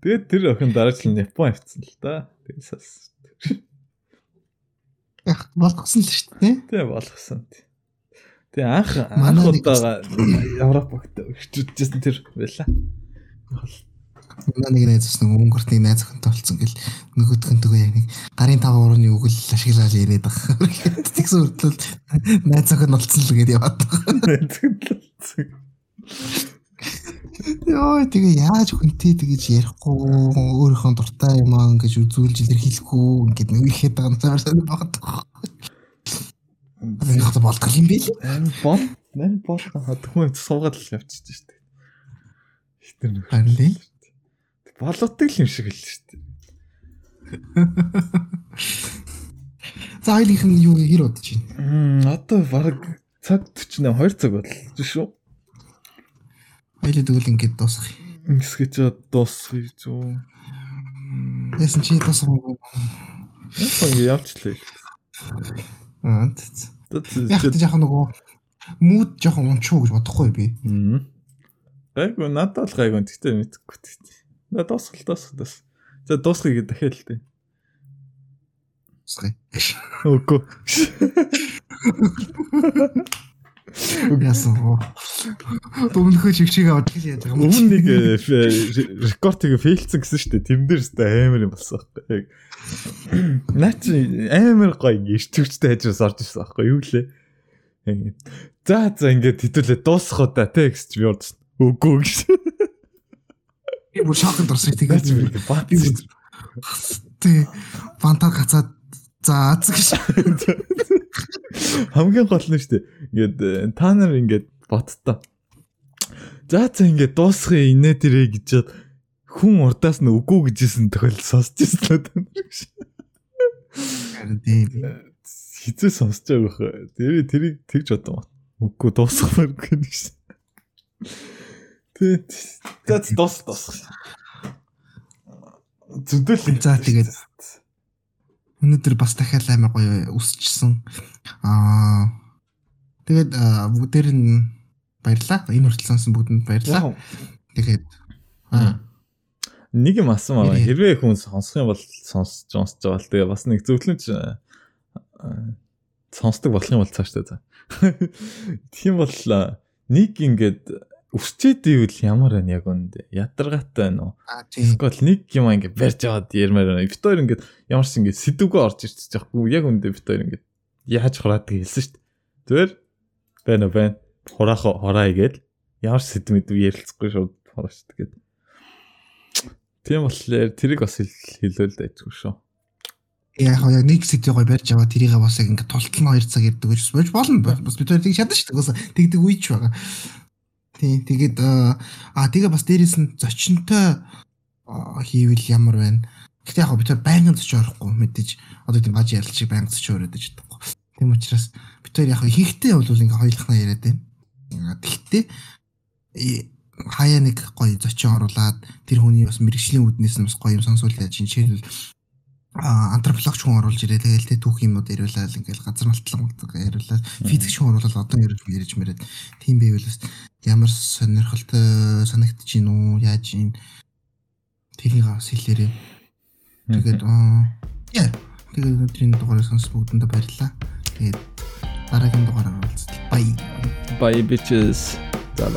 Тэгээд тэр охин дараач нь Япон авцсан л да. Тэгээс Яг болгосон л шүү дээ. Тий болгосон. Тэгээ анх анх удаага Европ багт өчтөжсэн тэр байла. Манай нэг найз бас нэг өнгөрт нэг найз охинтой болсон гэл нөгөөдгөн төгөө яг нэг гарын тав уурны үгэл ашиглаад яриад байгаа. Тэгсэн үртэл найз охин олцсон л гээд яваад байгаа. Йоо тэгээ яаж хүнтэй тэгэж ярихгүй өөрийнхөө дуртай юм аа ингэж үзүүлж илэрхийлэхгүй ингээд нэг ихэд байгаа юм санаа багтдаг. Энэ хата болдго юм бэ л. Бол нэр бол хатгүй суугаад л явчихж штэ. Хитэр нэг. Харин болоодаг юм шиг л штэ. <laughs> За хоёрынх нь юу хэр удаж байна? Одоо баг цаг 48 2 цаг боллоо шүү. Хоёул тэгвэл ингээд дуусгах. Ингэсгэж дуусгах зү. Яасан чи дуусгах. Яг явчлаа. Аа. Яг тэ жоохон нөгөө мууд жоохон унчуу гэж бодохгүй би. Аа. Гайгүй надад л гайгүй гэхдээ мэдхгүй тий. Надад дуусгал дуусгал. За дуусгая гэдэг дахиад л тий. Дуусгая. Үгүй. Яасан. Өмнөхөө чигчиг аваад гэж яаж байгаа юм. Өмнө нэг рекордыг фейлцсэн гэсэн шүү дээ. Тим дээр өстэй амар юм болсон байхгүй. Наа чи амар гоё ирч төвчтэй хажуус орж ирсэн байхгүй юу лээ. За за ингээд хэдүүлээ дуусах уу та те гэж би орсон. Үгүй гэж. Би бүр шокнд орсон тэгээд бат. Тэ фантаа гацаад за аз гэж. Хамгийн гол нь шүү дээ. Ингээд э, та нар ингээд боттой. За за ингээд дуусгах инээ тэрэ гэж хүн урдаас нь үгүй гэжсэн тохиол сонсч ирсэн л нар гэж. Харин тийм. Хизээ сонсож байгаа хөө. Тэр тэрийг тэгж бодсон. Үгүй дуусгахмаар гэж. Тэг. За дуус дуус. Зүдэл. За тэгээд өнөөдөр бас дахиад амар гоё үсчихсэн. Аа Тэгээд бүгдээр нь баярлаа. Энэ хүртэл сонсон бүгдэнд баярлаа. Тэгээд нэг юм асан аа хэрвээ хүн сонсох юм бол сонсож сонсож байгаа л тэгээ бас нэг зөвлөмж сонсдог болох юм бол цаашдаа за. <laughs> Тийм бол нэг ингээд өсчээд ивэл ямар байна? Яг үндэ ядаргаатай байна уу? Эсвэл нэг юм ингээд барьж аваад ярмаар байна. Бит хоёр ингээд ямар ч ингээд сэдвгүй орж ирчихэж байхгүй яг үндэ бит хоёр ингээд яаж хураад хэлсэн шүү дээ. Зүгээр байна уу байна. Хураах хураа игээл ямар ч сэдв мэдв ярилцахгүй шууд хураа шүү дээ тийм болохоор тэрийг бас хэлээл дайцгүй шүү. Яг яг нэг сэдвээ гой барьж аваад тэрийг бас яг ингээд тултал нь 2 цаг ирдэг гэж болж болно. Бас бид хоёр тийг шатна шүү дээ. Тэгдэг үеч байгаа тий тэгээд аа тэгээ бас дээрэс нь зочинтой хийвэл ямар байна Гэтэ яг бид байнгын зоч орохгүй мэдээж одоо тийм баж ярил шиг байнгын зоч ороод иж чадахгүй. Тийм учраас бид хоёр яг хийхтэй бол ингээ хоёулахнаа яриад байна. Тэгтээ хаяа нэг гоё зочин оруулаад тэр хүний бас мэрэгжлийн үүднээс нь бас гоё юм сонсуул яаж жишээлбэл антропологч хүн оруулж ирээ тэгэл тэ түүх юмнууд яриулаад ингээл газар малтлан яриулаад физикч хүн оруулаад одоо ярьж ярьж мэрэд тийм байвал бас ямар сонирхолтой санагдаж гин үү? Яаж ин тэрийг бас хэлээрээ тэгээд яа. Тэгээд өдрийн дугаарыг сонс бүгдэндээ баярлалаа. Тэгээд дараагийн дугаараар уулзлаа bye. Bye bitches. За